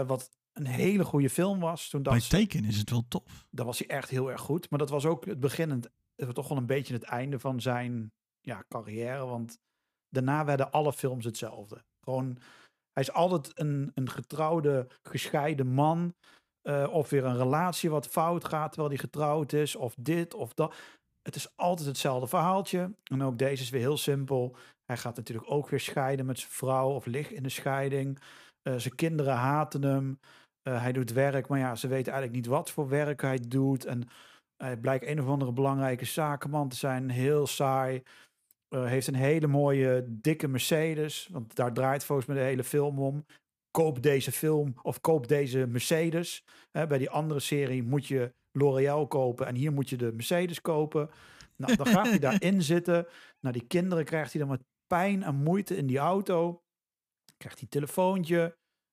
[SPEAKER 4] wat een hele goede film was. Toen
[SPEAKER 1] Bij
[SPEAKER 4] dacht ze,
[SPEAKER 1] teken is het wel tof.
[SPEAKER 4] dan was hij echt heel erg goed. Maar dat was ook het begin, en het, het was toch wel een beetje het einde van zijn ja, carrière. Want daarna werden alle films hetzelfde. Gewoon, hij is altijd een, een getrouwde, gescheiden man. eh, of weer een relatie wat fout gaat terwijl hij getrouwd is. Of dit of dat. Het is altijd hetzelfde verhaaltje. En ook deze is weer heel simpel. Hij gaat natuurlijk ook weer scheiden met zijn vrouw. Of ligt in de scheiding. Eh, zijn kinderen haten hem. Eh, hij doet werk, maar ja, ze weten eigenlijk niet wat voor werk hij doet. En hij blijkt een of andere belangrijke zakenman te zijn. Heel saai. Eh, heeft een hele mooie, dikke Mercedes. Want daar draait volgens mij de hele film om. Koop deze film of koop deze Mercedes. Hè, bij die andere serie moet je L'Oreal kopen. En hier moet je de Mercedes kopen. Nou, dan gaat hij daarin <laughs> zitten. Nou, die kinderen krijgt hij dan met pijn en moeite in die auto. Krijgt hij een telefoontje.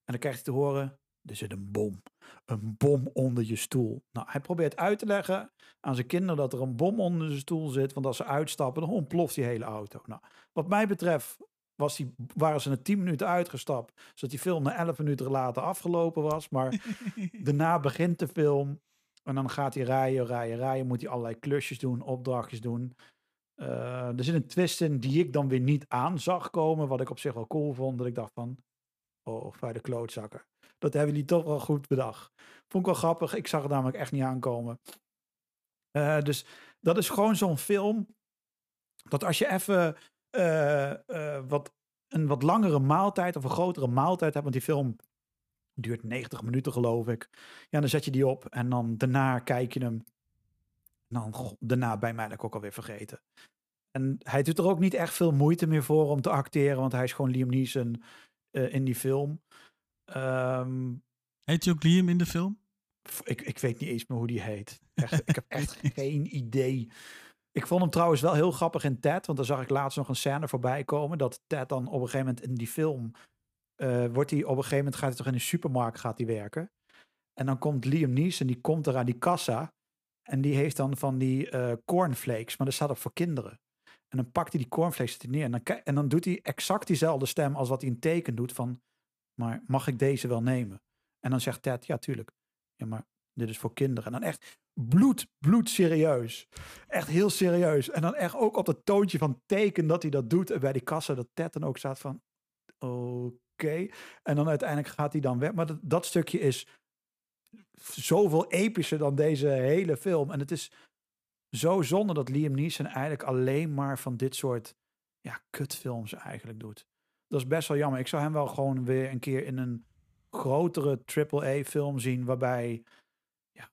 [SPEAKER 4] En dan krijgt hij te horen, er zit een bom. Een bom onder je stoel. Nou, hij probeert uit te leggen aan zijn kinderen dat er een bom onder zijn stoel zit. Want als ze uitstappen, dan ontploft die hele auto. Nou, wat mij betreft was die, waren ze na 10 minuten uitgestapt. Zodat die film na 11 minuten later afgelopen was. Maar <laughs> daarna begint de film. En dan gaat hij rijden, rijden, rijden. Moet hij allerlei klusjes doen, opdrachtjes doen. Eh, er zit een twist in die ik dan weer niet aan zag komen. Wat ik op zich wel cool vond. Dat ik dacht van, oh, vuile klootzakken. Dat hebben jullie toch wel goed bedacht. Vond ik wel grappig. Ik zag het namelijk echt niet aankomen. Eh, dus dat is gewoon zo'n film. Dat als je even eh, eh, wat, een wat langere maaltijd of een grotere maaltijd hebt. Want die film duurt 90 minuten geloof ik. Ja, dan zet je die op en dan daarna kijk je hem. Dan daarna bij mij ook alweer vergeten. En hij doet er ook niet echt veel moeite meer voor om te acteren. Want hij is gewoon Liam Neeson in die film. Ehm,
[SPEAKER 1] Heet je ook Liam in de film?
[SPEAKER 4] Ik, ik weet niet eens meer hoe die heet. <laughs> Echt, ik heb echt geen idee. Ik vond hem trouwens wel heel grappig in Ted. Want daar zag ik laatst nog een scène voorbij komen. Dat Ted dan op een gegeven moment in die film... eh, wordt hij op een gegeven moment gaat hij toch in een supermarkt gaat hij werken. En dan komt Liam Neeson, die komt er aan die kassa. En die heeft dan van die eh, cornflakes, maar dat staat op voor kinderen. En dan pakt hij die cornflakes hij neer. En dan, en dan doet hij exact diezelfde stem als wat hij in teken doet van... Maar mag ik deze wel nemen? En dan zegt Ted, ja, tuurlijk. Ja, maar dit is voor kinderen. En dan echt bloed, bloed serieus. Echt heel serieus. En dan echt ook op dat toontje van teken dat hij dat doet. En bij die kassa dat Ted dan ook staat van... Oké. En dan uiteindelijk gaat hij dan weg. Maar dat, dat stukje is zoveel epischer dan deze hele film. En het is zo zonde dat Liam Neeson eigenlijk alleen maar van dit soort ja, kutfilms eigenlijk doet. Dat is best wel jammer. Ik zou hem wel gewoon weer een keer in een grotere AAA-film zien waarbij, ja,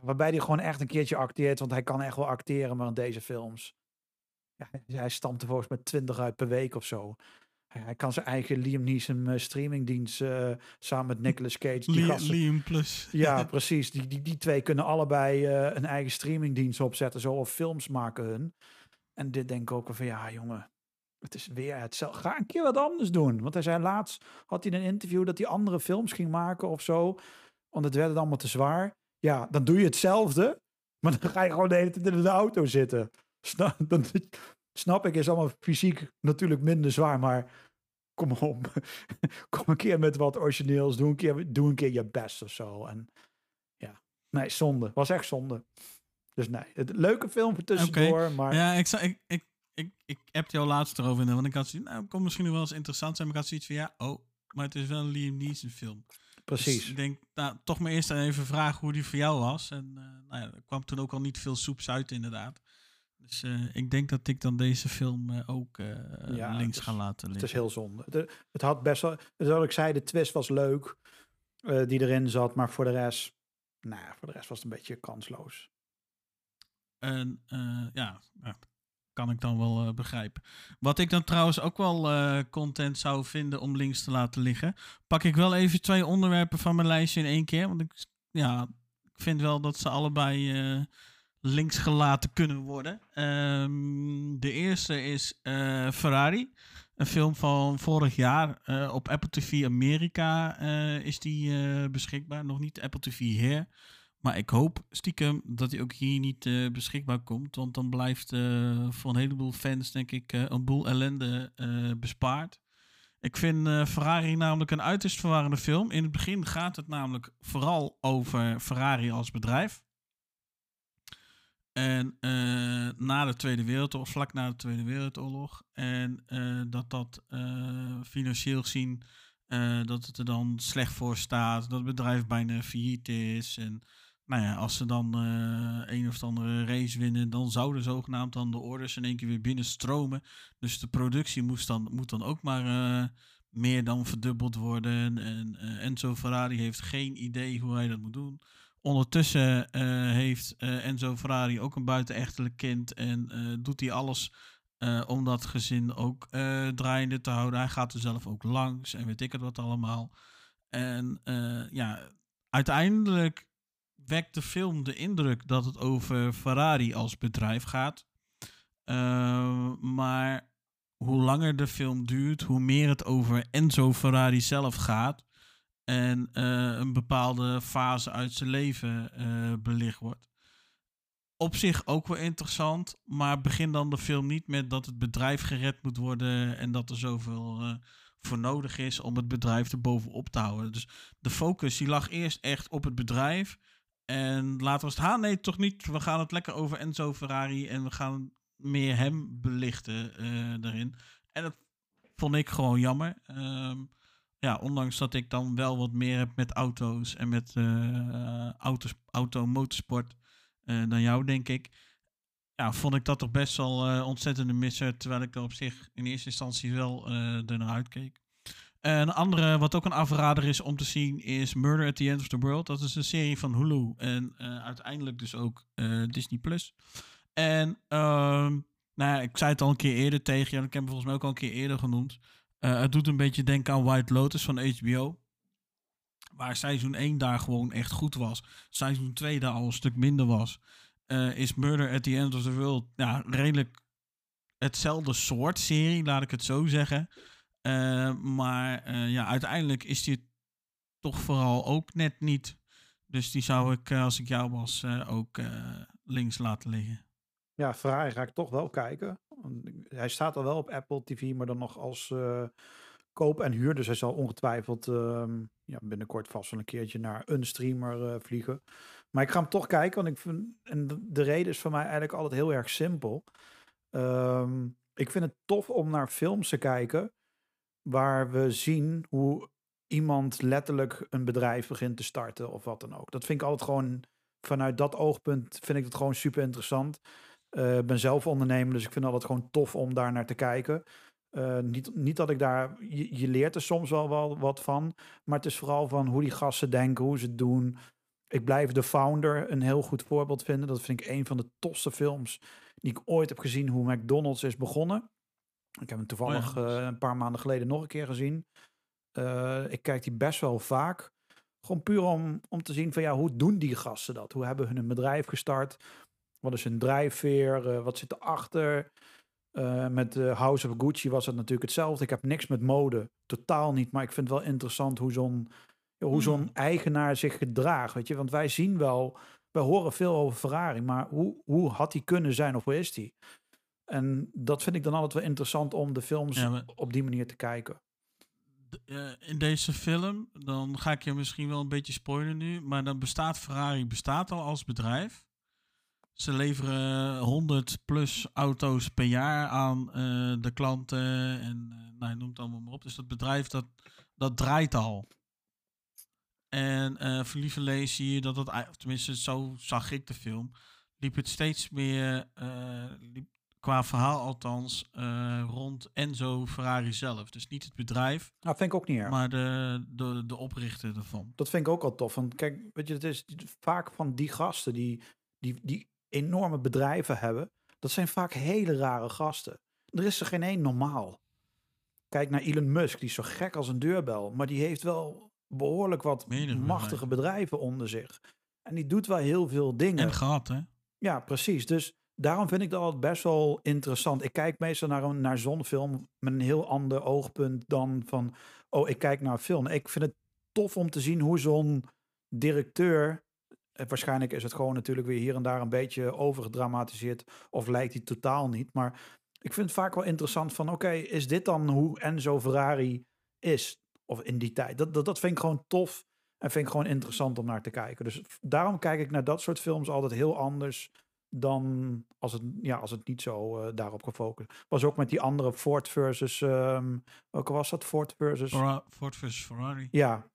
[SPEAKER 4] waarbij hij gewoon echt een keertje acteert. Want hij kan echt wel acteren, maar in deze films, ja, hij stamt er volgens mij 20 uit per week of zo. Hij, kan zijn eigen Liam Neeson eh, streamingdienst eh, samen met Nicolas Cage. Die
[SPEAKER 1] Li-
[SPEAKER 4] gasten-
[SPEAKER 1] Liam Plus.
[SPEAKER 4] ja, <laughs> precies. Die, die, die twee kunnen allebei eh, een eigen streamingdienst opzetten. Zo of films maken hun. En dit denk ik ook van ja, jongen. Het is weer hetzelfde. Ga een keer wat anders doen. Want hij zei laatst, had hij in een interview dat hij andere films ging maken of zo. Want het werd het allemaal te zwaar. Ja, dan doe je hetzelfde. Maar dan ga je gewoon de hele tijd in de auto zitten. Snap, <laughs> dan, snap ik, is allemaal fysiek natuurlijk minder zwaar. Maar kom op. <laughs> kom een keer met wat origineels. Doe een keer, doe een keer je best of zo. En ja, nee, zonde. Was echt zonde. Dus nee, het leuke film voor tussendoor. Maar
[SPEAKER 1] Ja, ik, zou- ik, ik, ik, ik heb jou laatst erover. in, Want ik had zoiets, nou, kon misschien nog wel eens interessant zijn. Maar ik had zoiets van, ja, oh, maar het is wel een Liam Neeson film. Dus
[SPEAKER 4] precies.
[SPEAKER 1] ik denk, nou, toch maar eerst even vragen hoe die voor jou was. En eh, nou ja, er kwam toen ook al niet veel soeps uit, inderdaad. Dus eh, ik denk dat ik dan deze film eh, ook
[SPEAKER 4] Ja,
[SPEAKER 1] links
[SPEAKER 4] het
[SPEAKER 1] ga laten
[SPEAKER 4] Het
[SPEAKER 1] liggen.
[SPEAKER 4] is heel zonde. De- het had best wel, zoals ik zei, de twist was leuk die erin zat. Maar voor de rest, nou ja, voor de rest was het een beetje kansloos.
[SPEAKER 1] En ja, ja, kan ik dan wel eh, begrijpen. Wat ik dan trouwens ook wel eh, content zou vinden om links te laten liggen, pak ik wel even twee onderwerpen van mijn lijstje in één keer. Want ik, ja, ik vind wel dat ze allebei eh, links gelaten kunnen worden. Ehm, de eerste is Ferrari. Een film van vorig jaar. Op Apple TV Amerika is die beschikbaar. Nog niet Apple TV hier. Maar ik hoop stiekem dat hij ook hier niet eh, beschikbaar komt. Want dan blijft eh, voor een heleboel fans, denk ik, eh, een boel ellende bespaard. Ik vind Ferrari namelijk een uiterst verwarrende film. In het begin gaat het namelijk vooral over Ferrari als bedrijf. En na de Tweede Wereldoorlog, vlak na de Tweede Wereldoorlog. En dat dat financieel gezien, dat het er dan slecht voor staat. Dat het bedrijf bijna failliet is. En nou ja, als ze dan eh, een of andere race winnen, dan zouden zogenaamd dan de orders in één keer weer binnenstromen. Dus de productie moest dan, moet dan ook maar eh, meer dan verdubbeld worden. En eh, Enzo Ferrari heeft geen idee hoe hij dat moet doen. Ondertussen heeft Enzo Ferrari ook een buitenechtelijk kind en doet hij alles om dat gezin ook draaiende te houden. Hij gaat er zelf ook langs en weet ik het wat allemaal. En ja, uiteindelijk wekt de film de indruk dat het over Ferrari als bedrijf gaat. Eh, maar hoe langer de film duurt, hoe meer het over Enzo Ferrari zelf gaat. En eh, een bepaalde fase uit zijn leven eh, belicht wordt. Op zich ook wel interessant, maar begin dan de film niet met dat het bedrijf gered moet worden en dat er zoveel eh, voor nodig is om het bedrijf er bovenop te houden. Dus de focus die lag eerst echt op het bedrijf. En later was het, ha nee, toch niet. We gaan het lekker over Enzo Ferrari en we gaan meer hem belichten eh daarin. En dat vond ik gewoon jammer. Ehm, ja, ondanks dat ik dan wel wat meer heb met auto's en met eh auto's, auto, motorsport eh, dan jou, denk ik. Ja, vond ik dat toch best wel ontzettende misser. Terwijl ik er op zich in eerste instantie wel eh er naar uitkeek. Een andere, wat ook een afrader is om te zien, is Murder at the End of the World. Dat is een serie van Hulu en eh, uiteindelijk dus ook eh, Disney+. Plus. En ehm, nou ja, ik zei het al een keer eerder tegen je, ik heb hem volgens mij ook al een keer eerder genoemd. Eh, het doet een beetje denken aan White Lotus van HBO. Waar seizoen 1 daar gewoon echt goed was. Seizoen 2 daar al een stuk minder was. Is Murder at the End of the World ja, redelijk hetzelfde soort serie, laat ik het zo zeggen. Eh, maar eh, ja, uiteindelijk is dit toch vooral ook net niet Dus die zou ik, eh, als ik jou was, ook links laten liggen.
[SPEAKER 4] Ja, Ferrari ga ik toch wel kijken. Hij staat al wel op Apple TV, maar dan nog als koop en huur. Dus hij zal ongetwijfeld ehm, ja, binnenkort vast wel een keertje naar een streamer vliegen. Maar ik ga hem toch kijken, want ik. En de, de reden is voor mij eigenlijk altijd heel erg simpel. Ehm, ik vind het tof om naar films te kijken waar we zien hoe iemand letterlijk een bedrijf begint te starten of wat dan ook. Dat vind ik altijd gewoon vanuit dat oogpunt vind ik het gewoon super interessant. Eh, Ik ben zelf ondernemer, dus ik vind altijd gewoon tof om daar naar te kijken. Eh, niet, niet dat ik daar, je, je leert er soms wel, wel wat van, maar het is vooral van hoe die gasten denken, hoe ze het doen. Ik blijf The Founder een heel goed voorbeeld vinden. Dat vind ik een van de tofste films die ik ooit heb gezien, hoe McDonald's is begonnen. Ik heb hem toevallig
[SPEAKER 1] Oh ja.
[SPEAKER 4] eh, een paar maanden geleden nog een keer gezien. Eh, ik kijk die best wel vaak. Gewoon puur om, om te zien van ja, hoe doen die gasten dat? Hoe hebben hun een bedrijf gestart? Wat is hun drijfveer? Eh, wat zit erachter? Met House of Gucci was het natuurlijk hetzelfde. Ik heb niks met mode, totaal niet. Maar ik vind het wel interessant hoe zo'n hoe zo'n eigenaar zich gedraagt. Weet je? Want wij zien wel, wij horen veel over Ferrari, maar hoe, hoe had hij kunnen zijn of hoe is hij? En dat vind ik dan altijd wel interessant om de films
[SPEAKER 1] Ja, maar-
[SPEAKER 4] op die manier te kijken.
[SPEAKER 1] Eh, in deze film, dan ga ik je misschien wel een beetje spoilen nu, maar dan bestaat Ferrari bestaat al als bedrijf. Ze leveren 100 plus auto's per jaar aan eh, de klanten en eh, nou, noem het allemaal maar op. Dus dat bedrijf dat, dat draait al. En voor lieverlee zie je dat het, of tenminste zo zag ik de film, liep het steeds meer, liep, qua verhaal althans, eh, rond Enzo Ferrari zelf. Dus niet het bedrijf,
[SPEAKER 4] Nou, vind ik ook niet erg.
[SPEAKER 1] maar de, de, de oprichter ervan.
[SPEAKER 4] Dat vind ik ook al tof. Want kijk, weet je, het is vaak van die gasten die, die, die enorme bedrijven hebben. Dat zijn vaak hele rare gasten. Er is er geen één normaal. Kijk naar Elon Musk, die is zo gek als een deurbel. Maar die heeft wel behoorlijk wat machtige bedrijven onder zich. En die doet wel heel veel dingen.
[SPEAKER 1] En gehad, hè?
[SPEAKER 4] Ja, precies. Dus daarom vind ik dat altijd best wel interessant. Ik kijk meestal naar, naar zo'n film met een heel ander oogpunt dan van... oh, ik kijk naar een film. Ik vind het tof om te zien hoe zo'n directeur... eh, Waarschijnlijk is het gewoon natuurlijk weer hier en daar een beetje overgedramatiseerd... of lijkt hij totaal niet. Maar ik vind het vaak wel interessant van... oké, is dit dan hoe Enzo Ferrari is? Of in die tijd. Dat, dat, dat vind ik gewoon tof en vind ik gewoon interessant om naar te kijken. Dus daarom kijk ik naar dat soort films altijd heel anders dan als het, ja, als het niet zo eh, daarop gefocust was. ook met die andere Ford versus, ehm welke was dat? Ford versus,
[SPEAKER 1] Ferra- Ford versus Ferrari.
[SPEAKER 4] ja.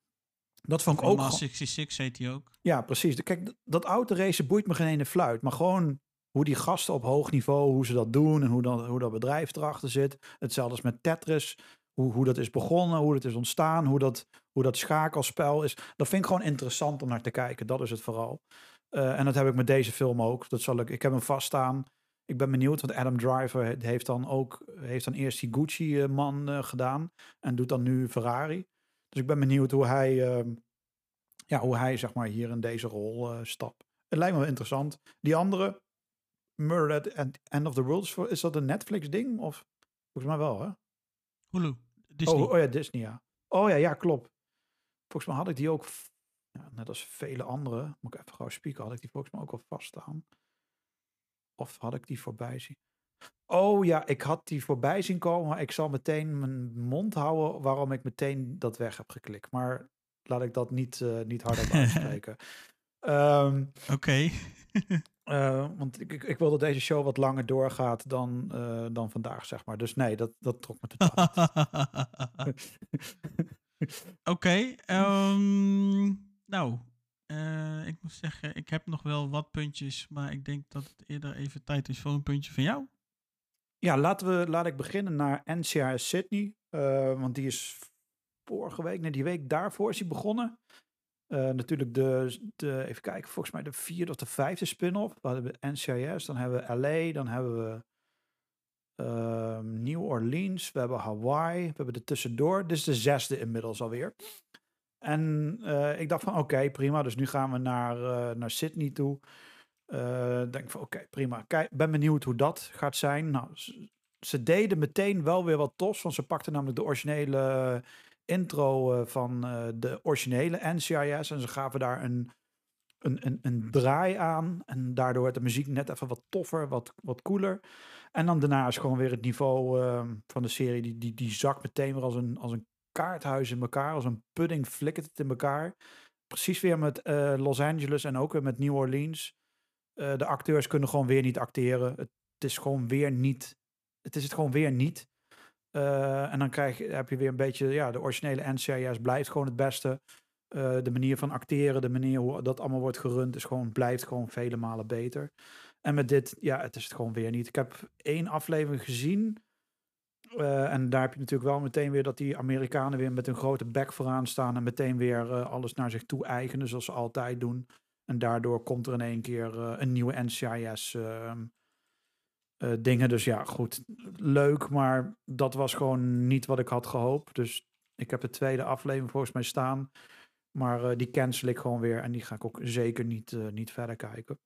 [SPEAKER 4] Dat vond ik ook,
[SPEAKER 1] Ook
[SPEAKER 4] gewoon-
[SPEAKER 1] 66 heet hij ook.
[SPEAKER 4] ja, precies. Kijk, dat autoracen boeit me geen ene fluit. Maar gewoon hoe die gasten op hoog niveau, hoe ze dat doen en hoe, dan, hoe dat bedrijf erachter zit. Hetzelfde als met Tetris. Hoe, hoe dat is begonnen, hoe dat is ontstaan, hoe dat, hoe dat schakelspel is. Dat vind ik gewoon interessant om naar te kijken. Dat is het vooral. Eh, en dat heb ik met deze film ook. Dat zal ik, ik heb hem vaststaan. Ik ben benieuwd, want Adam Driver he- heeft dan ook heeft dan eerst die Gucci-man eh, gedaan. En doet dan nu Ferrari. Dus ik ben benieuwd hoe hij, ehm, ja, hoe hij zeg maar, hier in deze rol eh, stapt. Het lijkt me wel interessant. Die andere, Murder at the End of the World, is dat een Netflix-ding? Of volgens mij wel, hè?
[SPEAKER 1] Hulu. Disney.
[SPEAKER 4] Oh, oh ja, Disney, ja. Oh ja, ja, klopt. Volgens mij had ik die ook, ja, net als vele andere, moet ik even gauw spieken, had ik die volgens mij ook al vaststaan. Of had ik die voorbij zien? Oh ja, ik had die voorbij zien komen, maar ik zal meteen mijn mond houden waarom ik meteen dat weg heb geklikt. Maar laat ik dat niet, eh niet hardop <laughs> uitspreken. Ehm,
[SPEAKER 1] Oké. <laughs>
[SPEAKER 4] eh, want ik, ik, ik wil dat deze show wat langer doorgaat dan, eh, dan vandaag, zeg maar. Dus nee, dat, dat trok me totaal niet. <laughs>
[SPEAKER 1] Oké. ehm, nou, eh, ik moet zeggen, ik heb nog wel wat puntjes, maar ik denk dat het eerder even tijd is voor een puntje van jou.
[SPEAKER 4] Ja, laten we, laat ik beginnen naar NCRS Sydney. eh, want die is vorige week, nee, die week daarvoor is hij begonnen. Eh, natuurlijk de, de, even kijken, volgens mij de vierde of de vijfde spin-off. We we NCIS, dan hebben we LA, dan hebben we ehm, New Orleans, we hebben Hawaii, we hebben er tussendoor. Dit is de zesde inmiddels alweer. En eh, ik dacht van oké, prima, dus nu gaan we naar, eh, naar Sydney toe. Eh denk van oké, prima. Kijk, ben benieuwd hoe dat gaat zijn. Nou, ze, deden meteen wel weer wat tofs, want ze pakten namelijk de originele intro van de originele NCIS en ze gaven daar een een, een, een draai aan. En daardoor wordt de muziek net even wat toffer, wat, wat cooler. En dan daarna is gewoon weer het niveau van de serie. Die, die, die zakt meteen weer als een, als een kaarthuis in elkaar. Als een pudding flikkert het in elkaar. Precies weer met eh, Los Angeles en ook weer met New Orleans. Eh, de acteurs kunnen gewoon weer niet acteren. Het, is gewoon weer niet. Het is het gewoon weer niet. Eh, en dan krijg je, heb je weer een beetje. Ja, de originele NCIS blijft gewoon het beste. De manier van acteren, de manier hoe dat allemaal wordt gerund, is gewoon, blijft gewoon vele malen beter. En met dit, ja, het is het gewoon weer niet. Ik heb één aflevering gezien. Eh, en daar heb je natuurlijk wel meteen weer dat die Amerikanen weer met een grote bek vooraan staan. En meteen weer eh, alles naar zich toe eigenen, zoals ze altijd doen. En daardoor komt er in één keer eh, een nieuwe NCIS ehm, eh, dingen. Dus ja, goed. Leuk, maar dat was gewoon niet wat ik had gehoopt. Dus ik heb de tweede aflevering volgens mij staan. Maar die cancel ik gewoon weer. En die ga ik ook zeker niet, niet verder kijken.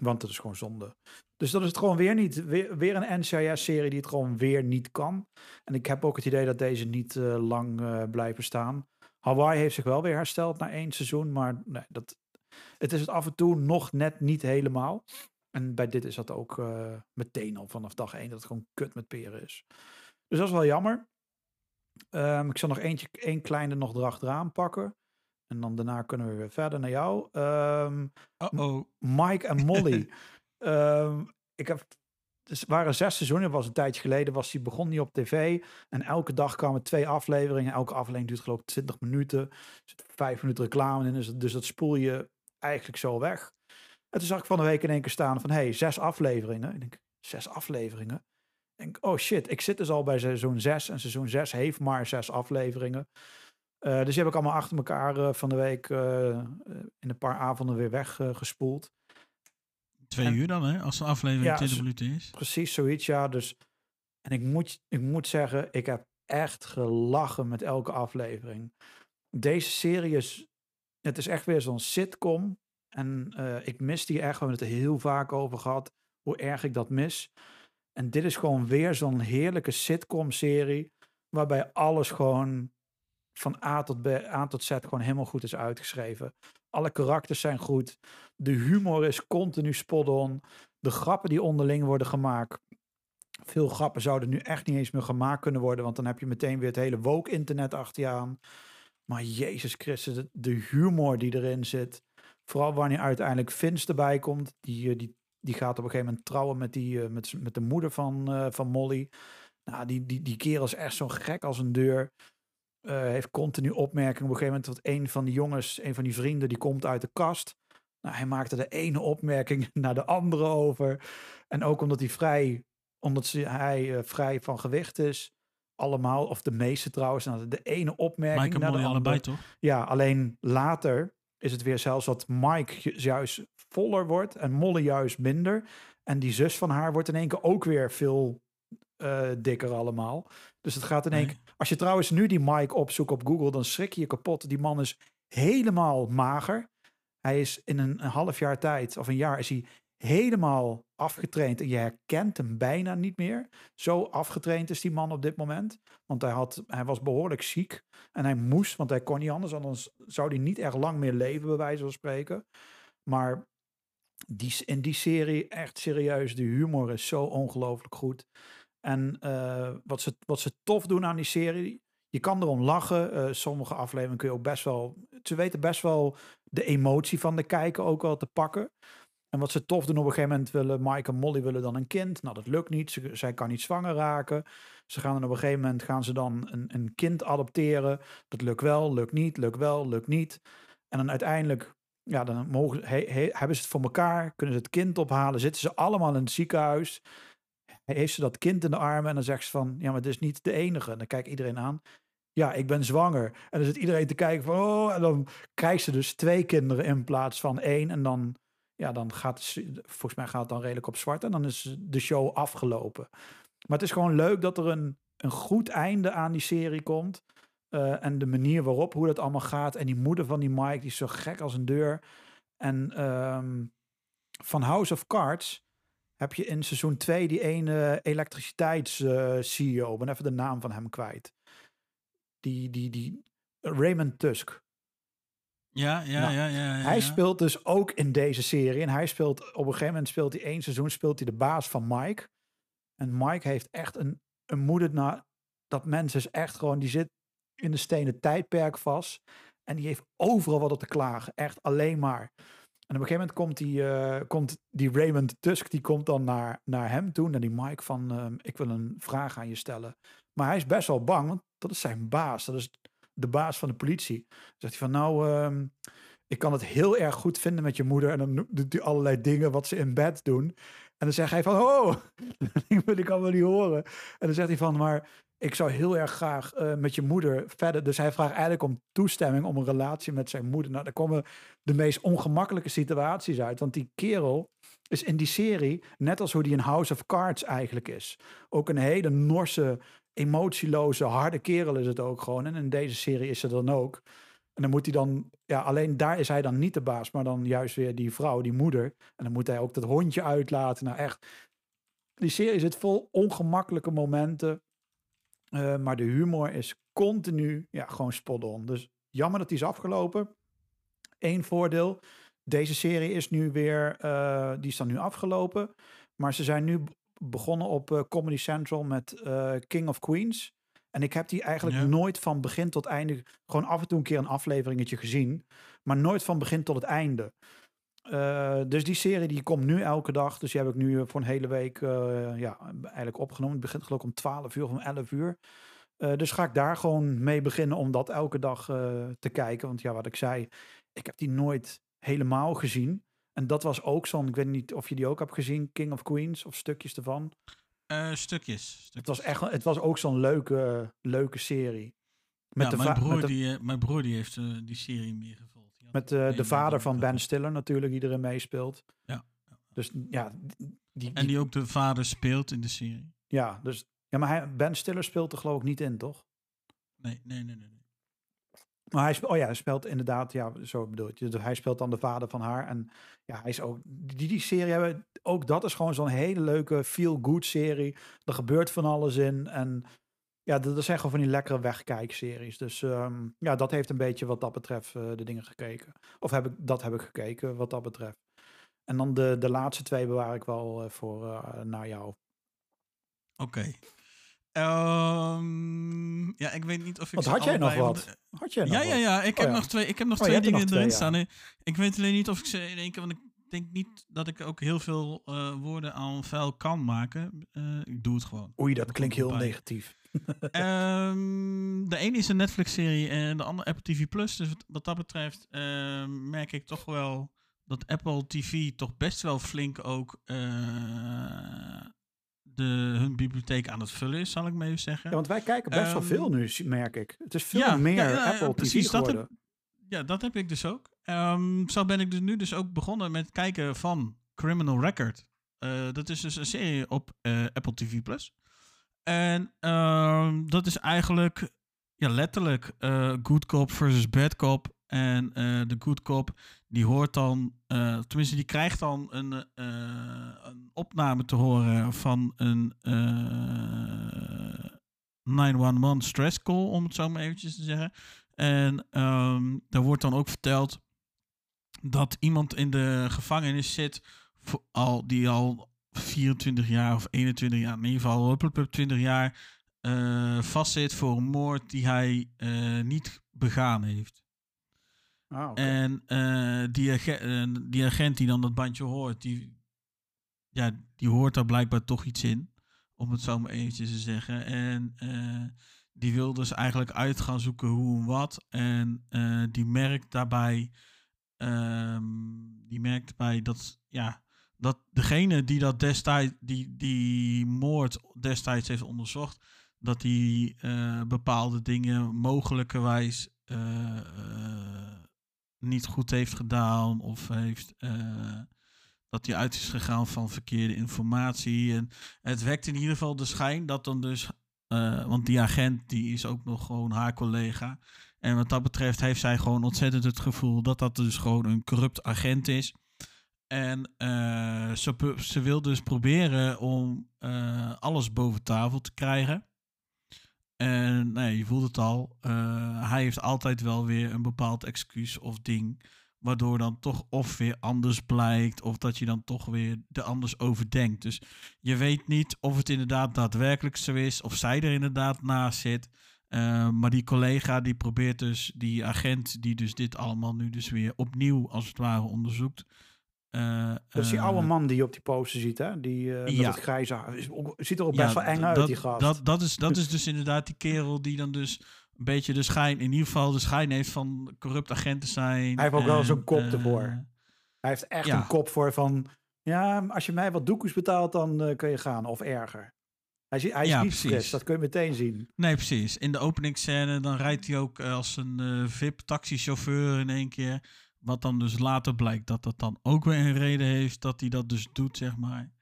[SPEAKER 4] Want dat is gewoon zonde. Dus dat is het gewoon weer niet. Weer, weer een NCIS-serie die het gewoon weer niet kan. En ik heb ook het idee dat deze niet eh, lang eh, blijven staan. Hawaii heeft zich wel weer hersteld na één seizoen. Maar nee, dat, het is het af en toe nog net niet helemaal. En bij dit is dat ook eh, meteen al vanaf dag één. Dat het gewoon kut met peren is. Dus dat is wel jammer. Ehm, ik zal nog eentje, één kleine nog erachteraan pakken. En dan daarna kunnen we weer verder naar jou. Ehm,
[SPEAKER 1] Oh-oh.
[SPEAKER 4] Mike en Molly. <laughs> Ehm, ik heb, dus het waren zes seizoenen, het was een tijdje geleden, was die begon niet op tv. En elke dag kwamen twee afleveringen. Elke aflevering duurt geloof ik 20 minuten. Er zit vijf minuten reclame in, dus, dus dat spoel je eigenlijk zo weg. En toen zag ik van de week in één keer staan van, hey, zes afleveringen. Ik denk, zes afleveringen? Ik denk, oh shit, ik zit dus al bij seizoen zes. En seizoen zes heeft maar zes afleveringen. Eh, dus die heb ik allemaal achter elkaar eh, van de week eh, in een paar avonden weer weggespoeld.
[SPEAKER 1] Twee
[SPEAKER 4] En-
[SPEAKER 1] uur dan, hè? Als een aflevering
[SPEAKER 4] Ja,
[SPEAKER 1] 20
[SPEAKER 4] z-
[SPEAKER 1] minuten is.
[SPEAKER 4] Precies zoiets, ja. Dus, en ik moet, ik moet zeggen, ik heb echt gelachen met elke aflevering. Deze serie is, het is echt weer zo'n sitcom. En ik mis die echt, we hebben het er heel vaak over gehad, hoe erg ik dat mis. En dit is gewoon weer zo'n heerlijke sitcom-serie, waarbij alles gewoon van A tot, B, A tot Z gewoon helemaal goed is uitgeschreven. Alle karakters zijn goed. De humor is continu spot-on. De grappen die onderling worden gemaakt. Veel grappen zouden nu echt niet eens meer gemaakt kunnen worden. Want dan heb je meteen weer het hele woke-internet achter je aan. Maar Jezus Christus, de, humor die erin zit. Vooral wanneer uiteindelijk Vince erbij komt. Die, eh, die, die gaat op een gegeven moment trouwen met, die, eh, met, met de moeder van, eh, van Molly. Nou, die, die, die kerel is echt zo gek als een deur. Eh, heeft continu opmerkingen. Op een gegeven moment wat een van die jongens, een van die vrienden, die komt uit de kast. Nou, hij maakte de ene opmerking <laughs> naar de andere over. En ook omdat hij vrij, omdat ze, hij eh, vrij van gewicht is. Allemaal, of de meeste trouwens, nou, de ene opmerking
[SPEAKER 1] Mike en
[SPEAKER 4] naar de
[SPEAKER 1] Molly
[SPEAKER 4] andere.
[SPEAKER 1] allebei, toch?
[SPEAKER 4] Ja, alleen later is het weer zelfs dat Mike ju- juist voller wordt en Molly juist minder. En die zus van haar wordt in één keer ook weer veel eh, dikker allemaal. Dus het gaat in één
[SPEAKER 1] Nee.
[SPEAKER 4] keer... Als je trouwens nu die Mike opzoekt op Google, dan schrik je je kapot. Die man is helemaal mager. Hij is in een, een half jaar tijd, of een jaar, is hij helemaal afgetraind. En je herkent hem bijna niet meer. Zo afgetraind is die man op dit moment. Want hij, had, hij was behoorlijk ziek. En hij moest, want hij kon niet anders. Anders zou hij niet echt lang meer leven, bij wijze van spreken. Maar die, in die serie, echt serieus, de humor is zo ongelooflijk goed. En eh, wat, ze, wat ze tof doen aan die serie, je kan erom lachen. Eh, sommige afleveringen kun je ook best wel... Ze weten best wel de emotie van de kijker ook wel te pakken. En wat ze tof doen, op een gegeven moment willen Mike en Molly willen dan een kind. Nou, dat lukt niet. Ze, zij kan niet zwanger raken. Ze gaan dan op een gegeven moment gaan ze dan een, een kind adopteren. Dat lukt wel, lukt niet, lukt wel, lukt niet. En dan uiteindelijk, ja, dan mogen, he- he- hebben ze het voor elkaar. Kunnen ze het kind ophalen. Zitten ze allemaal in het ziekenhuis. Heeft ze dat kind in de armen en dan zegt ze van, ja, maar het is niet de enige. En dan kijkt iedereen aan. Ja, ik ben zwanger. En dan zit iedereen te kijken van, oh, en dan krijgt ze dus twee kinderen in plaats van één. En dan, ja, dan gaat het, volgens mij gaat het dan redelijk op zwart. En dan is de show afgelopen. Maar het is gewoon leuk dat er een, een goed einde aan die serie komt. Eh, en de manier waarop, hoe dat allemaal gaat. En die moeder van die Mike, die is zo gek als een deur. En ehm, van House of Cards heb je in seizoen 2 die ene elektriciteits-CEO. ben even de naam van hem kwijt. Die, die, die Raymond Tusk.
[SPEAKER 1] Ja, ja,
[SPEAKER 4] Nou,
[SPEAKER 1] ja, ja, ja.
[SPEAKER 4] Hij speelt dus ook in deze serie. En hij speelt op een gegeven moment speelt hij één seizoen speelt hij de baas van Mike. En Mike heeft echt een, een moeder naar dat mens is echt gewoon die zit in de stenen tijdperk vast. En die heeft overal wat op te klagen. Echt alleen maar. En op een gegeven moment komt die, eh, komt die Raymond Tusk, die komt dan naar, naar hem toe, naar die Mike van, ehm, ik wil een vraag aan je stellen. Maar hij is best wel bang, want dat is zijn baas. Dat is de baas van de politie. Dan zegt hij van, nou, ehm, ik kan het heel erg goed vinden met je moeder. En dan doet hij allerlei dingen wat ze in bed doen. En dan zegt hij van, oh, <laughs> dat wil ik allemaal niet horen. En dan zegt hij van, maar ik zou heel erg graag eh, met je moeder verder. Dus hij vraagt eigenlijk om toestemming om een relatie met zijn moeder. Nou, daar komen de meest ongemakkelijke situaties uit. Want die kerel is in die serie, net als hoe die in House of Cards eigenlijk is. Ook een hele norse, emotieloze, harde kerel is het ook gewoon. En in deze serie is ze dan ook. En dan moet hij dan, ja, alleen daar is hij dan niet de baas, maar dan juist weer die vrouw, die moeder. En dan moet hij ook dat hondje uitlaten. Nou, echt. Die serie zit vol ongemakkelijke momenten. Eh, maar de humor is continu, ja, gewoon spot on. Dus jammer dat die is afgelopen. Eén voordeel. Deze serie is nu weer, eh, die is dan nu afgelopen. Maar ze zijn nu begonnen op eh, Comedy Central met King of Queens. En ik heb die eigenlijk
[SPEAKER 1] Ja.
[SPEAKER 4] nooit van begin tot einde, gewoon af en toe een keer een afleveringetje gezien. Maar nooit van begin tot het einde. Eh, dus die serie die komt nu elke dag. Dus die heb ik nu eh, voor een hele week eh, ja, eigenlijk opgenomen. Het begint geloof ik om 12 uur of om 11 uur. Dus ga ik daar gewoon mee beginnen om dat elke dag te kijken. Want ja, wat ik zei, ik heb die nooit helemaal gezien. En dat was ook zo'n, ik weet niet of je die ook hebt gezien, King of Queens of stukjes ervan.
[SPEAKER 1] Stukjes. stukjes.
[SPEAKER 4] Het was, echt, het was ook zo'n leuke, leuke serie. Met
[SPEAKER 1] ja,
[SPEAKER 4] de,
[SPEAKER 1] mijn, broer
[SPEAKER 4] met de,
[SPEAKER 1] die, mijn broer die heeft die serie meer.
[SPEAKER 4] Met, eh, de vader van Ben. Stiller natuurlijk, die erin meespeelt.
[SPEAKER 1] Ja.
[SPEAKER 4] Dus ja, die, die,
[SPEAKER 1] En die ook de vader speelt in de serie.
[SPEAKER 4] ja, dus, ja, maar hij, Ben Stiller speelt er geloof ik niet in, toch?
[SPEAKER 1] Nee, nee, nee, nee. nee.
[SPEAKER 4] Maar hij, spe- oh ja, hij speelt inderdaad, ja, zo bedoel je. Dus hij speelt dan de vader van haar. En ja, hij is ook, die, die serie hebben, ook dat is gewoon zo'n hele leuke feel-good serie. Er gebeurt van alles in. En ja, dat dat zijn gewoon van die lekkere wegkijkseries. Dus ehm, ja, dat heeft een beetje wat dat betreft eh, de dingen gekeken. Of heb ik, dat heb ik gekeken, wat dat betreft. En dan de, de laatste twee bewaar ik wel eh, voor eh, naar jou.
[SPEAKER 1] Oké. Ehm, ja, ik weet niet of ik
[SPEAKER 4] Want
[SPEAKER 1] ze
[SPEAKER 4] had jij nog wat? Had jij nog
[SPEAKER 1] Ja, ja,
[SPEAKER 4] wat?
[SPEAKER 1] ja. Ik
[SPEAKER 4] Oh,
[SPEAKER 1] heb
[SPEAKER 4] ja.
[SPEAKER 1] nog twee, ik heb nog
[SPEAKER 4] Oh,
[SPEAKER 1] twee dingen
[SPEAKER 4] nog
[SPEAKER 1] erin
[SPEAKER 4] twee,
[SPEAKER 1] staan. Ik- Ik weet alleen niet of ik ze in één keer... Want ik denk niet dat ik ook heel veel eh, woorden aan vuil kan maken. Eh, ik doe het gewoon.
[SPEAKER 4] Oei, dat klinkt heel negatief. <laughs>
[SPEAKER 1] Ehm, de ene is een Netflix-serie en de andere Apple TV+. Plus. Dus wat- dat betreft ehm, merk ik toch wel dat Apple TV toch best wel flink ook eh, de, hun bibliotheek aan het vullen is, zal ik maar even zeggen.
[SPEAKER 4] Ja, want wij kijken best wel
[SPEAKER 1] Ehm,
[SPEAKER 4] veel nu, merk ik. Het is veel
[SPEAKER 1] ja,
[SPEAKER 4] meer
[SPEAKER 1] ja,
[SPEAKER 4] Apple TV
[SPEAKER 1] precies, dat
[SPEAKER 4] geworden.
[SPEAKER 1] heb- Ja, dat heb ik dus ook. Ehm, zo ben ik dus nu dus ook begonnen met kijken van Criminal Record. Eh, dat is dus een serie op eh, Apple TV+. Plus. En ehm, dat is eigenlijk ja, letterlijk eh, good cop versus bad cop. En de good cop die hoort dan, tenminste die krijgt dan een, een opname te horen van een eh 911 stress call, om het zo maar eventjes te zeggen. En ehm daar wordt dan ook verteld dat iemand in de gevangenis zit voor al, die al 24 jaar of 21 jaar, in ieder geval hup, hup, hup, 20 jaar eh, vastzit voor een moord die hij eh, niet begaan heeft.
[SPEAKER 4] Ah.
[SPEAKER 1] En eh, die, age- eh, die agent die dan dat bandje hoort, die, ja, die hoort daar blijkbaar toch iets in. Om het zo maar eventjes te zeggen. En die wil dus eigenlijk uit gaan zoeken hoe en wat. En die merkt daarbij, ehm, die merkt daarbij dat, ja, dat degene die dat destijds, die, die moord destijds heeft onderzocht, dat die eh, bepaalde dingen mogelijkerwijs eh, niet goed heeft gedaan of heeft dat hij uit is gegaan van verkeerde informatie. En het wekt in ieder geval de schijn dat dan dus, want die agent die is ook nog gewoon haar collega. En wat dat betreft heeft zij gewoon ontzettend het gevoel dat dat dus gewoon een corrupt agent is. En eh, ze, ze wil dus proberen om eh, alles boven tafel te krijgen. En je voelt het al. eh, hij heeft altijd wel weer een bepaald excuus of ding. Waardoor dan toch of weer anders blijkt. Of dat je dan toch weer er anders over denkt. Dus je weet niet of het inderdaad daadwerkelijk zo is. Of zij er inderdaad naast zit. Eh, maar die collega die probeert dus, die agent die dus dit allemaal nu dus weer opnieuw als het ware onderzoekt. eh,
[SPEAKER 4] Dat is die
[SPEAKER 1] eh,
[SPEAKER 4] oude man die je op die poster ziet, hè? Die eh, met
[SPEAKER 1] ja.
[SPEAKER 4] het grijze Ziet er ook
[SPEAKER 1] ja,
[SPEAKER 4] best wel eng uit, die gast.
[SPEAKER 1] Dat, dat, is, dat <laughs> is dus inderdaad die kerel die dan dus een beetje de schijn, in ieder geval de schijn heeft van corrupt agent te zijn.
[SPEAKER 4] Hij heeft ook wel zo'n kop ervoor. Hij heeft echt
[SPEAKER 1] ja.
[SPEAKER 4] een kop voor van... Ja, als je mij wat doekoes betaalt, dan kun je gaan. Of erger. Hij, hij is
[SPEAKER 1] Ja,
[SPEAKER 4] niet dat kun je meteen zien.
[SPEAKER 1] Nee, precies. In de openingsscène dan rijdt hij ook eh, als een eh, VIP-taxichauffeur in één keer. Wat dan dus later blijkt dat dat dan ook weer een reden heeft dat hij dat dus doet, zeg maar.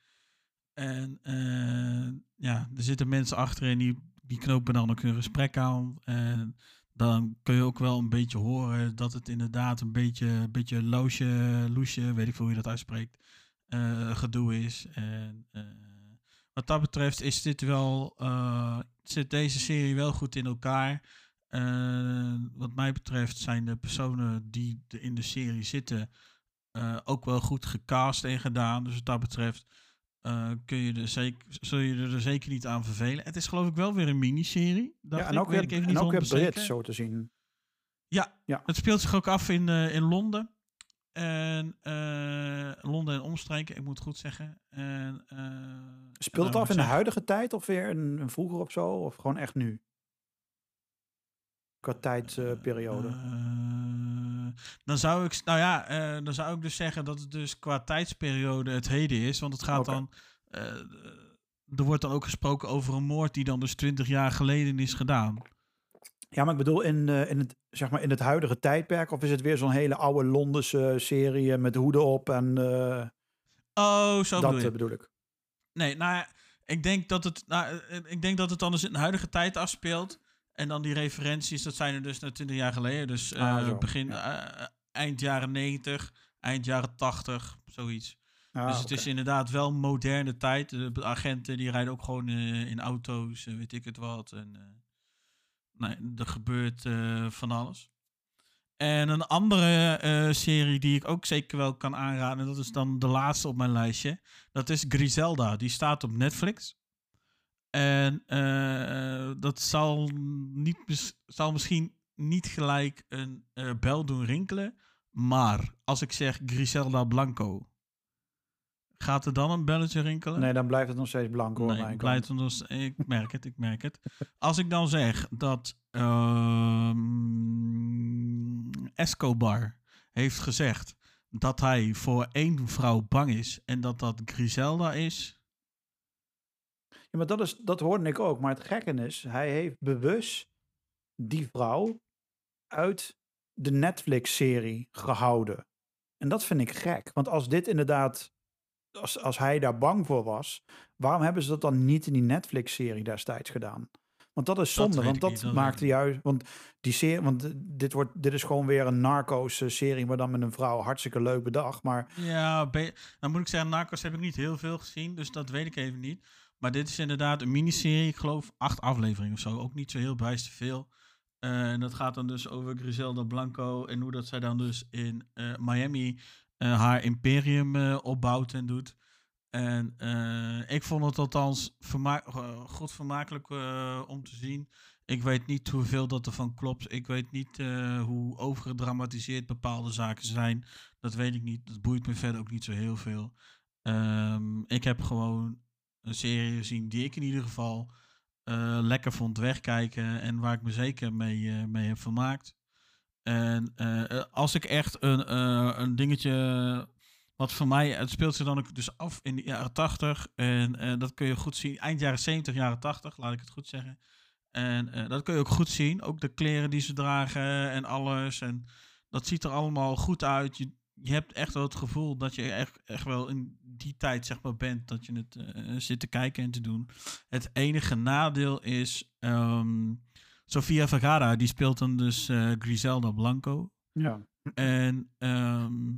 [SPEAKER 1] En eh, ja, er zitten mensen achter en die, die knopen dan ook hun gesprek aan. En dan kun je ook wel een beetje horen dat het inderdaad een beetje, een beetje loosje, loesje, weet ik veel hoe je dat uitspreekt, gedoe is. En wat dat betreft is dit wel, eh, zit deze serie wel goed in elkaar. Eh, wat mij betreft zijn de personen die in de serie zitten eh, ook wel goed gecast en gedaan. Dus wat dat betreft kun je er zeker, zul je er zeker niet aan vervelen. Het is geloof ik wel weer een miniserie.
[SPEAKER 4] Ja, en
[SPEAKER 1] ik,
[SPEAKER 4] ook weer,
[SPEAKER 1] ik even
[SPEAKER 4] en
[SPEAKER 1] niet
[SPEAKER 4] ook weer
[SPEAKER 1] 100%
[SPEAKER 4] Brits, zo te zien.
[SPEAKER 1] Ja,
[SPEAKER 4] Ja.
[SPEAKER 1] het speelt zich ook af in, in Londen. En eh, Londen en omstreken, ik moet het goed zeggen. En, eh,
[SPEAKER 4] Speelt het
[SPEAKER 1] nou,
[SPEAKER 4] af in de huidige tijd of weer een, een vroeger of zo? Of gewoon echt nu? Qua tijdsperiode.
[SPEAKER 1] Eh, dan zou ik, nou ja, dan zou ik dus zeggen dat het dus qua tijdsperiode het heden is. Want het gaat dan. er wordt dan ook gesproken over een moord die dan dus 20 jaar geleden is gedaan.
[SPEAKER 4] Ja, maar ik bedoel in, eh, in, het, zeg maar in het huidige tijdperk. Of is het weer zo'n hele oude Londense serie met hoeden op en eh,
[SPEAKER 1] Oh, zo
[SPEAKER 4] dat
[SPEAKER 1] bedoel
[SPEAKER 4] eh, bedoel ik.
[SPEAKER 1] Nee, nou ik denk dat het, nou, ik denk dat het dan dus in de huidige tijd afspeelt. En dan die referenties, dat zijn er dus naar 20 jaar geleden. Dus
[SPEAKER 4] Ah, zo,
[SPEAKER 1] begin, eind jaren 90, eind jaren 80, zoiets.
[SPEAKER 4] Ah,
[SPEAKER 1] dus het is inderdaad wel moderne tijd. De agenten die rijden ook gewoon in auto's, weet ik het wat. En, nee, er gebeurt eh, van alles. En een andere eh, serie die ik ook zeker wel kan aanraden, dat is dan de laatste op mijn lijstje. Dat is Griselda. Die staat op Netflix. En eh, dat zal, niet, zal misschien niet gelijk een bel doen rinkelen. Maar als ik zeg Griselda Blanco, gaat er dan een belletje rinkelen?
[SPEAKER 4] Nee, dan blijft het nog steeds blank hoor.
[SPEAKER 1] Nee,
[SPEAKER 4] mijn
[SPEAKER 1] ik,
[SPEAKER 4] kant.
[SPEAKER 1] blijf er nog ik merk het, ik merk het. Als ik dan zeg dat ehm, Escobar heeft gezegd dat hij voor één vrouw bang is en dat dat Griselda is.
[SPEAKER 4] Ja, maar dat, is, dat hoorde ik ook. Maar het gekke is, hij heeft bewust die vrouw uit de Netflix-serie gehouden. En dat vind ik gek. Want als dit inderdaad, als, als hij daar bang voor was, waarom hebben ze dat dan niet in die Netflix-serie destijds gedaan? Want dat is zonde, want dat
[SPEAKER 1] niet, ik
[SPEAKER 4] juist. Want die serie, want eh, dit, wordt, dit is gewoon weer een narcos-serie, maar dan met een vrouw. Hartstikke leuk bedacht. Maar
[SPEAKER 1] Ja, dan moet ik zeggen, Narcos heb ik niet heel veel gezien, dus dat weet ik even niet. Maar dit is inderdaad een miniserie, ik geloof acht afleveringen of zo. Ook niet zo heel bijster veel. Eh, en dat gaat dan dus over Griselda Blanco en hoe dat zij dan dus in eh, Miami eh, haar imperium eh, opbouwt en doet. En eh, ik vond het althans verma eh, goed vermakelijk eh, om te zien. Ik weet niet hoeveel dat ervan klopt. Ik weet niet eh, hoe overgedramatiseerd bepaalde zaken zijn. Dat weet ik niet. Dat boeit me verder ook niet zo heel veel. Ehm, ik heb gewoon een serie gezien die ik in ieder geval eh, lekker vond wegkijken. En waar ik me zeker mee, eh, mee heb vermaakt. En eh, eh, als ik echt een, eh, een dingetje. Wat voor mij, het speelt zich dan ook dus af in de jaren 80. En dat kun je goed zien. Eind jaren 70, jaren 80, laat ik het goed zeggen. En dat kun je ook goed zien. Ook de kleren die ze dragen en alles. En dat ziet er allemaal goed uit. Je, je hebt echt wel het gevoel dat je echt, echt wel in die tijd zeg maar bent. Dat je het zit te kijken en te doen. Het enige nadeel is... ehm, Sofia Vergara, die speelt dan dus eh, Griselda Blanco.
[SPEAKER 4] ja,
[SPEAKER 1] En ehm,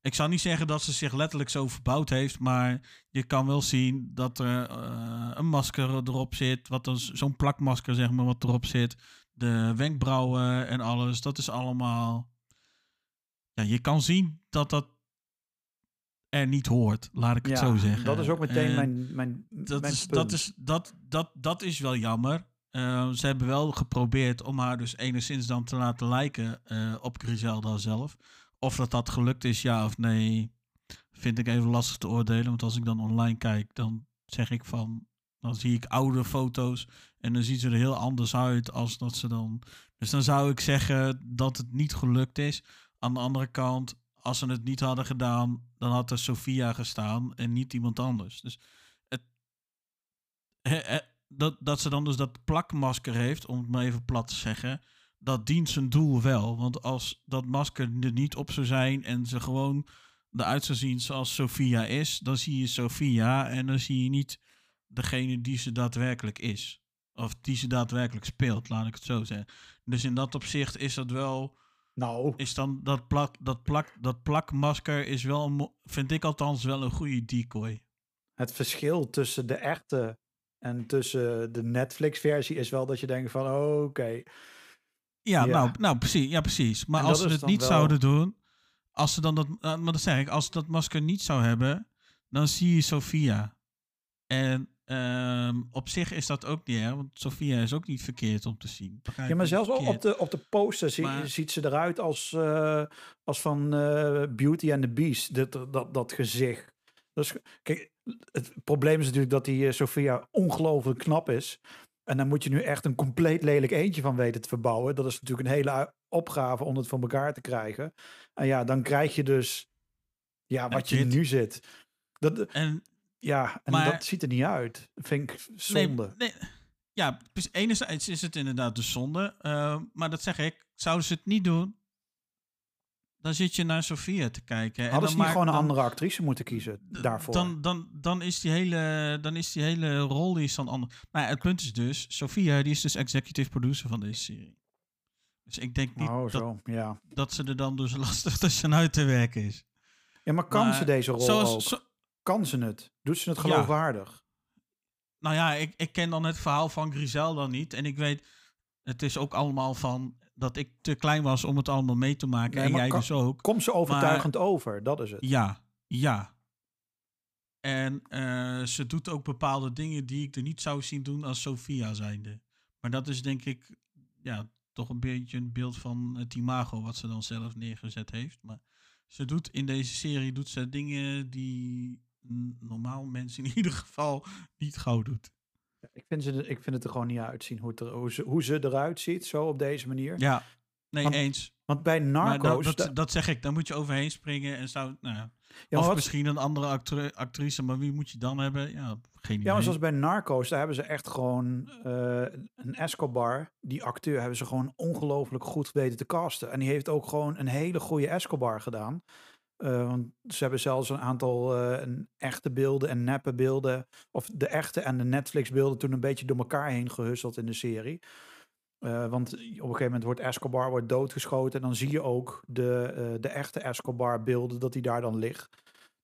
[SPEAKER 1] ik zou niet zeggen dat ze zich letterlijk zo verbouwd heeft, maar je kan wel zien dat er eh, een masker erop zit. Wat dan zo'n plakmasker, zeg maar, wat erop zit. De wenkbrauwen en alles. Dat is allemaal. Ja, je kan zien dat dat er niet hoort. Laat ik het zo zeggen.
[SPEAKER 4] dat is ook meteen
[SPEAKER 1] En-
[SPEAKER 4] mijn, mijn,
[SPEAKER 1] dat
[SPEAKER 4] mijn
[SPEAKER 1] is,
[SPEAKER 4] punt.
[SPEAKER 1] dat, is, dat, dat, dat is wel jammer. Eh, ze hebben wel geprobeerd om haar dus enigszins dan te laten lijken eh, op Griselda zelf. Of dat dat gelukt is, ja of nee, vind ik even lastig te oordelen. Want als ik dan online kijk, dan zeg ik van... Dan zie ik oude foto's en dan ziet ze er heel anders uit als dat ze dan... Dus dan zou ik zeggen dat het niet gelukt is. Aan de andere kant, als ze het niet hadden gedaan, dan had er Sophia gestaan en niet iemand anders. Dus het, dat, dat ze dan dus dat plakmasker heeft, om het maar even plat te zeggen, dat dient zijn doel wel. Want als dat masker er niet op zou zijn en ze gewoon eruit zou zien zoals Sophia is, dan zie je Sophia en dan zie je niet degene die ze daadwerkelijk is. Of die ze daadwerkelijk speelt, laat ik het zo zeggen. Dus in dat opzicht is dat wel
[SPEAKER 4] Nou,
[SPEAKER 1] is dan dat plak, dat plak, dat plakmasker is wel, vind ik althans wel een goede decoy.
[SPEAKER 4] het verschil tussen de echte en tussen de Netflix-versie is wel dat je denkt van, oké.
[SPEAKER 1] Ja,
[SPEAKER 4] Ja.
[SPEAKER 1] Nou, nou precies, ja, precies. Maar
[SPEAKER 4] En
[SPEAKER 1] als
[SPEAKER 4] dat
[SPEAKER 1] ze het niet
[SPEAKER 4] wel-
[SPEAKER 1] zouden doen, als ze dan dat, eh, maar dat zeg ik, als ze dat masker niet zou hebben, dan zie je Sophia. En ehm, op zich is dat ook niet, hè, want Sophia is ook niet verkeerd om te zien.
[SPEAKER 4] Ja, maar zelfs op de, op de poster zie-
[SPEAKER 1] Maar-
[SPEAKER 4] ziet ze eruit als, eh, als van eh, Beauty and the Beast, dit, dat, dat gezicht. Dus, kijk, het probleem is natuurlijk dat die eh, Sophia ongelooflijk knap is. En dan moet je nu echt een compleet lelijk eentje van weten te verbouwen. Dat is natuurlijk een hele opgave om het voor elkaar te krijgen. En ja, dan krijg je dus ja, wat je
[SPEAKER 1] dit.
[SPEAKER 4] nu zit. Dat,
[SPEAKER 1] En
[SPEAKER 4] ja, en
[SPEAKER 1] Maar-
[SPEAKER 4] dat ziet er niet uit. Vind ik zonde.
[SPEAKER 1] Nee, nee, ja, dus enerzijds is het inderdaad de zonde. eh, maar dat zeg ik, zouden ze het niet doen, dan zit je naar Sofia te kijken. en
[SPEAKER 4] Hadden ze niet gewoon een
[SPEAKER 1] dan-
[SPEAKER 4] andere actrice moeten kiezen daarvoor?
[SPEAKER 1] Dan, dan, dan, is die hele, dan is die hele rol die is dan anders. Maar het punt is dus, Sofia die is dus executive producer van deze serie. Dus ik denk niet
[SPEAKER 4] oh,
[SPEAKER 1] dat,
[SPEAKER 4] ja.
[SPEAKER 1] dat ze er dan dus <laughs> lastig tussenuit te werken is.
[SPEAKER 4] Ja, maar kan
[SPEAKER 1] Maar
[SPEAKER 4] ze deze rol
[SPEAKER 1] Zoals,
[SPEAKER 4] ook?
[SPEAKER 1] zo-
[SPEAKER 4] Kan ze het? Doet ze het
[SPEAKER 1] Ja.
[SPEAKER 4] geloofwaardig?
[SPEAKER 1] nou ja, ik, ik ken dan het verhaal van Griselda niet. En ik weet, het is ook allemaal van dat ik te klein was om het allemaal mee te maken.
[SPEAKER 4] Nee,
[SPEAKER 1] en jij
[SPEAKER 4] kan-
[SPEAKER 1] dus ook.
[SPEAKER 4] Komt ze overtuigend over? Dat is het.
[SPEAKER 1] Ja, ja. En eh, ze doet ook bepaalde dingen die ik er niet zou zien doen als Sophia zijnde. Maar dat is denk ik ja, toch een beetje een beeld van het imago wat ze dan zelf neergezet heeft. Maar ze doet in deze serie doet ze dingen die normaal mensen in ieder geval niet gauw doet.
[SPEAKER 4] Ik, vind ze, ik vind het er gewoon niet uitzien hoe, het er, hoe, ze, hoe ze eruit ziet, zo op deze manier.
[SPEAKER 1] Ja, nee,
[SPEAKER 4] Want
[SPEAKER 1] eens.
[SPEAKER 4] Want bij Narcos...
[SPEAKER 1] dat,
[SPEAKER 4] da-
[SPEAKER 1] dat, dat zeg ik, daar moet je overheen springen en zou, nou, ja. of
[SPEAKER 4] wat-
[SPEAKER 1] misschien een andere actri- actrice, maar wie moet je dan hebben? Ja, geen idee.
[SPEAKER 4] ja, maar zoals bij Narcos, daar hebben ze echt gewoon eh, een Escobar. Die acteur hebben ze gewoon ongelooflijk goed weten te casten. En die heeft ook gewoon een hele goede Escobar gedaan. Eh, want ze hebben zelfs een aantal eh, echte beelden en neppe beelden. Of de echte en de Netflix beelden toen een beetje door elkaar heen gehusseld in de serie. Eh, want op een gegeven moment wordt Escobar wordt doodgeschoten. En dan zie je ook de, de echte Escobar beelden dat hij daar dan ligt.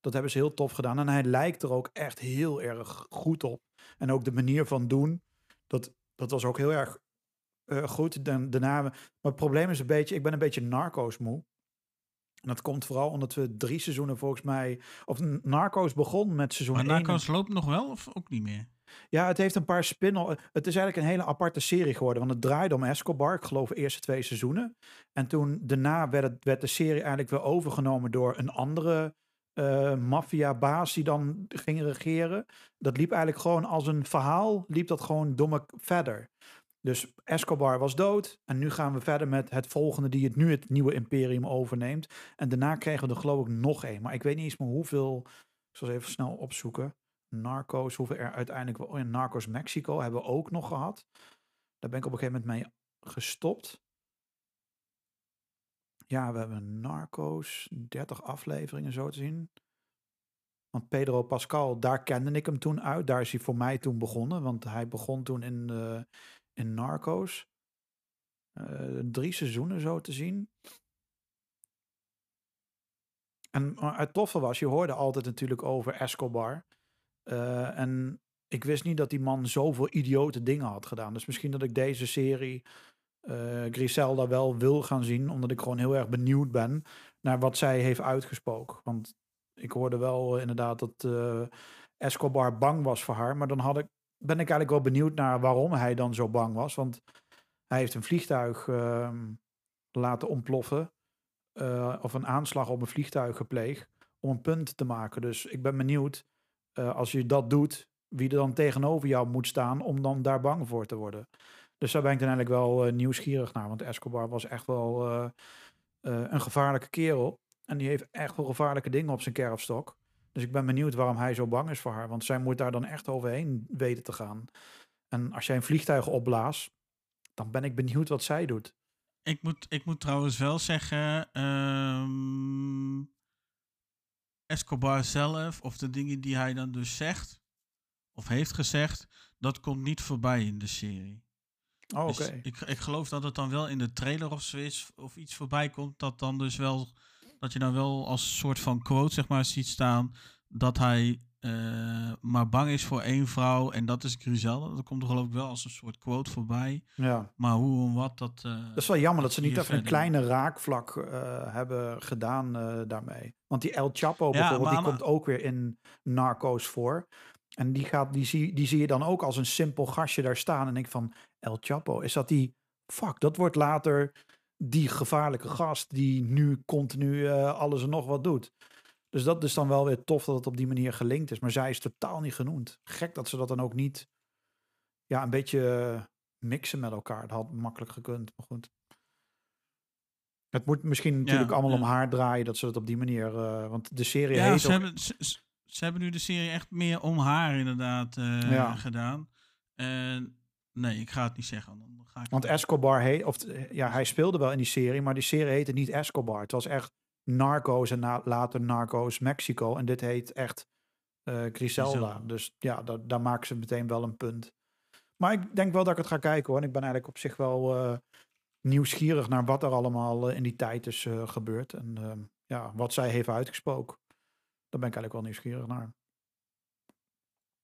[SPEAKER 4] Dat hebben ze heel tof gedaan. En hij lijkt er ook echt heel erg goed op. En ook de manier van doen, dat, dat was ook heel erg goed. Dan, daarna, maar het probleem is een beetje, ik ben een beetje narco's moe. En dat komt vooral omdat we drie seizoenen volgens mij... Of Narcos begon met seizoen
[SPEAKER 1] Maar
[SPEAKER 4] 1.
[SPEAKER 1] Narcos loopt nog wel of ook niet meer?
[SPEAKER 4] Ja, het heeft een paar spin Het is eigenlijk een hele aparte serie geworden. Want het draaide om Escobar, ik geloof de eerste twee seizoenen. En toen daarna werd, het, werd de serie eigenlijk weer overgenomen door een andere eh maffia-baas die dan ging regeren. Dat liep eigenlijk gewoon als een verhaal, liep dat gewoon domme verder. Dus Escobar was dood en nu gaan we verder met het volgende die het nu het nieuwe imperium overneemt. En daarna kregen we er geloof ik nog één. Maar ik weet niet eens meer hoeveel, ik zal even snel opzoeken. Narcos, hoeveel er uiteindelijk wel. Oh, ja, Narcos Mexico hebben we ook nog gehad. Daar ben ik op een gegeven moment mee gestopt. Ja, we hebben Narcos, 30 afleveringen zo te zien. Want Pedro Pascal, daar kende ik hem toen uit. Daar is hij voor mij toen begonnen. Want hij begon toen in, eh, in Narcos. Eh, drie seizoenen zo te zien. En maar het toffe was, je hoorde altijd natuurlijk over Escobar. Eh, en ik wist niet dat die man zoveel idiote dingen had gedaan. Dus misschien dat ik deze serie eh Griselda wel wil gaan zien, omdat ik gewoon heel erg benieuwd ben naar wat zij heeft uitgesproken. Want ik hoorde wel eh, inderdaad dat eh, Escobar bang was voor haar, maar dan had ik, ben ik eigenlijk wel benieuwd naar waarom hij dan zo bang was. Want hij heeft een vliegtuig ehm, laten ontploffen, eh, of een aanslag op een vliegtuig gepleegd, om een punt te maken. Dus ik ben benieuwd, eh, als je dat doet, wie er dan tegenover jou moet staan om dan daar bang voor te worden. Dus daar ben ik dan eigenlijk wel eh, nieuwsgierig naar. Want Escobar was echt wel een gevaarlijke kerel. En die heeft echt wel gevaarlijke dingen op zijn kerfstok. Dus ik ben benieuwd waarom hij zo bang is voor haar. Want zij moet daar dan echt overheen weten te gaan. En als jij een vliegtuig opblaast, dan ben ik benieuwd wat zij doet.
[SPEAKER 1] Ik moet, ik moet trouwens wel zeggen, ehm, Escobar zelf, of de dingen die hij dan dus zegt, of heeft gezegd, dat komt niet voorbij in de serie.
[SPEAKER 4] Oh, oké.
[SPEAKER 1] Dus ik, ik geloof dat het dan wel in de trailer of zo is, of iets voorbij komt, dat dan dus wel, dat je dan wel als soort van quote, zeg maar, ziet staan, dat hij eh, maar bang is voor één vrouw, en dat is Griselda. Dat komt er geloof ik wel als een soort quote voorbij.
[SPEAKER 4] Ja.
[SPEAKER 1] Maar hoe en wat, dat... eh,
[SPEAKER 4] Dat is wel jammer dat ze niet even een kleine raakvlak eh, hebben gedaan daarmee. Want die El Chapo bijvoorbeeld,
[SPEAKER 1] maar
[SPEAKER 4] die komt ook weer in Narcos voor. En die, gaat, die, zie, die zie je dan ook als een simpel gastje daar staan. En denk van, El Chapo, is dat die... Fuck, dat wordt later die gevaarlijke gast die nu continu eh, alles en nog wat dout. Dus dat is dan wel weer tof dat het op die manier gelinkt is. Maar zij is totaal niet genoemd. Gek dat ze dat dan ook niet... Ja, een beetje eh, mixen met elkaar. Dat had makkelijk gekund, maar goed. Het moet misschien natuurlijk allemaal om haar draaien dat ze het op die manier. eh, want de serie
[SPEAKER 1] Ja,
[SPEAKER 4] heet
[SPEAKER 1] ze
[SPEAKER 4] ook-
[SPEAKER 1] hebben, ze, ze- hebben nu de serie echt meer om haar inderdaad
[SPEAKER 4] Ja.
[SPEAKER 1] gedaan. En nee, ik ga het niet zeggen. Dan ga ik
[SPEAKER 4] Want Escobar heet, of eh, ja, hij speelde wel in die serie, maar die serie heette niet Escobar. Het was echt Narcos en na, later Narcos Mexico. En dit heet echt eh Griselda.
[SPEAKER 1] Griselda.
[SPEAKER 4] Dus ja, da- daar maken ze meteen wel een punt. Maar ik denk wel dat ik het ga kijken hoor. En ik ben eigenlijk op zich wel eh, nieuwsgierig naar wat er allemaal in die tijd is gebeurd. En ehm, ja, wat zij heeft uitgesproken. Daar ben ik eigenlijk wel nieuwsgierig naar.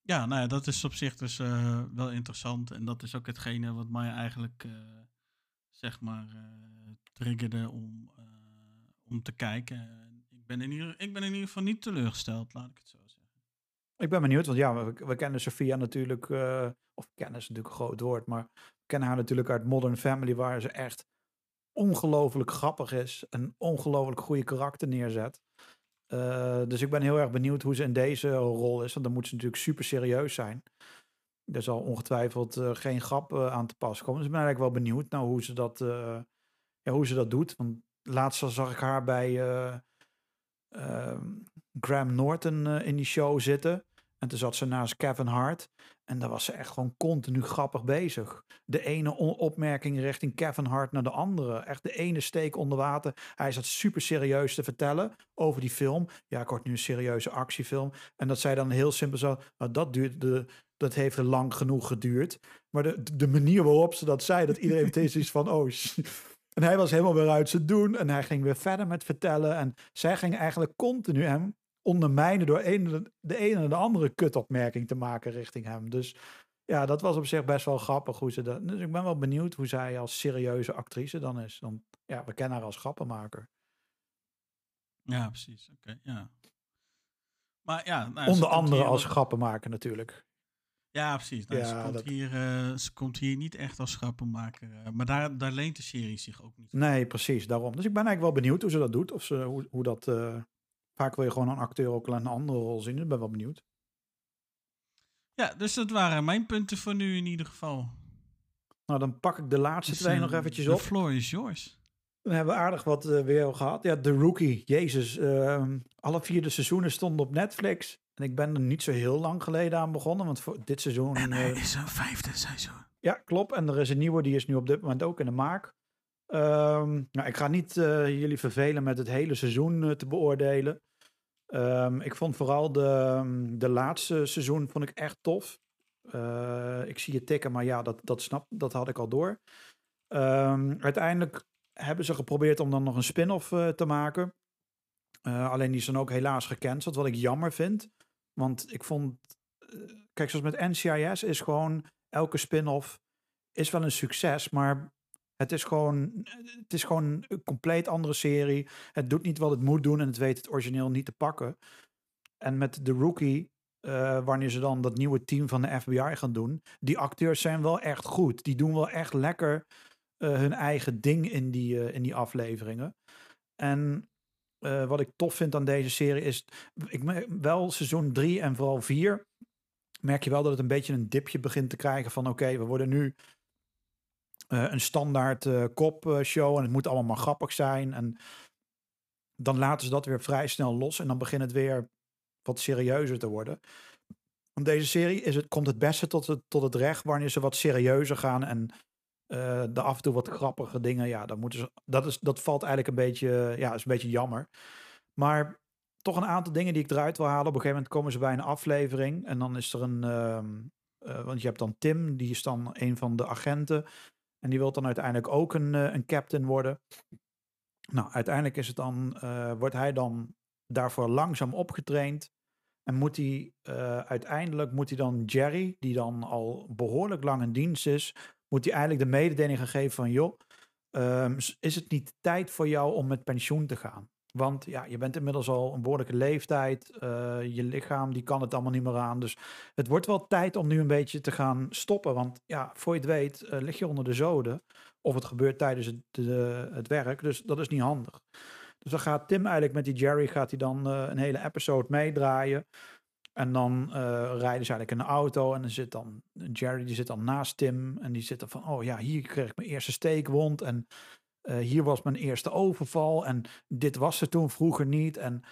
[SPEAKER 1] Ja, nou ja, dat is op zich dus eh, wel interessant. En dat is ook hetgene wat mij eigenlijk, eh, zeg maar, eh, triggerde om, om te kijken. En Ik ben, in ieder, ik ben in ieder geval niet teleurgesteld, laat ik het zo zeggen.
[SPEAKER 4] Ik ben benieuwd, want ja, we, kennen Sophia natuurlijk, of kennen is natuurlijk een groot woord, maar we kennen haar natuurlijk uit Modern Family, waar ze echt ongelooflijk grappig is en ongelooflijk goede karakter neerzet. Eh, dus ik ben heel erg benieuwd hoe ze in deze rol is, want dan moet ze natuurlijk super serieus zijn. Er zal ongetwijfeld eh, geen grap eh, aan te pas komen. Dus ik ben eigenlijk wel benieuwd naar hoe ze dat, ja, hoe ze dat doet. Want laatst zag ik haar bij eh, ehm, Graham Norton in die show zitten. En toen zat ze naast Kevin Hart. En daar was ze echt gewoon continu grappig bezig. De ene opmerking richting Kevin Hart naar de andere. Echt de ene steek onder water. Hij zat super serieus te vertellen over die film. Ja, ik word nu een serieuze actiefilm. En dat zij dan heel simpel zo. Nou, dat duurde. Dat heeft lang genoeg geduurd. Maar de, de manier waarop ze dat zei, dat iedereen meteen zoiets van: oh. En hij was helemaal weer uit zijn doen. En hij ging weer verder met vertellen. En zij ging eigenlijk continu hem ondermijnen door een, de ene en de andere kutopmerking te maken richting hem. Dus ja, dat was op zich best wel grappig hoe ze dat. Dus ik ben wel benieuwd hoe zij als serieuze actrice dan is. Want ja, we kennen haar als grappenmaker.
[SPEAKER 1] Ja, precies. Oké, ja. Maar ja, nou,
[SPEAKER 4] Onder andere als grappenmaker natuurlijk.
[SPEAKER 1] Ja, precies. Nou,
[SPEAKER 4] Ja,
[SPEAKER 1] ze, komt
[SPEAKER 4] dat-
[SPEAKER 1] hier, eh, ze komt hier niet echt als grappenmaker. eh, maar daar, daar leent de serie zich ook niet.
[SPEAKER 4] Nee, precies, daarom. Dus ik ben eigenlijk wel benieuwd hoe ze dat doet. Of ze, hoe, hoe dat... eh, vaak wil je gewoon een acteur ook in een andere rol zien. Dus ik ben wel benieuwd.
[SPEAKER 1] Ja, dus dat waren mijn punten voor nu in ieder geval.
[SPEAKER 4] Nou, dan pak ik de laatste
[SPEAKER 1] Dus,
[SPEAKER 4] twee
[SPEAKER 1] eh,
[SPEAKER 4] nog eventjes op.
[SPEAKER 1] floor is yours.
[SPEAKER 4] Dan hebben we aardig wat eh, weer gehad. Ja, The Rookie. Jezus. ehm, alle vier de seizoenen stonden op Netflix. En ik ben er niet zo heel lang geleden aan begonnen. Want voor dit seizoen...
[SPEAKER 1] En
[SPEAKER 4] eh,
[SPEAKER 1] er is een vijfde seizoen.
[SPEAKER 4] Ja, klopt. En er is een nieuwe, die is nu op dit moment ook in de maak. Ehm, nou, ik ga niet eh, jullie vervelen met het hele seizoen eh, te beoordelen. Ehm, ik vond vooral de, de laatste seizoen vond ik echt tof. Eh, ik zie je tikken, maar ja, dat, dat, snap, dat had ik al door. Ehm, uiteindelijk hebben ze geprobeerd om dan nog een spin-off te maken. Alleen die dan ook helaas gecanceld, wat ik jammer vind. Want ik vond, kijk, zoals met NCIS is gewoon elke spin-off is wel een succes, maar het is gewoon, het is gewoon een compleet andere serie. Het doet niet wat het moet doen en het weet het origineel niet te pakken. En met The Rookie, eh, wanneer ze dan dat nieuwe team van de FBI gaan doen, die acteurs zijn wel echt goed. Die doen wel echt lekker eh, hun eigen ding in die, eh, in die afleveringen. En wat ik tof vind aan deze serie is, ik wel seizoen 3 en vooral 4, merk je wel dat het een beetje een dipje begint te krijgen van oké, we worden nu een standaard eh kopshow en het moet allemaal maar grappig zijn. En dan laten ze dat weer vrij snel los en dan begint het weer wat serieuzer te worden. In deze serie is het, komt het beste tot het, tot het recht wanneer ze wat serieuzer gaan en eh de af en toe wat grappige dingen. Ja, dan moeten ze, dat, is, dat valt eigenlijk een beetje, ja, is een beetje jammer. Maar toch een aantal dingen die ik eruit wil halen. Op een gegeven moment komen ze bij een aflevering en dan is er een, ehm, eh, want je hebt dan Tim, die is dan een van de agenten. En die wil dan uiteindelijk ook een, eh, een captain worden. Nou, uiteindelijk is het dan, eh, wordt hij dan daarvoor langzaam opgetraind. En moet hij eh, uiteindelijk moet hij dan Jerry, die dan al behoorlijk lang in dienst is, moet hij eigenlijk de mededeling gaan geven van joh, ehm, is het niet tijd voor jou om met pensioen te gaan? Want ja, je bent inmiddels al een behoorlijke leeftijd. eh, je lichaam die kan het allemaal niet meer aan. Dus het wordt wel tijd om nu een beetje te gaan stoppen. Want ja, voor je het weet, eh, lig je onder de zoden. Of het gebeurt tijdens het, de- het werk. Dus dat is niet handig. Dus dan gaat Tim eigenlijk met die Jerry gaat hij dan eh, een hele episode meedraaien. En dan rijden ze eigenlijk in een auto en dan zit dan Jerry die zit dan naast Tim en die zit dan van oh ja hier kreeg ik mijn eerste steekwond en eh, hier was mijn eerste overval en dit was er toen vroeger niet en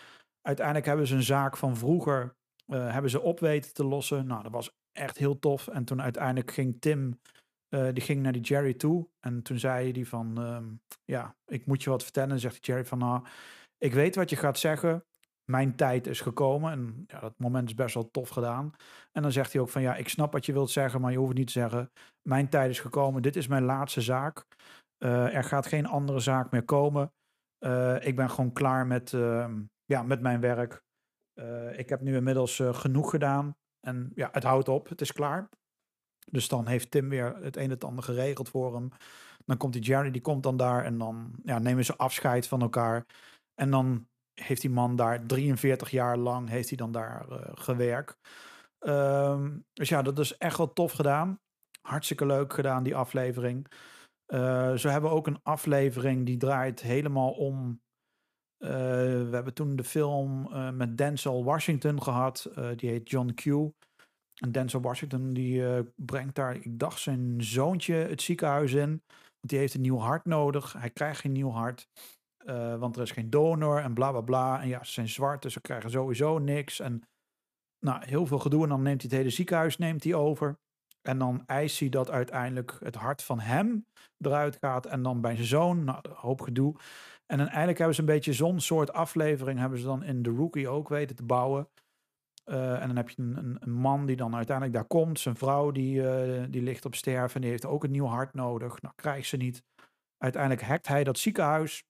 [SPEAKER 4] uiteindelijk hebben ze een zaak van vroeger eh, hebben ze op weten te lossen. Nou dat was echt heel tof en toen uiteindelijk ging Tim eh, die ging naar die Jerry toe en toen zei hij van ehm, ja ik moet je wat vertellen en zegt Jerry van nou ik weet wat je gaat zeggen mijn tijd is gekomen. En ja, dat moment is best wel tof gedaan. En dan zegt hij ook van ja, ik snap wat je wilt zeggen, maar je hoeft niet te zeggen. Mijn tijd is gekomen. Dit is mijn laatste zaak. Eh, er gaat geen andere zaak meer komen. Eh, ik ben gewoon klaar met, ehm, ja, met mijn werk. Eh, ik heb nu inmiddels genoeg gedaan. En ja, het houdt op. Het is klaar. Dus dan heeft Tim weer het een en het ander geregeld voor hem. Dan komt die Jerry, die komt dan daar. En dan ja, nemen ze afscheid van elkaar. En dan heeft die man daar 43 jaar lang heeft hij dan daar gewerkt. Ehm, dus ja, dat is echt wel tof gedaan. Hartstikke leuk gedaan, die aflevering. Eh zo hebben we ook een aflevering die draait helemaal om. eh, we hebben toen de film eh, met Denzel Washington gehad. eh, die heet John Q. En Denzel Washington die brengt daar, ik dacht, zijn zoontje het ziekenhuis in. Want die heeft een nieuw hart nodig. Hij krijgt geen nieuw hart. Want er is geen donor en bla bla bla. En ja, ze zijn zwart, dus ze krijgen sowieso niks. En nou, heel veel gedoe. En dan neemt hij het hele ziekenhuis neemt hij over. En dan eist hij dat uiteindelijk het hart van hem eruit gaat. En dan bij zijn zoon, nou, hoop gedoe. En dan eigenlijk hebben ze een beetje zo'n soort aflevering... hebben ze dan in The Rookie ook weten te bouwen. Eh, en dan heb je een, een, een man die dan uiteindelijk daar komt. Zijn vrouw die, eh, die ligt op sterven en die heeft ook een nieuw hart nodig. Nou, krijgt ze niet. Uiteindelijk hackt hij dat ziekenhuis.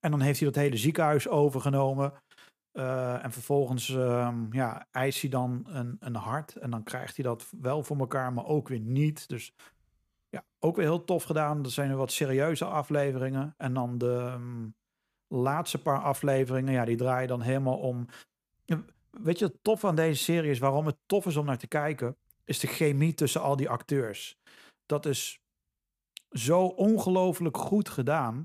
[SPEAKER 4] En dan heeft hij dat hele ziekenhuis overgenomen. Eh, en vervolgens ehm, ja, eist hij dan een, een hart. En dan krijgt hij dat wel voor elkaar, maar ook weer niet. Dus ja, ook weer heel tof gedaan. Dat zijn weer wat serieuze afleveringen. En dan de ehm, laatste paar afleveringen, ja, die draaien dan helemaal om. Weet je, het tof aan deze serie is, waarom het tof is om naar te kijken, is de chemie tussen al die acteurs. Dat is zo ongelooflijk goed gedaan.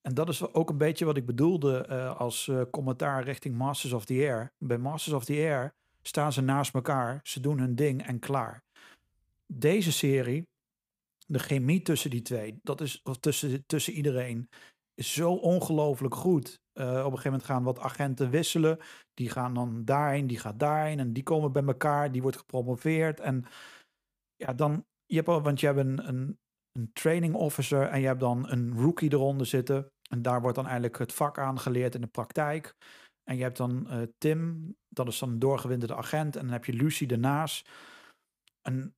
[SPEAKER 4] En dat is ook een beetje wat ik bedoelde eh, als eh, commentaar richting Masters of the Air. Bij Masters of the Air staan ze naast elkaar, ze doen hun ding en klaar. Deze serie, de chemie tussen die twee, dat is of tussen, tussen iedereen, is zo ongelooflijk goed. Eh, op een gegeven moment gaan wat agenten wisselen. Die gaan dan daarheen, die gaat daarheen. En die komen bij elkaar, die wordt gepromoveerd. En ja, dan, je hebt al, want je hebt een, een, een training officer en je hebt dan een rookie eronder zitten. En daar wordt dan eigenlijk het vak aangeleerd in de praktijk. En je hebt dan eh, Tim, dat is dan een doorgewinterde agent. En dan heb je Lucy ernaast. En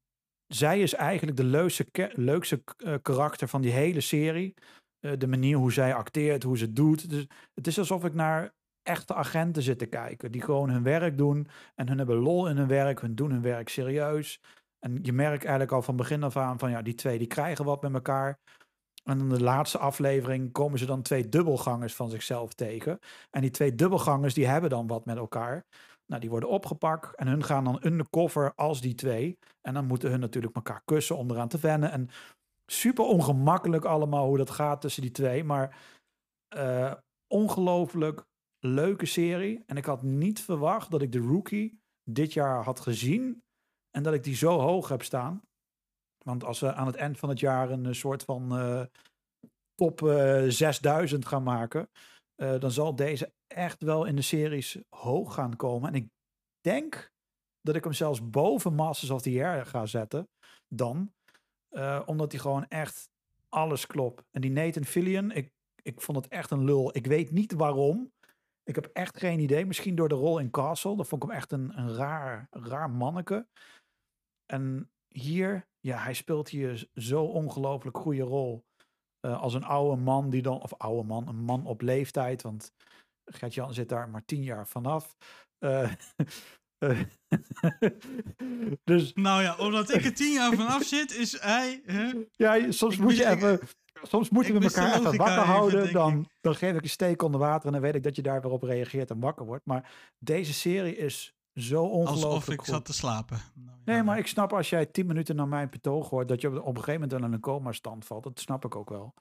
[SPEAKER 4] zij is eigenlijk de leukste, leukste eh, karakter van die hele serie. Eh, de manier hoe zij acteert, hoe ze doet. Dus het is alsof ik naar echte agenten zitten kijken. Die gewoon hun werk doen. En hun hebben lol in hun werk. Hun doen hun werk serieus. En je merkt eigenlijk al van begin af aan van ja, die twee die krijgen wat met elkaar. En in de laatste aflevering komen ze dan twee dubbelgangers van zichzelf tegen. En die twee dubbelgangers die hebben dan wat met elkaar. Nou, die worden opgepakt en hun gaan dan undercover als die twee. En dan moeten hun natuurlijk elkaar kussen om eraan te wennen. En super ongemakkelijk allemaal hoe dat gaat tussen die twee. Maar eh ongelooflijk leuke serie. En ik had niet verwacht dat ik de Rookie dit jaar had gezien. En dat ik die zo hoog heb staan. Want als we aan het eind van het jaar een eh, soort van eh, top eh 6000 gaan maken. dan zal deze echt wel in de series hoog gaan komen. En ik denk dat ik hem zelfs boven Masters of the Air ga zetten. Dan. Omdat hij gewoon echt alles klopt. En die Nathan Fillion, ik, ik vond het echt een lul. Ik weet niet waarom. Ik heb echt geen idee. Misschien door de rol in Castle. Dat vond ik hem echt een, een raar, raar manneke. En hier, ja, hij speelt hier zo ongelooflijk goede rol. Eh, als een oude man die dan, of oude man, een man op leeftijd. Want Gert-Jan zit daar maar tien jaar vanaf. Eh, <laughs> eh, <laughs> dus
[SPEAKER 1] Nou ja, omdat ik er tien jaar vanaf zit, is hij... Hè?
[SPEAKER 4] ja, soms
[SPEAKER 1] Ik
[SPEAKER 4] moet je
[SPEAKER 1] ik-
[SPEAKER 4] even. Soms moeten we elkaar even wakker
[SPEAKER 1] even,
[SPEAKER 4] houden. Dan, dan geef ik een steek onder water. En dan weet ik dat je daar weer op reageert en wakker wordt. Maar deze serie is zo ongelooflijk
[SPEAKER 1] Alsof ik
[SPEAKER 4] goed.
[SPEAKER 1] zat te slapen. Nou, ja.
[SPEAKER 4] Nee, maar ik snap als jij tien minuten naar mijn betoog hoort. dat je op, een gegeven moment dan in een coma stand valt. Dat snap ik ook wel.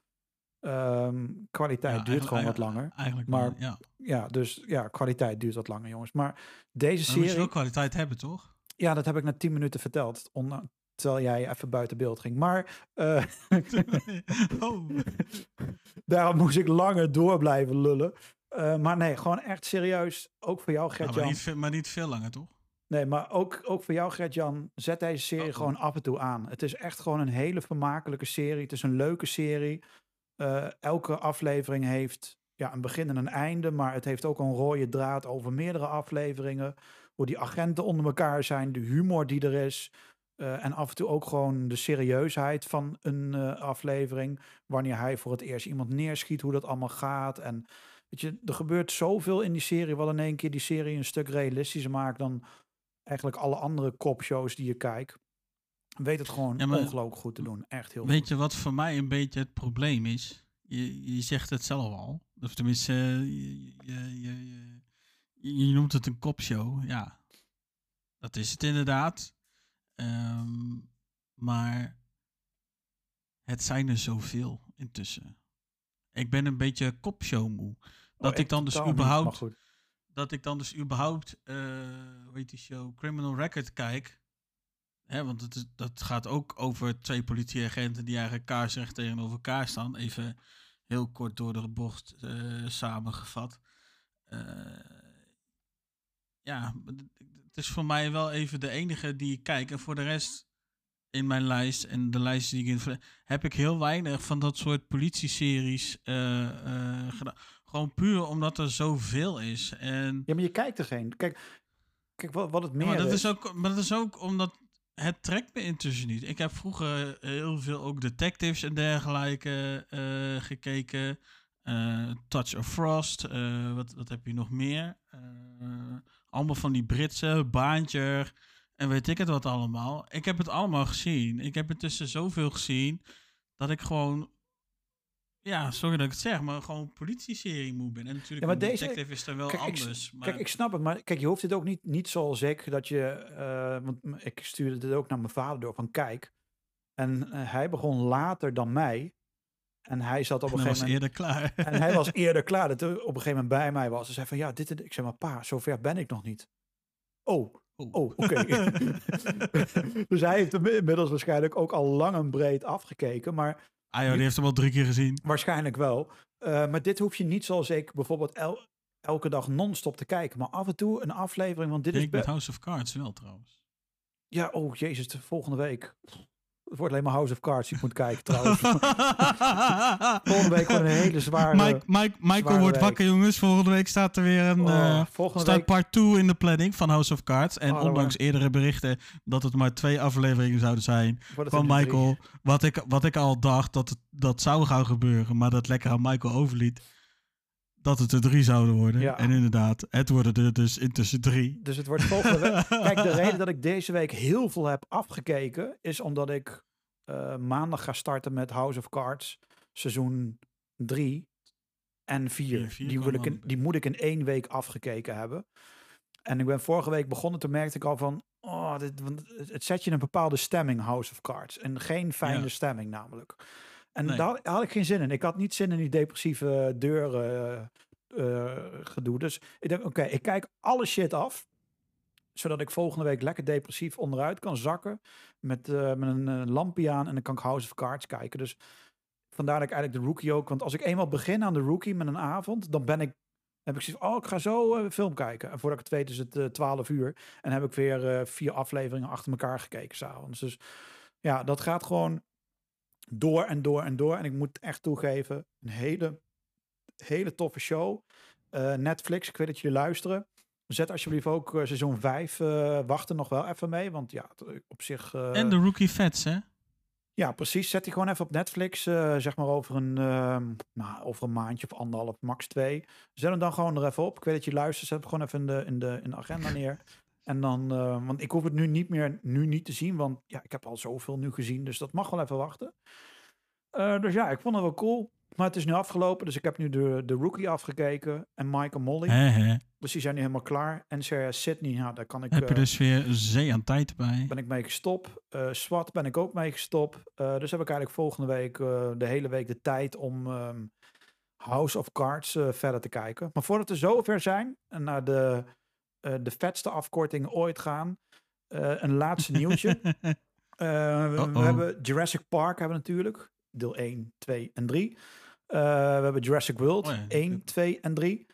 [SPEAKER 4] Ehm, kwaliteit
[SPEAKER 1] Ja,
[SPEAKER 4] duurt gewoon wat langer.
[SPEAKER 1] Eigenlijk
[SPEAKER 4] maar-
[SPEAKER 1] ja.
[SPEAKER 4] Ja, dus ja, kwaliteit duurt wat langer, jongens. Maar deze
[SPEAKER 1] dan moet je
[SPEAKER 4] serie.
[SPEAKER 1] wel kwaliteit hebben, toch?
[SPEAKER 4] Ja, dat heb ik na tien minuten verteld. on- terwijl jij even buiten beeld ging. Maar eh, <laughs>
[SPEAKER 1] oh. <laughs>
[SPEAKER 4] daarom moest ik langer door blijven lullen. Eh, maar nee, gewoon echt serieus. Ook voor jou,
[SPEAKER 1] Ja,
[SPEAKER 4] Gert-Jan.
[SPEAKER 1] maar, niet, veel- maar niet veel langer, toch?
[SPEAKER 4] Nee, maar ook, ook voor jou, Gert-Jan. Zet deze serie
[SPEAKER 1] Oh.
[SPEAKER 4] gewoon af en toe aan. Het is echt gewoon een hele vermakelijke serie. Het is een leuke serie. Eh, elke aflevering heeft ja, een begin en een einde. Maar het heeft ook een rode draad over meerdere afleveringen. Hoe die agenten onder elkaar zijn. De humor die er is. eh, en af en toe ook gewoon de serieusheid van een aflevering. Wanneer hij voor het eerst iemand neerschiet. Hoe dat allemaal gaat. En weet je, er gebeurt zoveel in die serie. Wat in één keer die serie een stuk realistischer maakt dan eigenlijk alle andere kopshows die je kijkt. Weet het gewoon
[SPEAKER 1] Ja, maar-
[SPEAKER 4] ongelooflijk goed te doen. Echt heel
[SPEAKER 1] Weet
[SPEAKER 4] goed.
[SPEAKER 1] je wat voor mij een beetje het probleem is? Je, je zegt het zelf al. Of tenminste, je, je, je, je, je noemt het een kopshow. Ja, dat is het inderdaad. Ehm, maar het zijn er zoveel intussen. Ik ben een beetje kopshow moe. Dat
[SPEAKER 4] Oh,
[SPEAKER 1] ik dan dus
[SPEAKER 4] niet,
[SPEAKER 1] überhaupt dat ik dan dus überhaupt, eh hoe heet die show, Criminal Record kijk. Hè, want het dat gaat ook over twee politieagenten die eigenlijk kaarsrecht tegenover elkaar staan. Even heel kort door de bocht eh, samengevat. Eh, ja, het is voor mij wel even de enige die ik kijk. En voor de rest in mijn lijst en de lijsten die ik in heb ik heel weinig van dat soort politieseries eh, gedaan. Gewoon puur omdat er zoveel is. En
[SPEAKER 4] Ja, maar je kijkt er geen. Kijk, kijk wat, wat het
[SPEAKER 1] ja,
[SPEAKER 4] meer
[SPEAKER 1] maar, dat
[SPEAKER 4] is.
[SPEAKER 1] ook, maar dat is ook omdat het trekt me intussen niet. Ik heb vroeger heel veel ook detectives en dergelijke eh, gekeken. Eh, Touch of Frost. eh, wat, wat heb je nog meer? Allemaal van die Britse, Baantje en weet ik het wat allemaal. Ik heb het allemaal gezien. Ik heb intussen zoveel gezien dat ik gewoon... Ja, sorry dat ik het zeg, maar gewoon politieserie moe ben. En natuurlijk,
[SPEAKER 4] Ja, maar deze-
[SPEAKER 1] detective is er wel
[SPEAKER 4] Kijk, ik
[SPEAKER 1] anders. maar...
[SPEAKER 4] Kijk, ik snap het, maar kijk, je hoeft dit ook niet, niet zoals ik, dat je, eh, want ik stuurde dit ook naar mijn vader door, van kijk. En eh, hij begon later dan mij. En hij zat op een
[SPEAKER 1] was
[SPEAKER 4] gegeven moment...
[SPEAKER 1] eerder klaar. <laughs>
[SPEAKER 4] En hij was <laughs> eerder klaar, dat hij op een gegeven moment bij mij was. Hij zei van, ja, dit. Ik zei, maar pa, zover ben ik nog niet. Oh, oh, oké. <laughs> dus hij heeft inmiddels waarschijnlijk ook al lang en breed afgekeken, maar
[SPEAKER 1] Ah joh, die heeft hem al drie keer gezien.
[SPEAKER 4] Waarschijnlijk wel. Eh, maar dit hoef je niet zoals ik bijvoorbeeld el- elke dag non-stop te kijken. Maar af en toe een aflevering, want dit is...
[SPEAKER 1] Ik met
[SPEAKER 4] be-
[SPEAKER 1] House of Cards wel trouwens.
[SPEAKER 4] Ja, oh jezus, de volgende week. Het wordt alleen maar House of Cards ik moet kijken trouwens. <laughs> volgende week wordt een hele zware...
[SPEAKER 1] Mike, Mike, Michael
[SPEAKER 4] zware
[SPEAKER 1] wordt
[SPEAKER 4] week.
[SPEAKER 1] wakker jongens. Volgende week staat er weer een...
[SPEAKER 4] Oh,
[SPEAKER 1] eh, staat
[SPEAKER 4] week...
[SPEAKER 1] part 2 in de planning van House of Cards. En
[SPEAKER 4] Oh,
[SPEAKER 1] ondanks eerdere berichten dat het maar twee afleveringen zouden zijn van
[SPEAKER 4] drie.
[SPEAKER 1] Michael. Wat ik, wat ik al dacht dat het, dat zou gaan gebeuren, maar dat lekker aan Michael overliet. Dat het er drie zouden worden.
[SPEAKER 4] Ja.
[SPEAKER 1] En inderdaad, het worden er dus intussen drie.
[SPEAKER 4] Dus het wordt volgende week. <laughs> Kijk, de reden dat ik deze week heel veel heb afgekeken, is omdat ik eh, maandag ga starten met House of Cards, seizoen 3 en 4.
[SPEAKER 1] Vier,
[SPEAKER 4] Die, wil ik in, die moet ik in één week afgekeken hebben. En ik ben vorige week begonnen, toen merkte ik al van, oh, dit, want het het zet je in een bepaalde stemming, House of Cards. En geen fijne
[SPEAKER 1] Ja.
[SPEAKER 4] stemming namelijk. En
[SPEAKER 1] Nee.
[SPEAKER 4] daar had- ik geen zin in. Ik had niet zin in die depressieve deuren eh, eh, gedoe. Dus ik denk, oké, ik kijk alle shit af. Zodat ik volgende week lekker depressief onderuit kan zakken. Met, eh, met een eh, lampje aan en dan kan ik House of Cards kijken. Dus vandaar dat ik eigenlijk de Rookie ook... Want als ik eenmaal begin aan de Rookie met een avond, dan ben ik... Heb ik zoiets oh, ik ga zo eh, film kijken. En voordat ik het weet is het eh 12 uur. En heb ik weer eh, vier afleveringen achter elkaar gekeken s'avonds. Dus ja, dat gaat gewoon door en door en door. En ik moet echt toegeven, een hele, hele toffe show. Eh, Netflix, ik weet dat jullie luisteren. Zet alsjeblieft ook eh, seizoen 5. eh wacht er nog wel even mee. Want ja, op zich... eh,
[SPEAKER 1] en de Rookie Vets, hè?
[SPEAKER 4] ja, precies. Zet die gewoon even op Netflix. eh, zeg maar over een, ehm, nou, over een maandje of anderhalf, max twee. Zet hem dan gewoon er even op. Ik weet dat je luistert. Zet hem gewoon even in de, in de, in de agenda neer. En dan, eh, want ik hoef het nu niet meer nu niet te zien. Want ja, ik heb al zoveel nu gezien. Dus dat mag wel even wachten. Eh, dus ja, ik vond het wel cool. Maar het is nu afgelopen. Dus ik heb nu de, de Rookie afgekeken. En Mike en Molly. Dus die zijn nu helemaal klaar. En Sarah Sydney, ja, daar kan ik...
[SPEAKER 1] Heb je
[SPEAKER 4] eh,
[SPEAKER 1] dus weer een zee aan tijd bij.
[SPEAKER 4] ben ik mee gestopt. SWAT ben ik ook mee gestopt. Dus heb ik eigenlijk volgende week de hele week de tijd om ehm, House of Cards verder te kijken. Maar voordat we zover zijn en naar de, eh, de vetste afkorting ooit gaan, eh, een laatste nieuwtje. <laughs> Eh, we, hebben Jurassic Park hebben we natuurlijk. Deel 1, 2 en 3. Eh, we hebben Jurassic World
[SPEAKER 1] Oh ja,
[SPEAKER 4] 1, 2 en 3.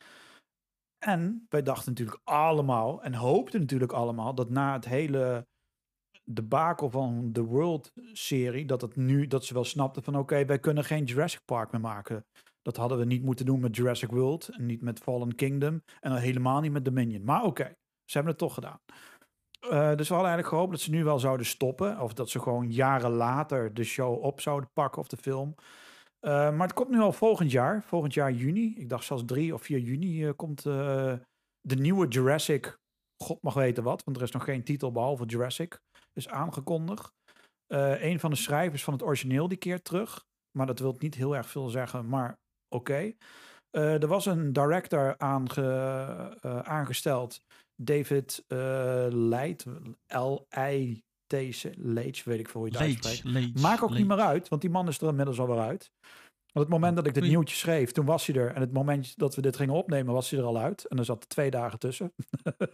[SPEAKER 4] En wij dachten natuurlijk allemaal en hoopten natuurlijk allemaal dat na het hele debakel van de World-serie, dat, het nu, dat ze wel snapten van oké, wij kunnen geen Jurassic Park meer maken. Dat hadden we niet moeten doen met Jurassic World en niet met Fallen Kingdom en al helemaal niet met Dominion. Maar oké, ze hebben het toch gedaan. Eh, dus we hadden eigenlijk gehoopt dat ze nu wel zouden stoppen. Of dat ze gewoon jaren later de show op zouden pakken of de film. Eh, maar het komt nu al volgend jaar. Volgend jaar juni. Ik dacht zelfs 3 of 4 juni eh, komt de nieuwe Jurassic. God mag weten wat, want er is nog geen titel behalve Jurassic. Is aangekondigd. Een van de schrijvers van het origineel die keert terug. Maar dat wil niet heel erg veel zeggen, maar oké. Eh, er was een director aange, eh, aangesteld. David eh Leit. L-I-T-C. Leitch, weet ik veel hoe je het uitspreekt.
[SPEAKER 1] Leech, Leech,
[SPEAKER 4] Maakt ook niet meer uit, want die man is er inmiddels alweer uit. Want het moment dat ik dit nieuwtje schreef, toen was hij er. En het moment dat we dit gingen opnemen, was hij er al uit. En er zat twee dagen tussen.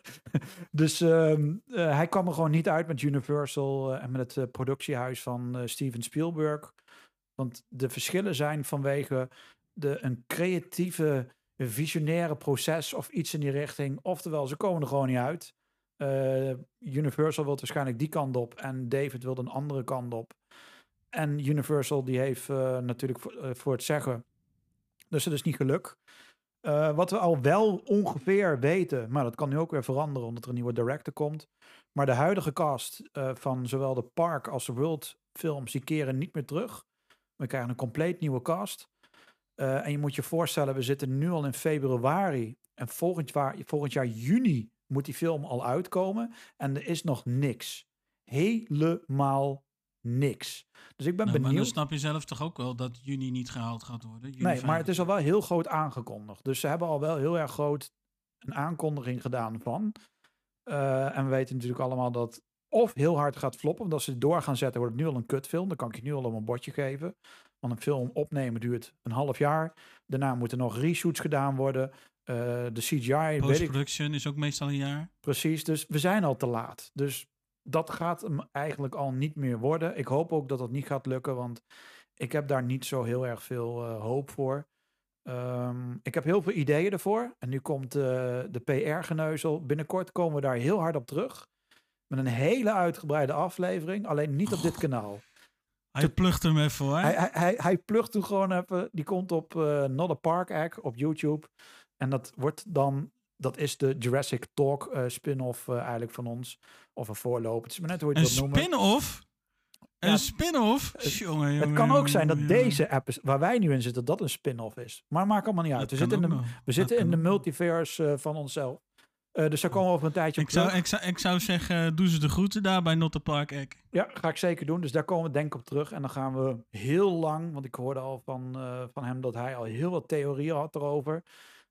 [SPEAKER 4] <laughs> dus ehm, eh, hij kwam er gewoon niet uit met Universal en met het eh, productiehuis van Steven Spielberg. Want de verschillen zijn vanwege de, een creatieve, visionaire proces of iets in die richting. Oftewel, ze komen er gewoon niet uit. Eh, Universal wil waarschijnlijk die kant op en David wil een andere kant op. En Universal die heeft eh, natuurlijk voor, eh, voor het zeggen. Dus het is niet geluk. Wat we al wel ongeveer weten, maar dat kan nu ook weer veranderen omdat er een nieuwe director komt. Maar de huidige cast van zowel de Park als de World films, die keren niet meer terug. We krijgen een compleet nieuwe cast. Eh, en je moet je voorstellen, we zitten nu al in februari. En volgend jaar, volgend jaar juni moet die film al uitkomen. En er is nog niks. Helemaal niks. Dus ik ben
[SPEAKER 1] Nou, maar dan
[SPEAKER 4] benieuwd.
[SPEAKER 1] snap je zelf toch ook wel dat juni niet gehaald gaat worden? Juni
[SPEAKER 4] Nee, maar het is al
[SPEAKER 1] 25.
[SPEAKER 4] wel heel groot aangekondigd. Dus ze hebben al wel heel erg groot een aankondiging gedaan van. Eh, en we weten natuurlijk allemaal dat of heel hard gaat floppen. Want als ze het door gaan zetten, wordt het nu al een kutfilm. Dan kan ik je nu al op een bordje geven. Want een film opnemen duurt een half jaar. Daarna moeten nog reshoots gedaan worden. Eh, de CGI,
[SPEAKER 1] Post-production is ook meestal een jaar.
[SPEAKER 4] Precies, dus we zijn al te laat. Dus dat gaat hem eigenlijk al niet meer worden. Ik hoop ook dat dat niet gaat lukken, want ik heb daar niet zo heel erg veel eh, hoop voor. Ehm, ik heb heel veel ideeën ervoor. En nu komt eh, de PR-geneuzel. Binnenkort komen we daar heel hard op terug. Met een hele uitgebreide aflevering. Alleen niet op dit kanaal.
[SPEAKER 1] Hij plucht hem even hoor.
[SPEAKER 4] Hij, hij, hij, hij plucht toen gewoon even. Die komt op eh Not a Park Egg op YouTube. En dat wordt dan. Dat is de Jurassic Talk eh, spin-off eh, eigenlijk van ons. Of een voorloper. Het is maar net hoe je
[SPEAKER 1] een
[SPEAKER 4] het wilt noemen.
[SPEAKER 1] spin-off? Een
[SPEAKER 4] Ja,
[SPEAKER 1] spin-off?
[SPEAKER 4] het-
[SPEAKER 1] Jongen,
[SPEAKER 4] Het
[SPEAKER 1] jongen,
[SPEAKER 4] kan ook zijn dat deze app waar wij nu in zitten, dat een spin-off is. Maar maakt allemaal niet uit. We zitten, in de, we zitten in de multiverse van onszelf. Eh, dus daar komen we over een tijdje op
[SPEAKER 1] Ik zou,
[SPEAKER 4] terug.
[SPEAKER 1] ik, zou, ik zou zeggen, doe ze de groeten daar bij Notte Park Egg.
[SPEAKER 4] Ja, ga ik zeker doen. Dus daar komen we denk ik op terug. En dan gaan we heel lang, want ik hoorde al van, eh, van hem dat hij al heel wat theorieën had erover.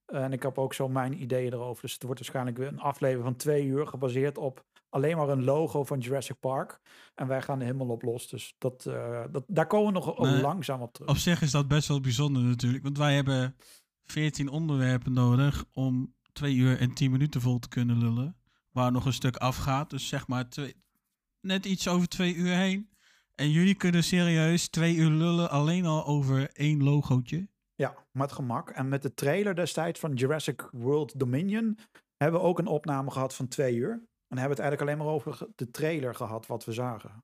[SPEAKER 4] Eh, en ik heb ook zo mijn ideeën erover. Dus het wordt waarschijnlijk weer een aflevering van twee uur gebaseerd op alleen maar een logo van Jurassic Park. En wij gaan er helemaal op los. Dus dat, eh, dat, daar komen we nog
[SPEAKER 1] Maar
[SPEAKER 4] langzaam op terug.
[SPEAKER 1] Op zich is dat best wel bijzonder natuurlijk. Want wij hebben 14 onderwerpen nodig om 2 uur en 10 minuten vol te kunnen lullen. Waar nog een stuk afgaat. Dus zeg maar twee, net iets over 2 uur heen. En jullie kunnen serieus 2 uur lullen alleen al over één logootje.
[SPEAKER 4] Ja, met gemak. En met de trailer destijds van Jurassic World Dominion hebben we ook een opname gehad van twee uur. En hebben we het eigenlijk alleen maar over de trailer gehad wat we zagen.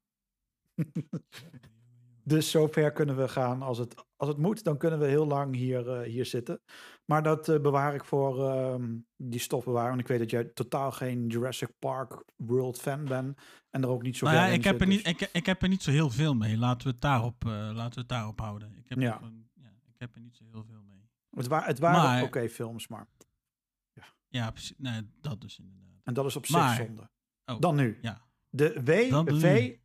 [SPEAKER 4] <laughs> dus zover kunnen we gaan. Als het, als het moet, dan kunnen we heel lang hier, eh, hier zitten. Maar dat eh, bewaar ik voor ehm, die stof bewaren. Want ik weet dat jij totaal geen Jurassic Park World fan bent. En er ook niet zo
[SPEAKER 1] Nou ja, ik heb, er niet,
[SPEAKER 4] dus-
[SPEAKER 1] ik, ik heb er niet zo heel veel mee. Laten we het daarop, eh, laten we het daarop houden. Ik heb,
[SPEAKER 4] Ja.
[SPEAKER 1] ja, ik heb er niet zo heel veel mee.
[SPEAKER 4] Het, wa het waren oké films, maar...
[SPEAKER 1] Ja, precies. Nee, dat dus inderdaad.
[SPEAKER 4] En dat is op zich
[SPEAKER 1] Maar-
[SPEAKER 4] zonde.
[SPEAKER 1] Oh,
[SPEAKER 4] Dan nu.
[SPEAKER 1] Ja.
[SPEAKER 4] De.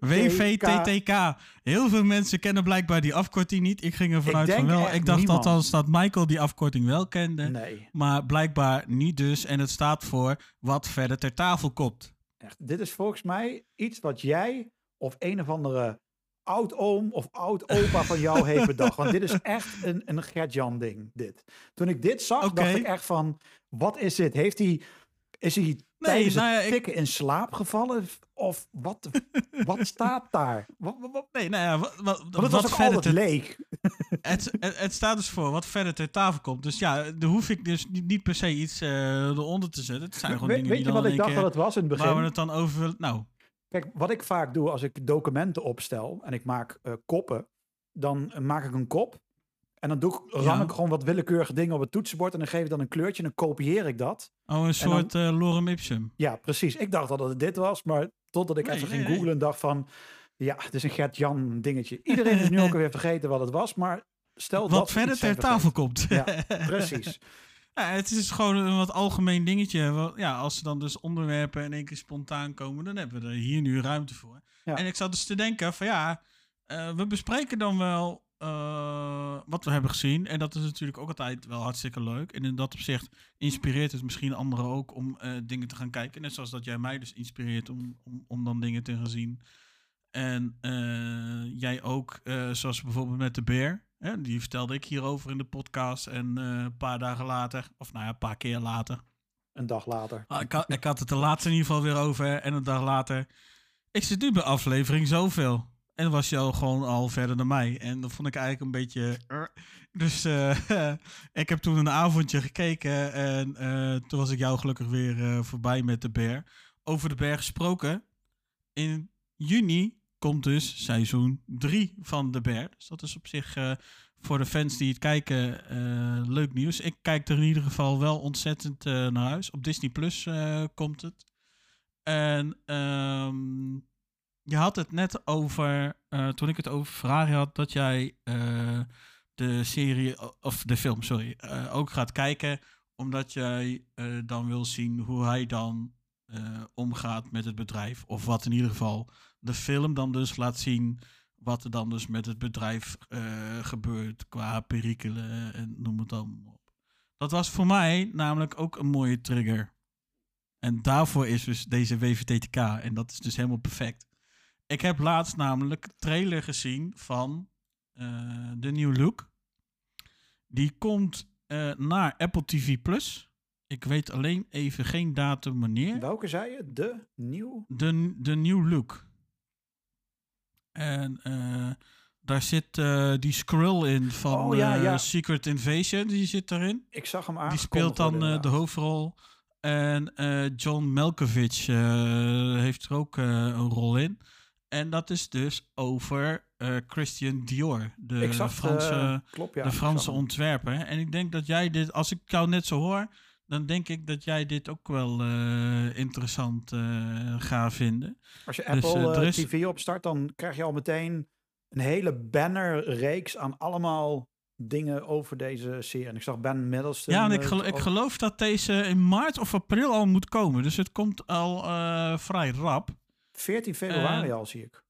[SPEAKER 1] WVTTK. Heel veel mensen kennen blijkbaar die afkorting niet. Ik ging er vanuit van wel. Ik dacht
[SPEAKER 4] niemand.
[SPEAKER 1] althans dat Michael die afkorting wel kende.
[SPEAKER 4] Nee,
[SPEAKER 1] Maar blijkbaar niet dus. En het staat voor wat verder ter tafel komt.
[SPEAKER 4] echt. Dit is volgens mij iets wat jij of een of andere oud-oom of oud-opa van jou heeft <laughs> bedacht. Want dit is echt een, een Gert-Jan ding, dit. Toen ik dit zag, dacht ik echt van, wat is dit? Heeft hij, is hij tijdens
[SPEAKER 1] nou ja, ik-
[SPEAKER 4] in slaap gevallen? Of wat, wat staat daar? Wat, wat, wat-
[SPEAKER 1] Nee, nou ja, wat, wat,
[SPEAKER 4] want het
[SPEAKER 1] wat
[SPEAKER 4] was ook
[SPEAKER 1] verder
[SPEAKER 4] altijd
[SPEAKER 1] ter-
[SPEAKER 4] leeg.
[SPEAKER 1] het, het, het staat dus voor wat verder ter tafel komt. Dus ja, daar hoef ik dus niet, niet per se iets eh, eronder te zetten. Het zijn gewoon
[SPEAKER 4] We-
[SPEAKER 1] dingen
[SPEAKER 4] weet
[SPEAKER 1] die
[SPEAKER 4] je
[SPEAKER 1] dan
[SPEAKER 4] wat ik dacht dat het was in het begin?
[SPEAKER 1] Waar we het dan over Nou,
[SPEAKER 4] Kijk, wat ik vaak doe als ik documenten opstel en ik maak eh, koppen, dan maak ik een kop en dan doe ik, ram
[SPEAKER 1] Ja.
[SPEAKER 4] ik gewoon wat willekeurige dingen op het toetsenbord en dan geef ik dan een kleurtje en dan kopieer ik dat.
[SPEAKER 1] oh, een
[SPEAKER 4] dan-
[SPEAKER 1] soort eh, lorem ipsum.
[SPEAKER 4] Ja, precies. Ik dacht al dat het dit was, maar totdat ik
[SPEAKER 1] Nee,
[SPEAKER 4] even
[SPEAKER 1] nee,
[SPEAKER 4] ging googlen en dacht van, ja, het is een Gert-Jan dingetje. Iedereen is nu ook <laughs> alweer vergeten wat het was, maar stel dat
[SPEAKER 1] Wat verder ter tafel komt.
[SPEAKER 4] Ja, <laughs> precies.
[SPEAKER 1] Ja, het is gewoon een wat algemeen dingetje. Ja, als er dan dus onderwerpen in één keer spontaan komen, dan hebben we er hier nu ruimte voor.
[SPEAKER 4] Ja.
[SPEAKER 1] En ik zat dus te denken van ja, eh, we bespreken dan wel eh, wat we hebben gezien. En dat is natuurlijk ook altijd wel hartstikke leuk. En in dat opzicht inspireert het misschien anderen ook om eh, dingen te gaan kijken. Net zoals dat jij mij dus inspireert om, om, om dan dingen te gaan zien. En eh, jij ook, zoals bijvoorbeeld met de bear. Hè, die vertelde ik hierover in de podcast. En een paar dagen later, of nou ja, een paar keer later.
[SPEAKER 4] Een dag later.
[SPEAKER 1] Ah, ik, had, ik had het de laatste in ieder geval weer over. En een dag later. Ik zit nu bij aflevering zoveel. En was je al gewoon al verder dan mij. En dat vond ik eigenlijk een beetje. eh. Dus eh, <laughs> ik heb toen een avondje gekeken. En eh, toen was ik jou gelukkig weer voorbij met de bear. Over de berg gesproken. In juni komt dus seizoen 3 van de bear. Dus dat is op zich voor de fans die het kijken leuk nieuws. Ik kijk er in ieder geval wel ontzettend naar huis. Op Disney Plus komt het. En ehm, je had het net over, eh, toen ik het over Ferrari had, dat jij eh, de serie, of de film, sorry, eh, ook gaat kijken. Omdat jij dan wil zien hoe hij dan omgaat met het bedrijf. Of wat in ieder geval de film dan dus laat zien wat er dan dus met het bedrijf gebeurt qua perikelen en noem het dan op. Dat was voor mij namelijk ook een mooie trigger. En daarvoor is dus deze WVTTK en dat is dus helemaal perfect. Ik heb laatst namelijk een trailer gezien van eh, de New Look. Die komt eh, naar Apple TV Plus. Ik weet alleen even geen datum wanneer.
[SPEAKER 4] Welke zei je? De nieuw?
[SPEAKER 1] De, de New Look. En eh, daar zit die Skrull in van
[SPEAKER 4] Oh, ja.
[SPEAKER 1] Secret Invasion. Die zit daarin.
[SPEAKER 4] Ik zag hem
[SPEAKER 1] Die
[SPEAKER 4] aangekondigd
[SPEAKER 1] speelt dan de hoofdrol. En John Malkovich heeft er ook een rol in. En dat is dus over eh, Christian Dior, de Franse,
[SPEAKER 4] eh, klopt, ja,
[SPEAKER 1] de Franse ontwerper. En ik denk dat jij dit, als ik jou net zo hoor, dan denk ik dat jij dit ook wel eh, interessant gaat vinden.
[SPEAKER 4] Als je
[SPEAKER 1] Dus,
[SPEAKER 4] Apple
[SPEAKER 1] is-
[SPEAKER 4] TV opstart, dan krijg je al meteen een hele bannerreeks aan allemaal dingen over deze serie. En ik zag Ben Middleton.
[SPEAKER 1] ja, en ik, ik geloof dat deze in maart of april al moet komen. Dus het komt al vrij rap.
[SPEAKER 4] 14 februari
[SPEAKER 1] eh,
[SPEAKER 4] al zie ik.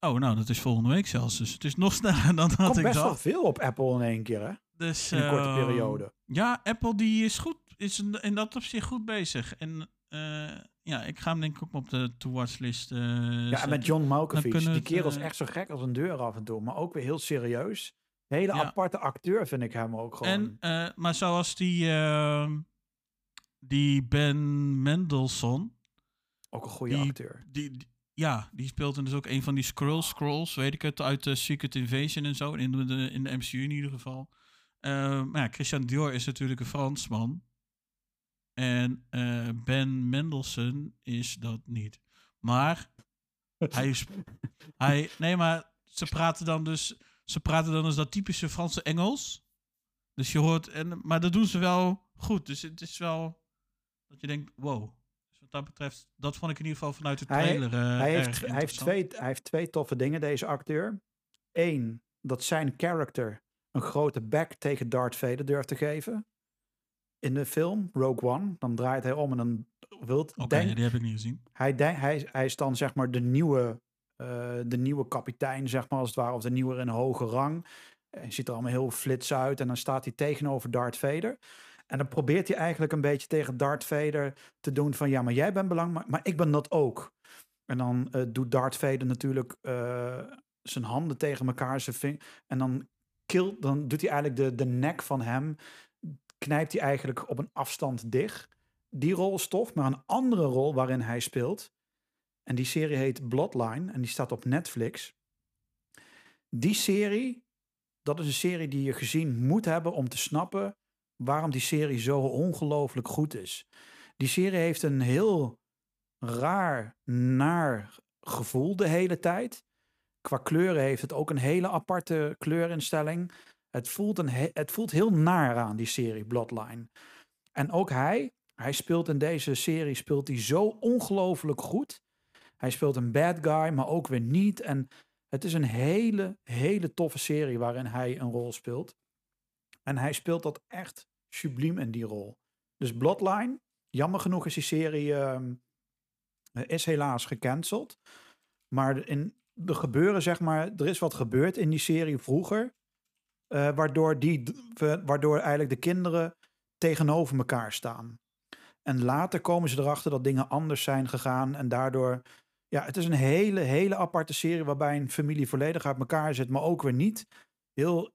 [SPEAKER 1] Oh, nou, dat is volgende week zelfs. Dus het is nog <laughs> sneller dan had
[SPEAKER 4] komt
[SPEAKER 1] ik
[SPEAKER 4] best wel
[SPEAKER 1] dacht.
[SPEAKER 4] veel op Apple in één keer, hè?
[SPEAKER 1] Dus,
[SPEAKER 4] In een korte
[SPEAKER 1] ehm,
[SPEAKER 4] periode.
[SPEAKER 1] Ja, Apple die is goed, is in, dat opzicht goed bezig. En eh, ja, ik ga hem denk ik ook op de to-watch list eh,
[SPEAKER 4] Ja, en met John Malkovich. Die
[SPEAKER 1] het,
[SPEAKER 4] kerel is echt zo gek als een deur af en toe. Maar ook weer heel serieus. Hele
[SPEAKER 1] Ja.
[SPEAKER 4] aparte acteur vind ik hem ook gewoon.
[SPEAKER 1] En, maar zoals die, ehm, die Ben Mendelssohn,
[SPEAKER 4] ook een goede
[SPEAKER 1] die-
[SPEAKER 4] acteur.
[SPEAKER 1] die, die- ja, die speelt dus ook een van die Skrull Scrolls, weet ik het, uit de Secret Invasion en zo, in de, in de MCU in ieder geval. Eh, maar ja, Christian Dior is natuurlijk een Fransman. En eh, Ben Mendelssohn is dat niet. Maar <laughs> hij is. Hij, nee, maar ze praten dan dus. Ze praten dan dus dat typische Franse Engels. Dus je hoort. En, maar dat doen ze wel goed. Dus het is wel. Dat je denkt, wow. Dat betreft, dat vond ik in ieder geval vanuit de trailer. eh,
[SPEAKER 4] hij, heeft, hij, heeft twee, hij heeft twee toffe dingen, deze acteur. Eén, dat zijn character een grote back tegen Darth Vader durft te geven. In de film, Rogue One. Dan draait hij om en dan wilt...
[SPEAKER 1] Oké, die heb ik niet gezien.
[SPEAKER 4] hij, hij, hij is dan zeg maar de nieuwe, eh, de nieuwe kapitein, zeg maar als het ware. Of de nieuwe in een hoge rang. Hij ziet er allemaal heel flits uit. En dan staat hij tegenover Darth Vader. En dan probeert hij eigenlijk een beetje tegen Darth Vader te doen van... Ja, maar jij bent belangrijk, maar, ik ben dat ook. En dan eh, doet Darth Vader natuurlijk eh, zijn handen tegen elkaar. Zijn en dan, kill, dan doet hij eigenlijk de, de nek van hem... knijpt hij eigenlijk op een afstand dicht. Die rol is tof, maar een andere rol waarin hij speelt... en die serie heet Bloodline en die staat op Netflix. Die serie, dat is een serie die je gezien moet hebben om te snappen waarom die serie zo ongelooflijk goed is. Die serie heeft een heel raar, naar gevoel de hele tijd. Qua kleuren heeft het ook een hele aparte kleurinstelling. Het voelt, een he- het voelt heel naar aan, die serie Bloodline. En ook hij, hij speelt in deze serie speelt hij zo ongelooflijk goed. Hij speelt een bad guy, maar ook weer niet. En het is een hele, hele toffe serie waarin hij een rol speelt. En hij speelt dat echt subliem in die rol. Dus Bloodline, jammer genoeg is die serie ehm, eh, is helaas gecanceld. Maar in, er gebeuren, zeg maar, er is wat gebeurd in die serie vroeger. eh, waardoor, die, waardoor eigenlijk de kinderen tegenover elkaar staan. En later komen ze erachter dat dingen anders zijn gegaan. En daardoor, ja, het is een hele, hele aparte serie waarbij een familie volledig uit elkaar zit, maar ook weer niet. Heel,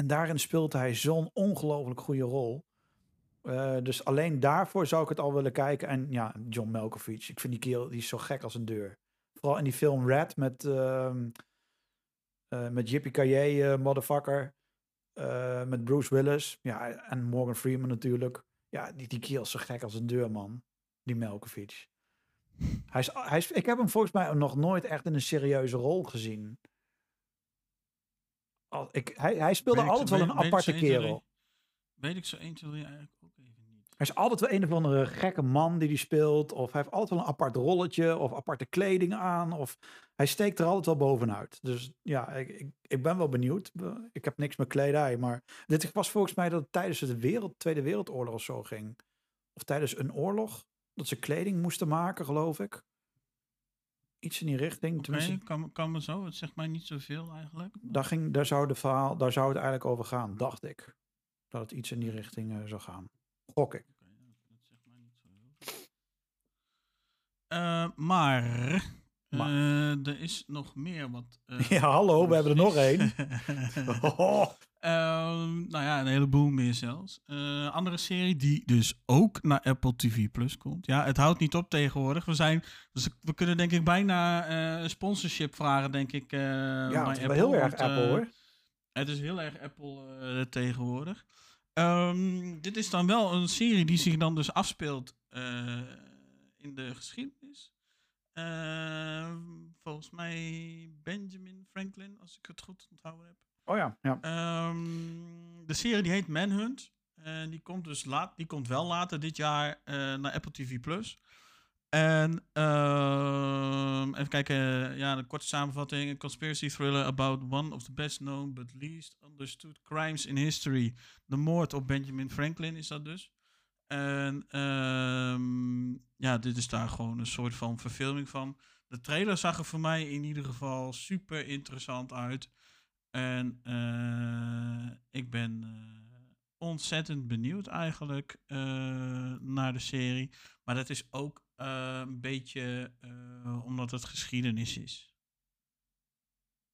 [SPEAKER 4] en daarin speelt hij zo'n ongelooflijk goede rol. Eh, dus alleen daarvoor zou ik het al willen kijken. En ja, John Malkovich. Ik vind die kerel, die is zo gek als een deur. Vooral in die film Red met, ehm eh met Kaye, motherfucker. Eh, met Bruce Willis. Ja, en Morgan Freeman natuurlijk. Ja, die, die kerel is zo gek als een deur, man. Die Malkovich. Hij is, hij is, ik heb hem volgens mij nog nooit echt in een serieuze rol gezien. Al, ik, hij, hij speelde
[SPEAKER 1] Weet
[SPEAKER 4] altijd wel een
[SPEAKER 1] weet
[SPEAKER 4] aparte
[SPEAKER 1] zo 1, 2,
[SPEAKER 4] kerel.
[SPEAKER 1] 3. Weet ik zo 1, 2, 3 eigenlijk ook even niet.
[SPEAKER 4] Hij is altijd wel een of andere gekke man die die speelt. Of hij heeft altijd wel een apart rolletje. Of aparte kleding aan. Of hij steekt er altijd wel bovenuit. Dus ja, ik, ik, ik ben wel benieuwd. Ik heb niks met kledij. Maar dit was volgens mij dat het tijdens de wereld, Tweede Wereldoorlog of zo ging. Of tijdens een oorlog. Dat ze kleding moesten maken, geloof ik. Iets in die richting. Tenminste,
[SPEAKER 1] kan, kan me zo. Het zegt mij niet zoveel eigenlijk.
[SPEAKER 4] daar, ging, daar, zou de verhaal, daar zou het eigenlijk over gaan, dacht ik. Dat het iets in die richting eh, zou gaan. Gok ik.
[SPEAKER 1] Oké, dat, zegt mij niet zo heel veel. Eh, maar,
[SPEAKER 4] Maar.
[SPEAKER 1] eh, er is nog meer wat. <laughs> eh,
[SPEAKER 4] Ja, hallo, we hebben er nog één. <laughs> Oh.
[SPEAKER 1] Ehm, nou ja, een heleboel meer zelfs. Eh, andere serie die dus ook naar Apple TV Plus komt. Ja, het houdt niet op tegenwoordig. We, zijn, dus we kunnen denk ik bijna een sponsorship vragen, denk ik.
[SPEAKER 4] Ja, het is wel heel erg
[SPEAKER 1] want,
[SPEAKER 4] Apple hoor.
[SPEAKER 1] Het is heel erg Apple tegenwoordig. Ehm, dit is dan wel een serie die zich dan dus afspeelt in de geschiedenis. Ehm, volgens mij Benjamin Franklin, als ik het goed onthouden heb.
[SPEAKER 4] Oh ja, ja.
[SPEAKER 1] Ehm, de serie die heet Manhunt. En die komt dus laat, die komt wel later dit jaar eh, naar Apple TV Plus. En ehm, even kijken, ja, een korte samenvatting. A conspiracy thriller about one of the best known but least understood crimes in history. De moord op Benjamin Franklin is dat dus. En ehm, ja, dit is daar gewoon een soort van verfilming van. De trailer zag er voor mij in ieder geval super interessant uit. En eh, ik ben eh, ontzettend benieuwd eigenlijk eh, naar de serie. Maar dat is ook een beetje omdat het geschiedenis is.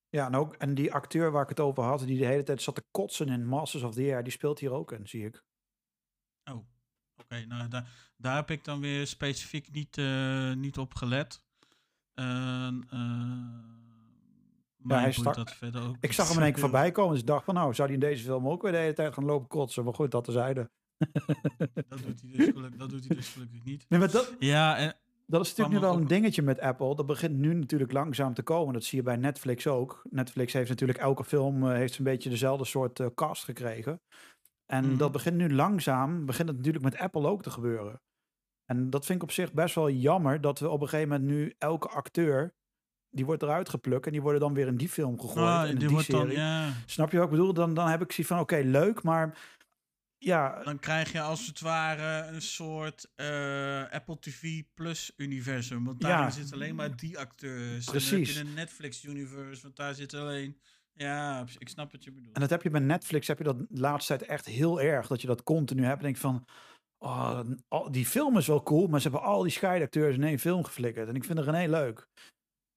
[SPEAKER 4] Ja, en, ook, en die acteur waar ik het over had, die de hele tijd zat te kotsen in Masters of the die speelt hier ook in, zie ik.
[SPEAKER 1] Oké. nou, daar, daar heb ik dan weer specifiek niet, eh, niet op gelet. En, eh, mij
[SPEAKER 4] hij stak-
[SPEAKER 1] dat verder ook
[SPEAKER 4] Ik zag hem in één keer voorbij komen, dus ik dacht van nou, zou hij in deze film ook weer de hele tijd gaan lopen kotsen? Maar goed, dat tezijde.
[SPEAKER 1] Dat doet hij dus gelukkig, dat doet hij dus gelukkig niet.
[SPEAKER 4] Nee, maar dat,
[SPEAKER 1] Ja, en,
[SPEAKER 4] dat is natuurlijk nu wel een dingetje met Apple. Dat begint nu natuurlijk langzaam te komen. Dat zie je bij Netflix ook. Netflix heeft natuurlijk elke film eh, heeft een beetje dezelfde soort eh, cast gekregen. En
[SPEAKER 1] Mhm.
[SPEAKER 4] dat begint nu langzaam, begint het natuurlijk met Apple ook te gebeuren. En dat vind ik op zich best wel jammer dat we op een gegeven moment nu elke acteur, die wordt eruit geplukt en die worden dan weer in die film gegooid.
[SPEAKER 1] ah,
[SPEAKER 4] en in
[SPEAKER 1] die
[SPEAKER 4] die
[SPEAKER 1] wordt dan,
[SPEAKER 4] serie.
[SPEAKER 1] ja,
[SPEAKER 4] Snap je wat ik bedoel? Dan, dan heb ik zoiets van, oké, leuk, maar ja,
[SPEAKER 1] dan krijg je als het ware een soort eh, Apple TV Plus universum. Want daar
[SPEAKER 4] Ja.
[SPEAKER 1] zitten alleen maar die acteurs.
[SPEAKER 4] Precies.
[SPEAKER 1] En dan heb je een Netflix universe, want daar zit alleen... Ja, ik snap wat je bedoelt.
[SPEAKER 4] En dat heb je bij Netflix, heb je dat laatste tijd echt heel erg. Dat je dat continu hebt. En denk je van, oh, die film is wel cool, maar ze hebben al die scheidacteurs in één film geflikkerd. En ik vind heel leuk.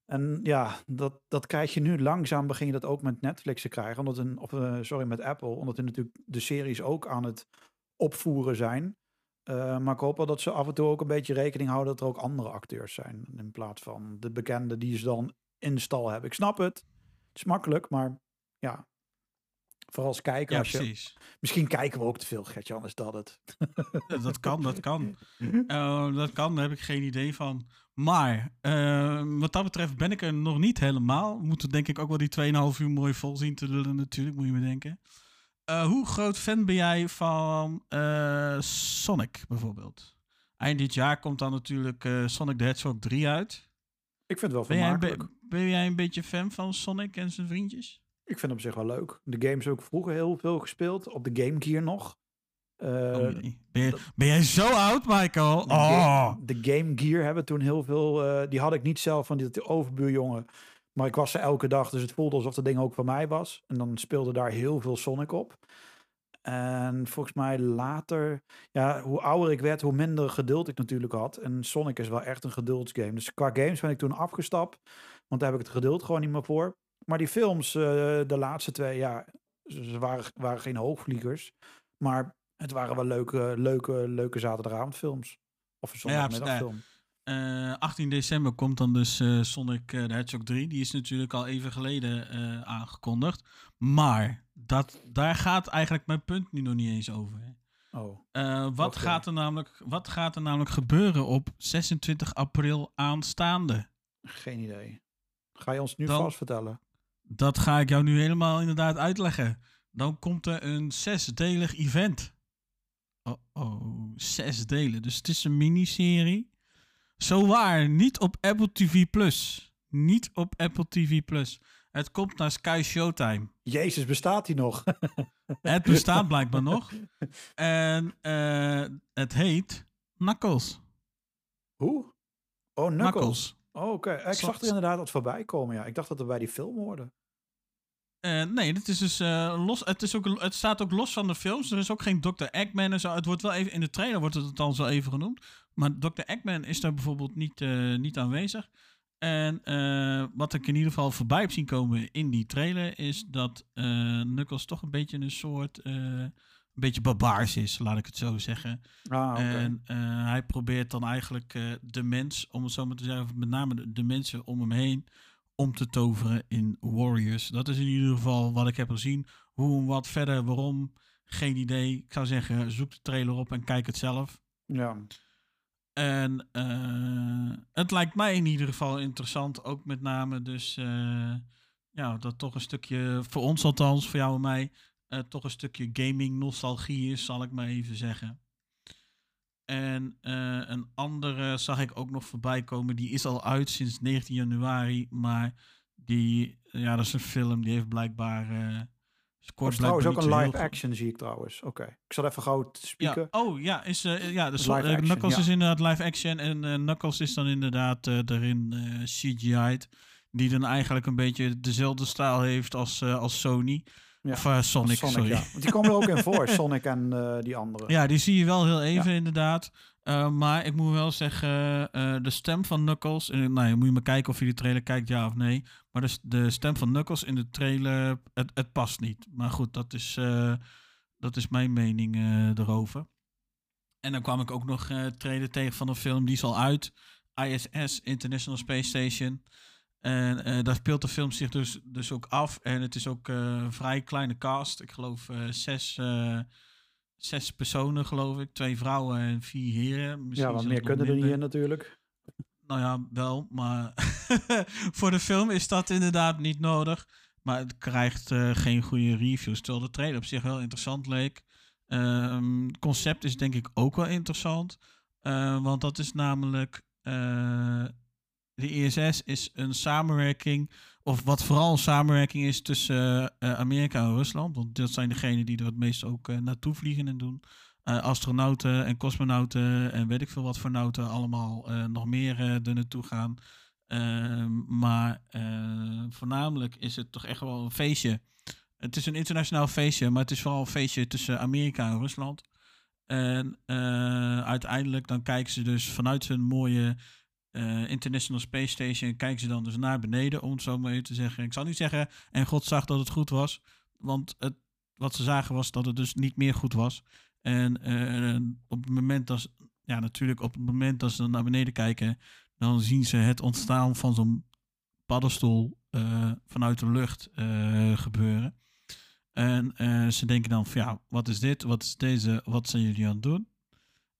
[SPEAKER 4] En ja, dat, dat krijg je nu langzaam, begin je dat ook met Netflix te krijgen. Omdat een, of, eh, sorry, met Apple. Omdat er natuurlijk de series ook aan het opvoeren zijn. Eh, maar ik hoop wel dat ze af en toe ook een beetje rekening houden dat er ook andere acteurs zijn. In plaats van de bekende die ze dan in stal hebben. Ik snap het. Is makkelijk, maar ja. Vooral als kijker.
[SPEAKER 1] ja,
[SPEAKER 4] als je,
[SPEAKER 1] precies.
[SPEAKER 4] Misschien kijken we ook te veel, Gertjan, is dat het.
[SPEAKER 1] Dat kan, dat kan. <laughs> Eh, dat kan, daar heb ik geen idee van. Maar eh, wat dat betreft ben ik er nog niet helemaal. We moeten denk ik ook wel die 2,5 uur mooi vol zien te lullen natuurlijk, moet je me denken. Eh, hoe groot fan ben jij van Sonic bijvoorbeeld? Eind dit jaar komt dan natuurlijk Sonic the Hedgehog 3 uit.
[SPEAKER 4] Ik vind het wel vermakelijk.
[SPEAKER 1] Ben jij een beetje fan van Sonic en zijn vriendjes?
[SPEAKER 4] Ik vind het op zich wel leuk. De games ik vroeger heel veel gespeeld. Op de Game Gear nog. Eh,
[SPEAKER 1] Oh, ben, je, ben jij zo oud, Michael?
[SPEAKER 4] de,
[SPEAKER 1] Oh.
[SPEAKER 4] Ga- de Game Gear hebben toen heel veel... eh, die had ik niet zelf van die overbuurjongen. Maar ik was er elke dag, dus het voelde alsof dat ding ook van mij was. En dan speelde daar heel veel Sonic op. En volgens mij later, ja, hoe ouder ik werd, hoe minder geduld ik natuurlijk had. En Sonic is wel echt een geduldsgame. Dus qua games ben ik toen afgestapt, want daar heb ik het geduld gewoon niet meer voor. Maar die films, eh, de laatste twee, ja, ze waren, waren geen hoogvliegers. Maar het waren wel leuke, leuke, leuke zaterdagavondfilms. Of een
[SPEAKER 1] Ja,
[SPEAKER 4] zondagmiddagfilm.
[SPEAKER 1] Eh, 18 december komt dan dus eh, Sonic eh, the Hedgehog 3. Die is natuurlijk al even geleden aangekondigd. Maar dat, daar gaat eigenlijk mijn punt nu nog niet eens over. hè.
[SPEAKER 4] Oh,
[SPEAKER 1] wat, gaat er namelijk, wat gaat er namelijk gebeuren op 26 april aanstaande?
[SPEAKER 4] geen idee. Ga je ons nu
[SPEAKER 1] Dan-
[SPEAKER 4] vast vertellen?
[SPEAKER 1] Dat ga ik jou nu helemaal inderdaad uitleggen. Dan komt er een zesdelig event. Oh, oh, zes delen. Dus het is een miniserie. Zo waar, niet op Apple TV Plus. Niet op Apple TV Plus. Het komt naar Sky Showtime.
[SPEAKER 4] Jezus, bestaat die nog? <laughs>
[SPEAKER 1] Het bestaat <laughs> blijkbaar nog. En eh, het heet Knuckles.
[SPEAKER 4] Hoe? Oh, Knuckles.
[SPEAKER 1] Knuckles.
[SPEAKER 4] Oh, oké. Ik
[SPEAKER 1] Zo-
[SPEAKER 4] zag er inderdaad wat voorbij komen, ja. Ik dacht dat het bij die film hoorde.
[SPEAKER 1] Eh, nee, het is dus eh, los. Het, is ook, het staat ook los van de films. Er is ook geen Dr. Eggman en zo. Het wordt wel even in de trailer wordt het dan zo even genoemd. Maar Dr. Eggman is daar bijvoorbeeld niet, eh, niet aanwezig. En eh, wat ik in ieder geval voorbij heb zien komen in die trailer is dat eh Knuckles toch een beetje een soort. Een beetje barbaars is, laat ik het zo zeggen.
[SPEAKER 4] Ah.
[SPEAKER 1] En eh, hij probeert dan eigenlijk eh, de mens, om het zo maar te zeggen, met name de, de mensen om hem heen, om te toveren in Warriors. Dat is in ieder geval wat ik heb gezien. Hoe en wat verder, waarom, geen idee. Ik zou zeggen, zoek de trailer op en kijk het zelf.
[SPEAKER 4] Ja.
[SPEAKER 1] En eh, het lijkt mij in ieder geval interessant, ook met name dus, ja, dat toch een stukje, voor ons althans, voor jou en mij, eh, toch een stukje gaming nostalgie is, zal ik maar even zeggen. En eh, een andere zag ik ook nog voorbij komen. Die is al uit sinds 19 januari. Maar die, ja, dat is een film. Die heeft blijkbaar. eh scoort
[SPEAKER 4] trouwens ook een live action, zie ik trouwens. Oké. Ik zal even gauw spieken.
[SPEAKER 1] Ja, oh ja, is, eh, ja
[SPEAKER 4] Live action,
[SPEAKER 1] Knuckles
[SPEAKER 4] ja.
[SPEAKER 1] is inderdaad live action. En Knuckles is dan inderdaad erin CGI'd. Die dan eigenlijk een beetje dezelfde stijl heeft als, als Sony.
[SPEAKER 4] Ja,
[SPEAKER 1] Of eh, Sonic,
[SPEAKER 4] Sonic,
[SPEAKER 1] sorry.
[SPEAKER 4] ja. Want die komen er ook in voor, <laughs> Sonic en eh, die andere.
[SPEAKER 1] Ja, die zie je wel heel even inderdaad. Uh, maar ik moet wel zeggen, de stem van Knuckles... En, nou, moet je maar kijken of je de trailer kijkt, ja of nee. Maar de, de stem van Knuckles in de trailer, het, het past niet. Maar goed, dat is, dat is mijn mening erover. En dan kwam ik ook nog trailer tegen van een film, die is al uit. ISS, International Space Station. En uh, daar speelt de film zich dus, dus ook af. En het is ook uh, een vrij kleine cast. Ik geloof uh, zes, zes personen, geloof ik. Twee vrouwen en vier heren.
[SPEAKER 4] Misschien ja, wat meer kunnen er niet in natuurlijk.
[SPEAKER 1] Nou ja, wel. Maar <laughs> voor de film is dat inderdaad niet nodig. Maar het krijgt geen goede reviews. Terwijl de trailer op zich wel interessant leek. Um, het concept is denk ik ook wel interessant. Want dat is namelijk... De ISS is een samenwerking, of wat vooral een samenwerking is tussen uh, Amerika en Rusland. Want dat zijn degenen die er het meest ook uh, naartoe vliegen en doen. Uh, astronauten en cosmonauten en weet ik veel wat voor nauten allemaal nog meer er naartoe gaan. Ehm, maar voornamelijk is het toch echt wel een feestje. Het is een internationaal feestje, maar het is vooral een feestje tussen Amerika en Rusland. En uiteindelijk dan kijken ze dus vanuit hun mooie uh, International Space Station kijken ze dan dus naar beneden, om het zo maar even te zeggen. Ik zal niet zeggen, en God zag dat het goed was, want het, wat ze zagen was dat het dus niet meer goed was. En uh, op het moment dat ze, ja natuurlijk op het moment dat ze naar beneden kijken, dan zien ze het ontstaan van zo'n paddenstoel uh, vanuit de lucht gebeuren. En ze denken dan van ja, wat is dit? Wat is deze? Wat zijn jullie aan het doen?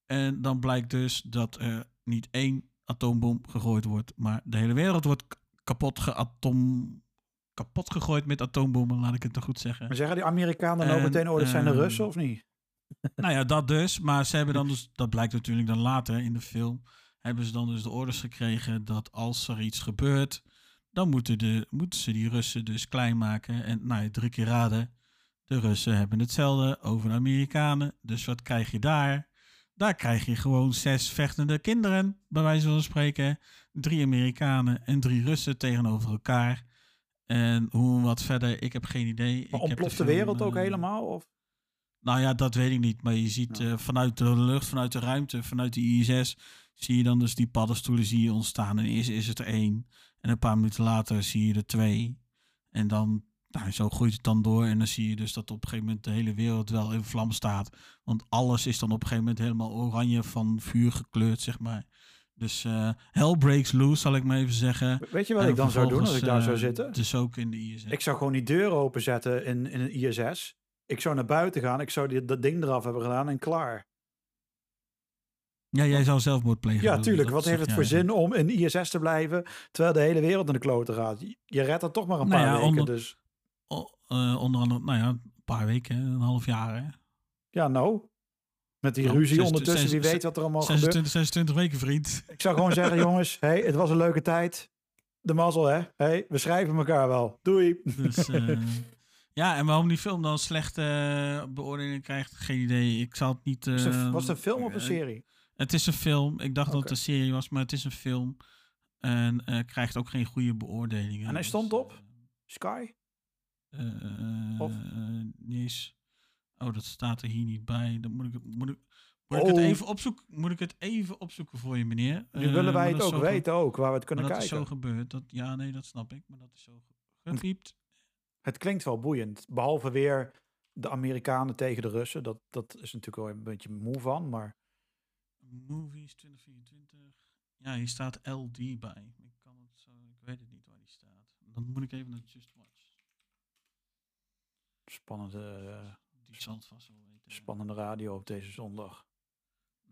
[SPEAKER 1] En dan blijkt dus dat er niet één atoombom gegooid wordt. Maar de hele wereld wordt kapot, geatom, kapot gegooid met atoombommen, laat ik het toch goed zeggen.
[SPEAKER 4] Maar zeggen die Amerikanen nou meteen, oh, dat zijn de
[SPEAKER 1] ehm,
[SPEAKER 4] Russen of niet? <laughs>
[SPEAKER 1] nou ja, dat dus. Maar ze hebben dan <laughs> dus, dat blijkt natuurlijk dan later in de film, hebben ze dan dus de orders gekregen dat als er iets gebeurt, dan moeten, de, moeten ze die Russen dus klein maken. En nou ja, drie keer raden, de Russen hebben hetzelfde over de Amerikanen. Dus wat krijg je daar? Daar krijg je gewoon zes vechtende kinderen, bij wijze van spreken. Drie Amerikanen en drie Russen tegenover elkaar. En hoe wat verder, ik heb geen idee.
[SPEAKER 4] Maar
[SPEAKER 1] ik
[SPEAKER 4] ontploft
[SPEAKER 1] heb
[SPEAKER 4] de,
[SPEAKER 1] film,
[SPEAKER 4] wereld ook
[SPEAKER 1] uh,
[SPEAKER 4] helemaal? Of?
[SPEAKER 1] Nou ja, dat weet ik niet. Maar je ziet
[SPEAKER 4] Ja.
[SPEAKER 1] uh, vanuit de lucht, vanuit de ruimte, vanuit de ISS... zie je dan dus die paddenstoelen zie je ontstaan. En eerst is het er één. En een paar minuten later zie je er twee. En dan, nou, zo groeit het dan door. En dan zie je dus dat op een gegeven moment de hele wereld wel in vlam staat. Want alles is dan op een gegeven moment helemaal oranje van vuur gekleurd, zeg maar. Dus eh hell breaks loose, zal ik maar even zeggen.
[SPEAKER 4] Weet je wat
[SPEAKER 1] En
[SPEAKER 4] ik dan zou doen als ik daar zou zitten?
[SPEAKER 1] eh, Dus ook in de ISS.
[SPEAKER 4] Ik zou gewoon die deur openzetten in, in een ISS. Ik zou naar buiten gaan. Ik zou die, dat ding eraf hebben gedaan en klaar.
[SPEAKER 1] Ja, jij zou zelfmoord plegen.
[SPEAKER 4] Ja, tuurlijk. Wat heeft het voor zin om in ISS te blijven terwijl de hele wereld in de kloten gaat? Je- Je redt er toch maar een
[SPEAKER 1] Nou
[SPEAKER 4] paar
[SPEAKER 1] ja,
[SPEAKER 4] weken.
[SPEAKER 1] onder-
[SPEAKER 4] Dus
[SPEAKER 1] Eh, onder andere, nou ja, een paar weken, een half jaar. Hè?
[SPEAKER 4] ja, nou. Met die ruzie ondertussen, wie weet wat er allemaal
[SPEAKER 1] 26,
[SPEAKER 4] gebeurt.
[SPEAKER 1] 26 weken, vriend.
[SPEAKER 4] Ik zou gewoon zeggen, <laughs> jongens, hey, het was een leuke tijd. De mazzel, hè? Hey, we schrijven elkaar wel. Doei.
[SPEAKER 1] Dus, <laughs> eh, ja, en waarom die film dan slechte eh, beoordelingen krijgt, geen idee. Ik zal het niet...
[SPEAKER 4] Was het- een film of een serie?
[SPEAKER 1] Het is een film. Ik dacht dat het een serie was, maar het is een film. En krijgt ook geen goede beoordelingen.
[SPEAKER 4] En hij stond
[SPEAKER 1] Dus,
[SPEAKER 4] op? Sky?
[SPEAKER 1] Eh, eh,
[SPEAKER 4] Of?
[SPEAKER 1] eh, niet eens. Oh, dat staat er hier niet bij. Dan moet ik, het- moet ik, moet ik het
[SPEAKER 4] Oh.
[SPEAKER 1] even opzoeken? Moet ik het even opzoeken voor je, meneer?
[SPEAKER 4] Nu willen wij het ook weten, ook, waar we het kunnen
[SPEAKER 1] maar dat
[SPEAKER 4] kijken.
[SPEAKER 1] is zo gebeurd. Dat, ja, nee, dat snap ik. Maar dat is zo gepiept.
[SPEAKER 4] Het klinkt wel boeiend. Behalve weer de Amerikanen tegen de Russen. Dat, dat is natuurlijk wel een beetje moe van. Maar
[SPEAKER 1] Movies 2024. Ja, hier staat LD bij. Ik kan het zo, ik weet het niet waar die staat. Dan moet ik even naar Just.
[SPEAKER 4] Spannende,
[SPEAKER 1] Die zal het vast wel weten.
[SPEAKER 4] spannende radio op deze zondag.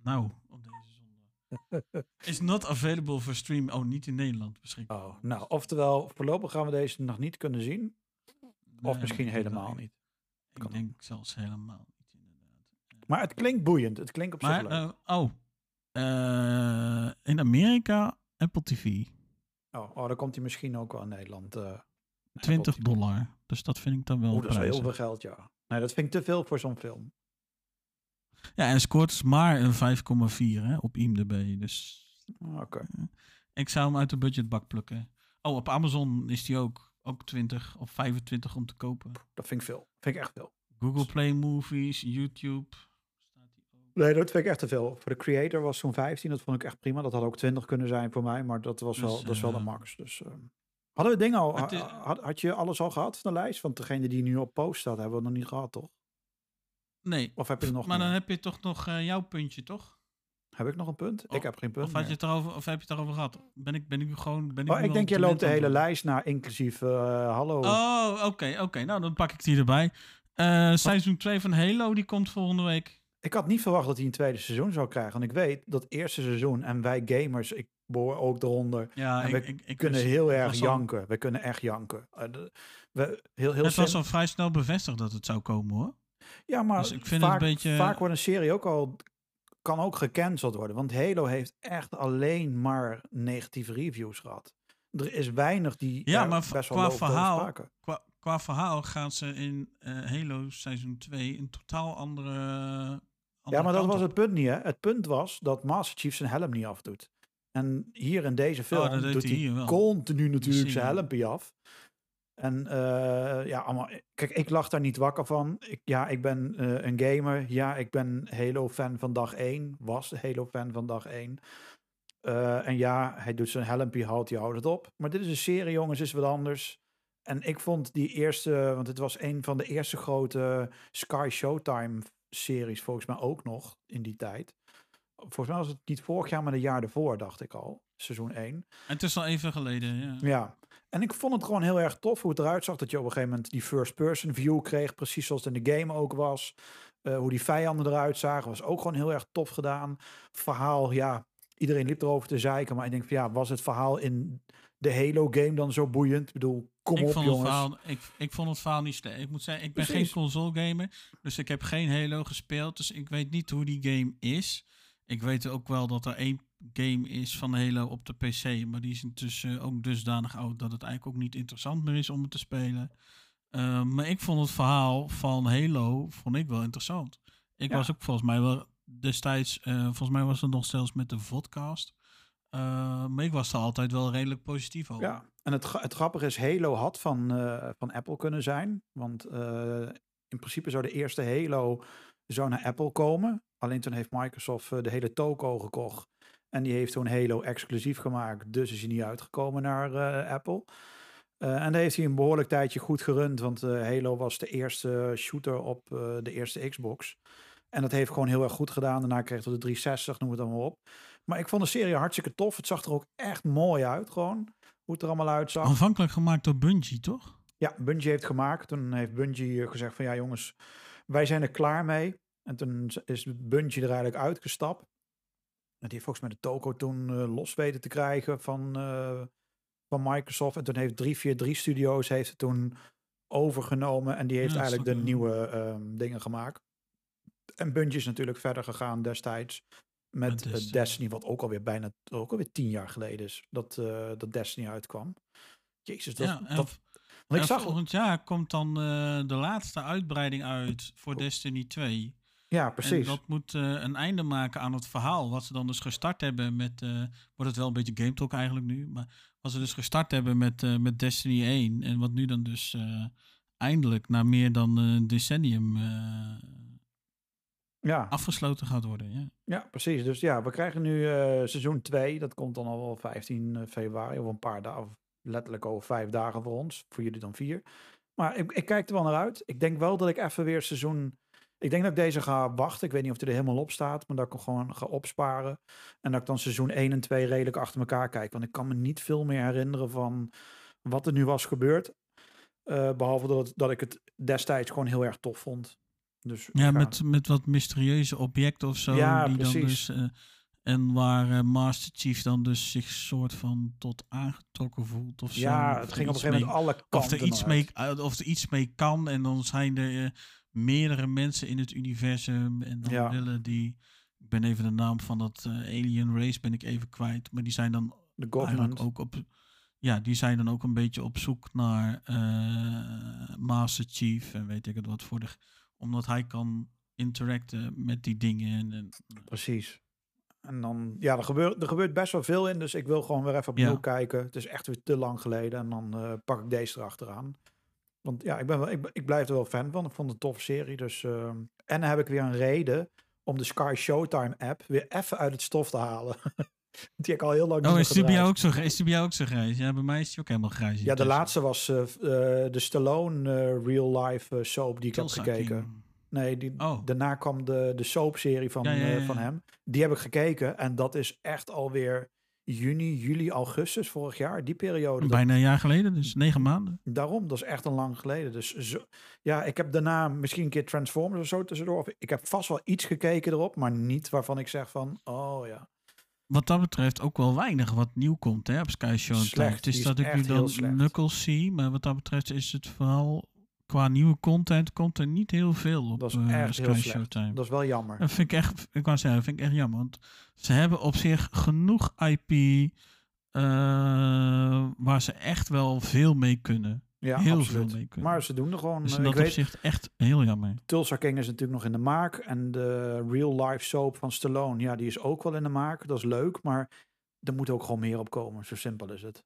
[SPEAKER 1] Nou, op deze zondag. <laughs> Is not available for stream. Oh, niet in Nederland beschikbaar.
[SPEAKER 4] Oh, nou, oftewel, voorlopig gaan we deze nog niet kunnen zien. Of misschien helemaal niet.
[SPEAKER 1] Ik
[SPEAKER 4] Kan
[SPEAKER 1] denk zelfs helemaal niet, inderdaad.
[SPEAKER 4] Maar het klinkt boeiend. Het klinkt op zich leuk.
[SPEAKER 1] eh, oh. Eh, in Amerika, Apple TV.
[SPEAKER 4] oh, oh, dan komt hij misschien ook wel in Nederland. eh
[SPEAKER 1] 20
[SPEAKER 4] Apple TV.
[SPEAKER 1] dollar. Dus dat vind ik dan wel
[SPEAKER 4] Oeh, dat is wel heel veel geld, ja. Nee, dat vind ik te veel voor zo'n film.
[SPEAKER 1] Ja, en scoort dus maar een 5,4 hè, op IMDb. Dus
[SPEAKER 4] Ah, Oké.
[SPEAKER 1] ik zou hem uit de budgetbak plukken. Oh, op Amazon is die ook, ook 20 of 25 om te kopen.
[SPEAKER 4] Dat vind ik veel. Vind ik echt veel.
[SPEAKER 1] Google Play Movies, YouTube.
[SPEAKER 4] Nee, dat vind ik echt te veel. Voor de creator was zo'n 15. Dat vond ik echt prima. Dat had ook 20 kunnen zijn voor mij. Maar dat was, wel,
[SPEAKER 1] Dus,
[SPEAKER 4] dat is wel de
[SPEAKER 1] eh,
[SPEAKER 4] max. Dus, ehm, hadden we dingen al?
[SPEAKER 1] Is-
[SPEAKER 4] had, had je alles al gehad van de lijst? Want degene die nu op post staat, hebben we nog niet gehad, toch?
[SPEAKER 1] Nee,
[SPEAKER 4] Of heb je nog
[SPEAKER 1] maar dan heb je toch nog eh, jouw puntje, toch?
[SPEAKER 4] Heb ik nog een punt?
[SPEAKER 1] Of-
[SPEAKER 4] ik heb geen punt
[SPEAKER 1] Of, had je het erover, of heb je het erover gehad? Ben ik, ben ik gewoon... Ben ik,
[SPEAKER 4] Oh, ik denk, je loopt de hele lijst naar, inclusief eh, hallo.
[SPEAKER 1] Oh, oké, oké. Nou, dan pak ik die erbij. Eh, seizoen 2 van Halo, die komt volgende week.
[SPEAKER 4] Ik had niet verwacht dat hij een tweede seizoen zou krijgen. Want ik weet dat eerste seizoen en wij gamers, ik behoor ook eronder,
[SPEAKER 1] Ja,
[SPEAKER 4] En
[SPEAKER 1] ik,
[SPEAKER 4] we
[SPEAKER 1] ik, ik
[SPEAKER 4] kunnen heel
[SPEAKER 1] het
[SPEAKER 4] erg
[SPEAKER 1] al-
[SPEAKER 4] janken. We kunnen echt janken. Eh, we, heel, heel
[SPEAKER 1] Het was al vrij snel bevestigd dat het zou komen, hoor.
[SPEAKER 4] Ja, maar
[SPEAKER 1] Dus ik vind het
[SPEAKER 4] vaak,
[SPEAKER 1] een beetje-
[SPEAKER 4] vaak wordt een serie ook al kan ook gecanceld worden. Want Halo heeft echt alleen maar negatieve reviews gehad. Er is weinig die
[SPEAKER 1] Ja, maar v-
[SPEAKER 4] best wel
[SPEAKER 1] qua verhaal-. Qua, qua verhaal gaan ze in eh, Halo seizoen 2 een totaal andere...
[SPEAKER 4] Ja,
[SPEAKER 1] andere
[SPEAKER 4] maar dat was
[SPEAKER 1] op.
[SPEAKER 4] het punt niet. Hè? Het punt was dat Master Chief zijn helm niet afdoet. En hier in deze film
[SPEAKER 1] Oh, deed
[SPEAKER 4] doet
[SPEAKER 1] hij hier
[SPEAKER 4] continu natuurlijk zijn
[SPEAKER 1] je.
[SPEAKER 4] helmpje af. En eh, ja, allemaal, kijk, ik lag daar niet wakker van. Ik, ja, ik ben eh, een gamer. Ja, ik ben Halo-fan van dag 1. Was Halo-fan van dag 1. Eh, en ja, hij doet zijn helmpje, houdt hij houdt het op. Maar dit is een serie, jongens, is wat anders. En ik vond die eerste, want het was een van de eerste grote Sky Showtime series, volgens mij ook nog in die tijd. Volgens mij was het niet vorig jaar, maar een jaar ervoor, dacht ik al. Seizoen 1.
[SPEAKER 1] En het is al even geleden, ja.
[SPEAKER 4] Ja, en ik vond het gewoon heel erg tof hoe het eruit zag. Dat je op een gegeven moment die first-person view kreeg, precies zoals het in de game ook was. Eh, hoe die vijanden eruit zagen, was ook gewoon heel erg tof gedaan. Verhaal, ja, iedereen liep erover te zeiken. Maar ik denk van ja, was het verhaal in de Halo-game dan zo boeiend? Ik bedoel, kom
[SPEAKER 1] ik
[SPEAKER 4] op
[SPEAKER 1] vond
[SPEAKER 4] jongens.
[SPEAKER 1] Het verhaal, ik, ik vond het verhaal niet slecht. Ik moet zeggen, ik ben
[SPEAKER 4] Precies.
[SPEAKER 1] geen console gamer. Dus ik heb geen Halo gespeeld. Dus ik weet niet hoe die game is. Ik weet ook wel dat er één game is van Halo op de PC. Maar die is intussen ook dusdanig oud dat het eigenlijk ook niet interessant meer is om het te spelen. Uh, maar ik vond het verhaal van Halo vond ik wel interessant. Ik
[SPEAKER 4] Ja.
[SPEAKER 1] was ook volgens mij wel destijds, uh, volgens mij was het nog zelfs met de vodcast. Uh, maar ik was er altijd wel redelijk positief over.
[SPEAKER 4] Ja, en het, het grappige is, Halo had van, uh, van Apple kunnen zijn. Want uh, in principe zou de eerste Halo zou naar Apple komen. Alleen toen heeft Microsoft uh, de hele toko gekocht. En die heeft toen Halo exclusief gemaakt. Dus is hij niet uitgekomen naar uh, Apple. Uh, en daar heeft hij een behoorlijk tijdje goed gerund. Want uh, Halo was de eerste shooter op de eerste Xbox. En dat heeft gewoon heel erg goed gedaan. Daarna kreeg het de 360, noem het dan maar op. Maar ik vond de serie hartstikke tof. Het zag er ook echt mooi uit, gewoon. Hoe het er allemaal uitzag.
[SPEAKER 1] Aanvankelijk gemaakt door Bungie, toch?
[SPEAKER 4] Ja, Bungie heeft gemaakt. Toen heeft Bungie gezegd van ja jongens, wij zijn er klaar mee. En toen is Bungie er eigenlijk uitgestapt. En die heeft volgens mij de toko toen uh, los weten te krijgen van, uh, van Microsoft. En toen heeft 343 Studios heeft het toen overgenomen. En die heeft
[SPEAKER 1] Ja,
[SPEAKER 4] eigenlijk de nieuwe um, dingen gemaakt. En Bungie is natuurlijk verder gegaan destijds met,
[SPEAKER 1] Destiny.
[SPEAKER 4] Wat ook alweer bijna ook alweer tien jaar geleden is dat, uh, dat Destiny uitkwam. Jezus, dat,
[SPEAKER 1] ja, en,
[SPEAKER 4] dat want ik zag,
[SPEAKER 1] volgend jaar komt dan de laatste uitbreiding uit voor Destiny 2.
[SPEAKER 4] Ja
[SPEAKER 1] En
[SPEAKER 4] precies.
[SPEAKER 1] dat moet uh, een einde maken aan het verhaal. Wat ze dan dus gestart hebben met. Uh, wordt het wel een beetje Game Talk eigenlijk nu. Maar wat ze dus gestart hebben met, uh, met Destiny 1. En wat nu dan dus eindelijk na meer dan een decennium
[SPEAKER 4] ja.
[SPEAKER 1] afgesloten gaat worden. Ja.
[SPEAKER 4] ja, precies. Dus ja, we krijgen nu seizoen 2. Dat komt dan al wel 15 februari. Of een paar dagen. Letterlijk over vijf dagen voor ons. Voor jullie dan vier. Maar ik, ik kijk er wel naar uit. Ik denk wel dat ik even weer seizoen ik denk dat ik deze ga wachten. Ik weet niet of hij er helemaal op staat, maar dat ik hem gewoon ga opsparen. En dat ik dan seizoen 1 en 2 redelijk achter elkaar kijk. Want ik kan me niet veel meer herinneren van wat er nu was gebeurd. Uh, behalve dat, dat ik het destijds gewoon heel erg tof vond. Dus
[SPEAKER 1] ja,
[SPEAKER 4] ga...
[SPEAKER 1] met, met wat mysterieuze objecten of zo.
[SPEAKER 4] Ja,
[SPEAKER 1] die
[SPEAKER 4] precies.
[SPEAKER 1] dan dus uh, En waar eh, Master Chief dan dus zich soort van tot aangetrokken voelt of zo.
[SPEAKER 4] Ja, het ging op een gegeven moment
[SPEAKER 1] mee-
[SPEAKER 4] alle kanten
[SPEAKER 1] of er, iets
[SPEAKER 4] eruit.
[SPEAKER 1] mee, eh, of er iets mee kan. En dan zijn er eh, meerdere mensen in het universum. En dan
[SPEAKER 4] Ja.
[SPEAKER 1] willen die... Ik ben even de naam van dat eh, alien race ben ik even kwijt. Maar die zijn dan
[SPEAKER 4] De
[SPEAKER 1] eigenlijk ook op... Ja, die zijn dan ook een beetje op zoek naar eh, Master Chief en weet ik het wat voor de... Omdat hij kan interacten met die dingen. En, en,
[SPEAKER 4] Precies. En dan, ja, er gebeurt, er gebeurt best wel veel in, dus ik wil gewoon weer even opnieuw
[SPEAKER 1] Ja.
[SPEAKER 4] kijken. Het is echt weer te lang geleden en dan eh, pak ik deze erachteraan. Want ja, ik, ben wel, ik, ik blijf er wel fan van. Ik vond het een toffe serie. Dus, eh, en dan heb ik weer een reden om de Sky Showtime app weer even uit het stof te halen. <laughs> die heb ik al heel lang niet
[SPEAKER 1] Oh, is die, bij ook zo, is die bij jou ook zo grijs? Ja, bij mij is die ook helemaal grijs.
[SPEAKER 4] Ja, de laatste was eh, eh, de Stallone eh, real life soap die ik heb gekeken. Nee, die,
[SPEAKER 1] Oh.
[SPEAKER 4] daarna kwam de, de soapserie van,
[SPEAKER 1] Ja, ja, ja,
[SPEAKER 4] van hem. Die heb ik gekeken en dat is echt alweer juni, juli, augustus vorig jaar. Die periode.
[SPEAKER 1] Bijna een jaar geleden, dus negen maanden.
[SPEAKER 4] daarom, dat is echt een lang geleden. Dus zo, ja, ik heb daarna misschien een keer Transformers of zo tussendoor. Of ik heb vast wel iets gekeken erop, maar niet waarvan ik zeg van, oh ja.
[SPEAKER 1] Wat dat betreft ook wel weinig wat nieuw komt hè, op Sky Show.
[SPEAKER 4] Slecht,
[SPEAKER 1] Het is dat ik nu dan. Knuckles zie, maar wat dat betreft is het vooral qua nieuwe content komt er niet heel veel op
[SPEAKER 4] Dat is
[SPEAKER 1] eh, Sky
[SPEAKER 4] heel.
[SPEAKER 1] Showtime.
[SPEAKER 4] Dat is wel jammer.
[SPEAKER 1] Dat vind ik echt, ik wou zeggen, dat vind ik echt jammer. Want ze hebben op zich genoeg IP eh, waar ze echt wel veel mee kunnen.
[SPEAKER 4] Ja,
[SPEAKER 1] heel
[SPEAKER 4] absoluut.
[SPEAKER 1] veel mee kunnen.
[SPEAKER 4] Maar ze doen er gewoon.
[SPEAKER 1] dus
[SPEAKER 4] eh,
[SPEAKER 1] in
[SPEAKER 4] ik
[SPEAKER 1] dat opzicht echt heel jammer.
[SPEAKER 4] Tulsa King is natuurlijk nog in de maak. En de real life soap van Stallone, ja, die is ook wel in de maak. Dat is leuk, maar er moet ook gewoon meer op komen. Zo simpel is het.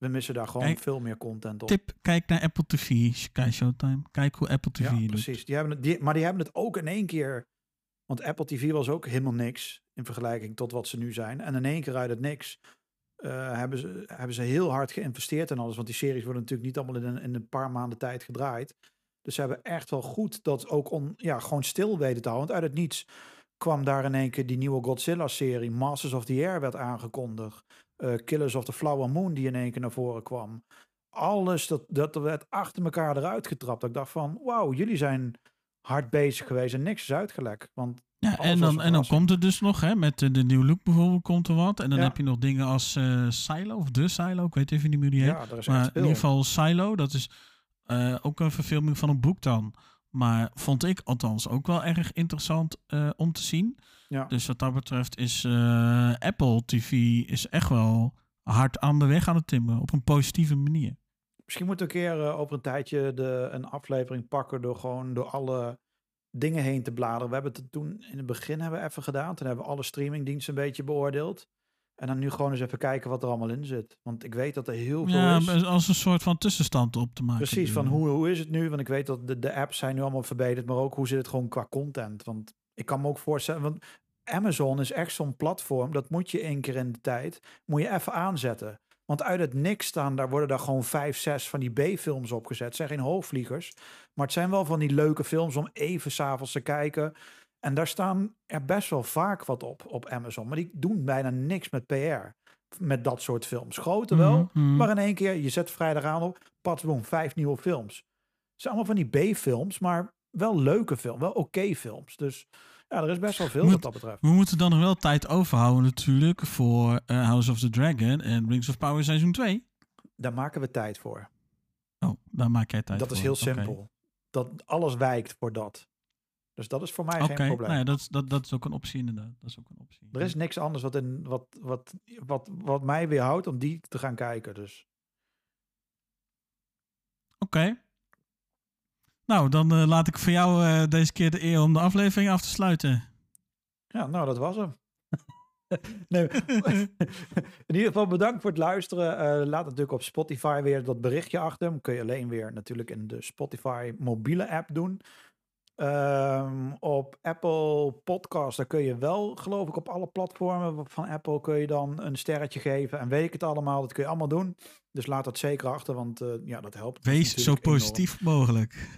[SPEAKER 4] We missen daar gewoon
[SPEAKER 1] Kijk,
[SPEAKER 4] veel meer content op.
[SPEAKER 1] Tip, kijk naar Apple TV, Sky Showtime. Kijk hoe Apple TV
[SPEAKER 4] ja,
[SPEAKER 1] doet.
[SPEAKER 4] precies. Die hebben het, die, maar die hebben het ook in één keer. Want Apple TV was ook helemaal niks in vergelijking tot wat ze nu zijn. En in één keer uit het niks eh, hebben, ze, hebben ze heel hard geïnvesteerd in alles. Want die series worden natuurlijk niet allemaal in een, in een paar maanden tijd gedraaid. Dus ze hebben echt wel goed dat ook on, ja, gewoon stil weten te houden. Want uit het niets kwam daar in één keer die nieuwe Godzilla-serie. Masters of the Air werd aangekondigd. Eh, Killers of the Flower Moon die in één keer naar voren kwam. Alles, dat, dat werd achter elkaar eruit getrapt. Dat ik dacht van, wauw, jullie zijn hard bezig geweest en niks is uitgelekt. Want
[SPEAKER 1] Ja, en dan, en dan komt het dus nog, hè, met de, de New Look bijvoorbeeld komt er wat. En dan
[SPEAKER 4] Ja.
[SPEAKER 1] heb je nog dingen als eh, Silo, of de Silo, ik weet even niet meer die heet.
[SPEAKER 4] ja, er
[SPEAKER 1] maar in ieder geval Silo, dat is eh, ook een verfilming van een boek dan. Maar vond ik althans ook wel erg interessant eh, om te zien.
[SPEAKER 4] Ja.
[SPEAKER 1] Dus wat dat betreft is eh, Apple TV is echt wel hard aan de weg aan het timmeren. Op een positieve manier.
[SPEAKER 4] Misschien moeten we een keer eh, over een tijdje de, een aflevering pakken door gewoon door alle dingen heen te bladeren. We hebben het toen in het begin hebben we even gedaan. Toen hebben we alle streamingdiensten een beetje beoordeeld. En dan nu gewoon eens even kijken wat er allemaal in zit. Want ik weet dat er heel veel
[SPEAKER 1] Ja,
[SPEAKER 4] is.
[SPEAKER 1] als een soort van tussenstand op te maken.
[SPEAKER 4] Precies, van hoe, hoe is het nu? Want ik weet dat de, de apps zijn nu allemaal verbeterd, maar ook hoe zit het gewoon qua content? Want ik kan me ook voorstellen, want Amazon is echt zo'n platform, dat moet je één keer in de tijd, moet je even aanzetten. Want uit het niks staan, daar worden daar gewoon vijf, zes van die B-films opgezet. Het zijn geen hoogvliegers, maar het zijn wel van die leuke films om even s'avonds te kijken. En daar staan er best wel vaak wat op, op Amazon. Maar die doen bijna niks met PR. Met dat soort films. Grote wel,
[SPEAKER 1] Mhm, mhm.
[SPEAKER 4] maar in één keer, je zet vrijdag aan op, patsboom, vijf nieuwe films. Het zijn allemaal van die B-films, maar wel leuke films, wel oké films. Dus ja, er is best wel veel
[SPEAKER 1] Moet-
[SPEAKER 4] wat dat betreft.
[SPEAKER 1] We moeten dan nog wel tijd overhouden natuurlijk voor eh, House of the Dragon en Rings of Power seizoen 2.
[SPEAKER 4] Daar maken we tijd voor.
[SPEAKER 1] Oh, daar maak jij tijd
[SPEAKER 4] dat
[SPEAKER 1] voor.
[SPEAKER 4] is heel simpel. Dat alles wijkt voor dat. Dus dat is voor mij geen probleem.
[SPEAKER 1] nou dat, is- dat, dat is ook een optie inderdaad. Dat is ook een optie.
[SPEAKER 4] Er is niks anders wat, in, wat, wat, wat, wat mij weerhoudt om die te gaan kijken. Dus
[SPEAKER 1] Oké. Nou, dan eh, laat ik voor jou eh, deze keer de eer om de aflevering af te sluiten.
[SPEAKER 4] ja, nou, dat was hem. <laughs> nee, <laughs> in ieder geval bedankt voor het luisteren. Eh, laat natuurlijk op Spotify weer dat berichtje achter. Dan kun je alleen weer natuurlijk in de Spotify mobiele app doen. Ehm, op Apple Podcast, daar kun je wel, geloof ik, op alle platformen van Apple kun je dan een sterretje geven. En weet ik het allemaal, dat kun je allemaal doen. Dus laat dat zeker achter, want eh, ja, dat helpt.
[SPEAKER 1] Wees zo
[SPEAKER 4] enorm.
[SPEAKER 1] positief mogelijk.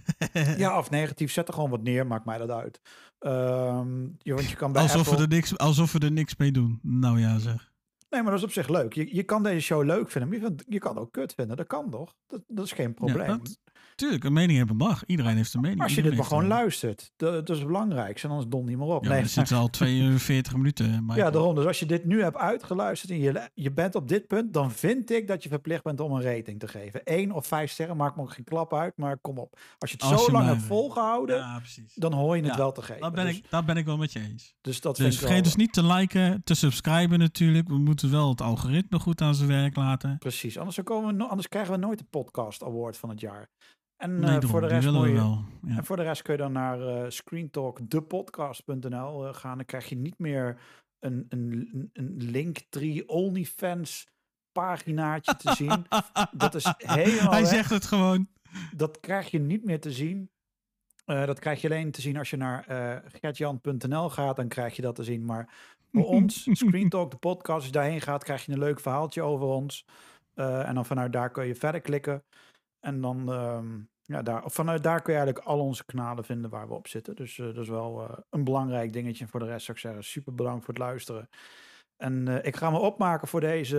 [SPEAKER 4] Ja, <laughs> of negatief, zet er gewoon wat neer, maakt mij dat uit. Ehm, je, want je kan bij
[SPEAKER 1] alsof,
[SPEAKER 4] Apple...
[SPEAKER 1] we er niks, alsof we er niks mee doen. Nou ja, zeg.
[SPEAKER 4] Nee, maar dat is op zich leuk. Je, je kan deze show leuk vinden, maar je, kan ook kut vinden. Dat kan toch? Dat, dat is geen probleem.
[SPEAKER 1] dat- Tuurlijk, een mening hebben mag. Iedereen heeft een mening.
[SPEAKER 4] Als je dit maar gewoon luistert. Dat, dat is het belangrijkste. Anders don niet meer op.
[SPEAKER 1] Ja,
[SPEAKER 4] nee,
[SPEAKER 1] we zitten al 42 minuten. Michael.
[SPEAKER 4] Ja, daarom. Dus als je dit nu hebt uitgeluisterd en je, je bent op dit punt, dan vind ik dat je verplicht bent om een rating te geven. Eén of vijf sterren maakt me ook geen klap uit, maar kom op. Als je het
[SPEAKER 1] Als
[SPEAKER 4] zo
[SPEAKER 1] je
[SPEAKER 4] lang
[SPEAKER 1] maar-
[SPEAKER 4] hebt volgehouden,
[SPEAKER 1] Ja,
[SPEAKER 4] dan hoor je het
[SPEAKER 1] Ja,
[SPEAKER 4] wel te geven.
[SPEAKER 1] Dat ben,
[SPEAKER 4] dus,
[SPEAKER 1] ik, dat ben ik wel met je eens.
[SPEAKER 4] dus dat
[SPEAKER 1] Dus vergeet
[SPEAKER 4] wel-
[SPEAKER 1] dus niet te liken, te subscriben natuurlijk. We moeten wel het algoritme goed aan zijn werk laten.
[SPEAKER 4] Precies, anders, komen we, no- anders krijgen we nooit de podcast award van het jaar. En
[SPEAKER 1] Nee,
[SPEAKER 4] eh, voor, de rest je,
[SPEAKER 1] wel. Ja.
[SPEAKER 4] en voor de rest kun je dan naar eh screentalkdepodcast.nl eh, gaan. Dan krijg je niet meer een, een, een- Linktree OnlyFans paginaatje te zien. <laughs> Dat is helemaal
[SPEAKER 1] Hij
[SPEAKER 4] weg.
[SPEAKER 1] zegt het gewoon.
[SPEAKER 4] Dat krijg je niet meer te zien. Dat krijg je alleen te zien als je naar eh gertjan.nl gaat. Dan krijg je dat te zien. Maar voor <laughs> ons, Screen Talk, de podcast, als je daarheen gaat, krijg je een leuk verhaaltje over ons. En dan vanuit daar kun je verder klikken. En dan, ehm, ja, daar, vanuit daar kun je eigenlijk al onze kanalen vinden waar we op zitten. Dus eh, dat is wel eh, een belangrijk dingetje. En voor de rest zou ik zeggen, super bedankt voor het luisteren. En eh, ik ga me opmaken voor deze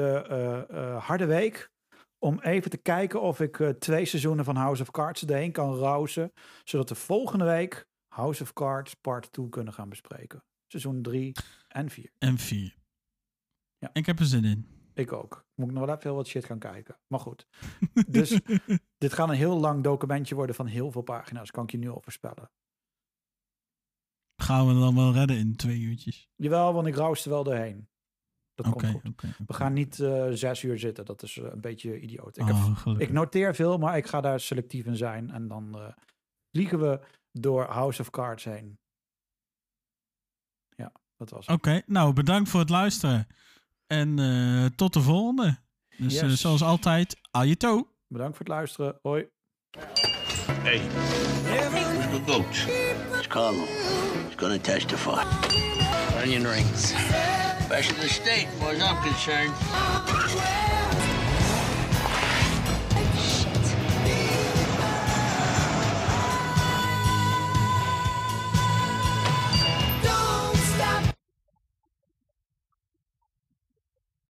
[SPEAKER 4] harde week. Om even te kijken of ik twee seizoenen van House of Cards erheen kan rousen. Zodat we volgende week House of Cards part 2 kunnen gaan bespreken. Seizoen 3 en 4.
[SPEAKER 1] En 4.
[SPEAKER 4] Ja.
[SPEAKER 1] Ik heb er zin in.
[SPEAKER 4] Ik ook. Moet ik nog wel even heel wat shit gaan kijken. Maar goed. <laughs> Dus dit gaat een heel lang documentje worden van heel veel pagina's. Kan ik je nu al voorspellen.
[SPEAKER 1] Gaan we dan wel redden in twee uurtjes?
[SPEAKER 4] Jawel, want ik roust er wel doorheen. Dat
[SPEAKER 1] Oké,
[SPEAKER 4] komt goed. We gaan niet eh, zes uur zitten. Dat is eh, een beetje idioot. Ik, heb,
[SPEAKER 1] Oh, gelukkig.
[SPEAKER 4] ik noteer veel, maar ik ga daar selectief in zijn. En dan eh, vliegen we door House of Cards heen. Ja, dat was het.
[SPEAKER 1] Oké, nou bedankt voor het luisteren. En eh, tot de volgende. Dus eh,
[SPEAKER 4] Yes.
[SPEAKER 1] zoals altijd, ajeto.
[SPEAKER 4] Bedankt voor het luisteren. Hoi.
[SPEAKER 5] Hey, where's the goat?
[SPEAKER 6] It's Carlo. He's gonna testify.
[SPEAKER 5] Onion rings.
[SPEAKER 6] Best of the state, as far as I'm concerned.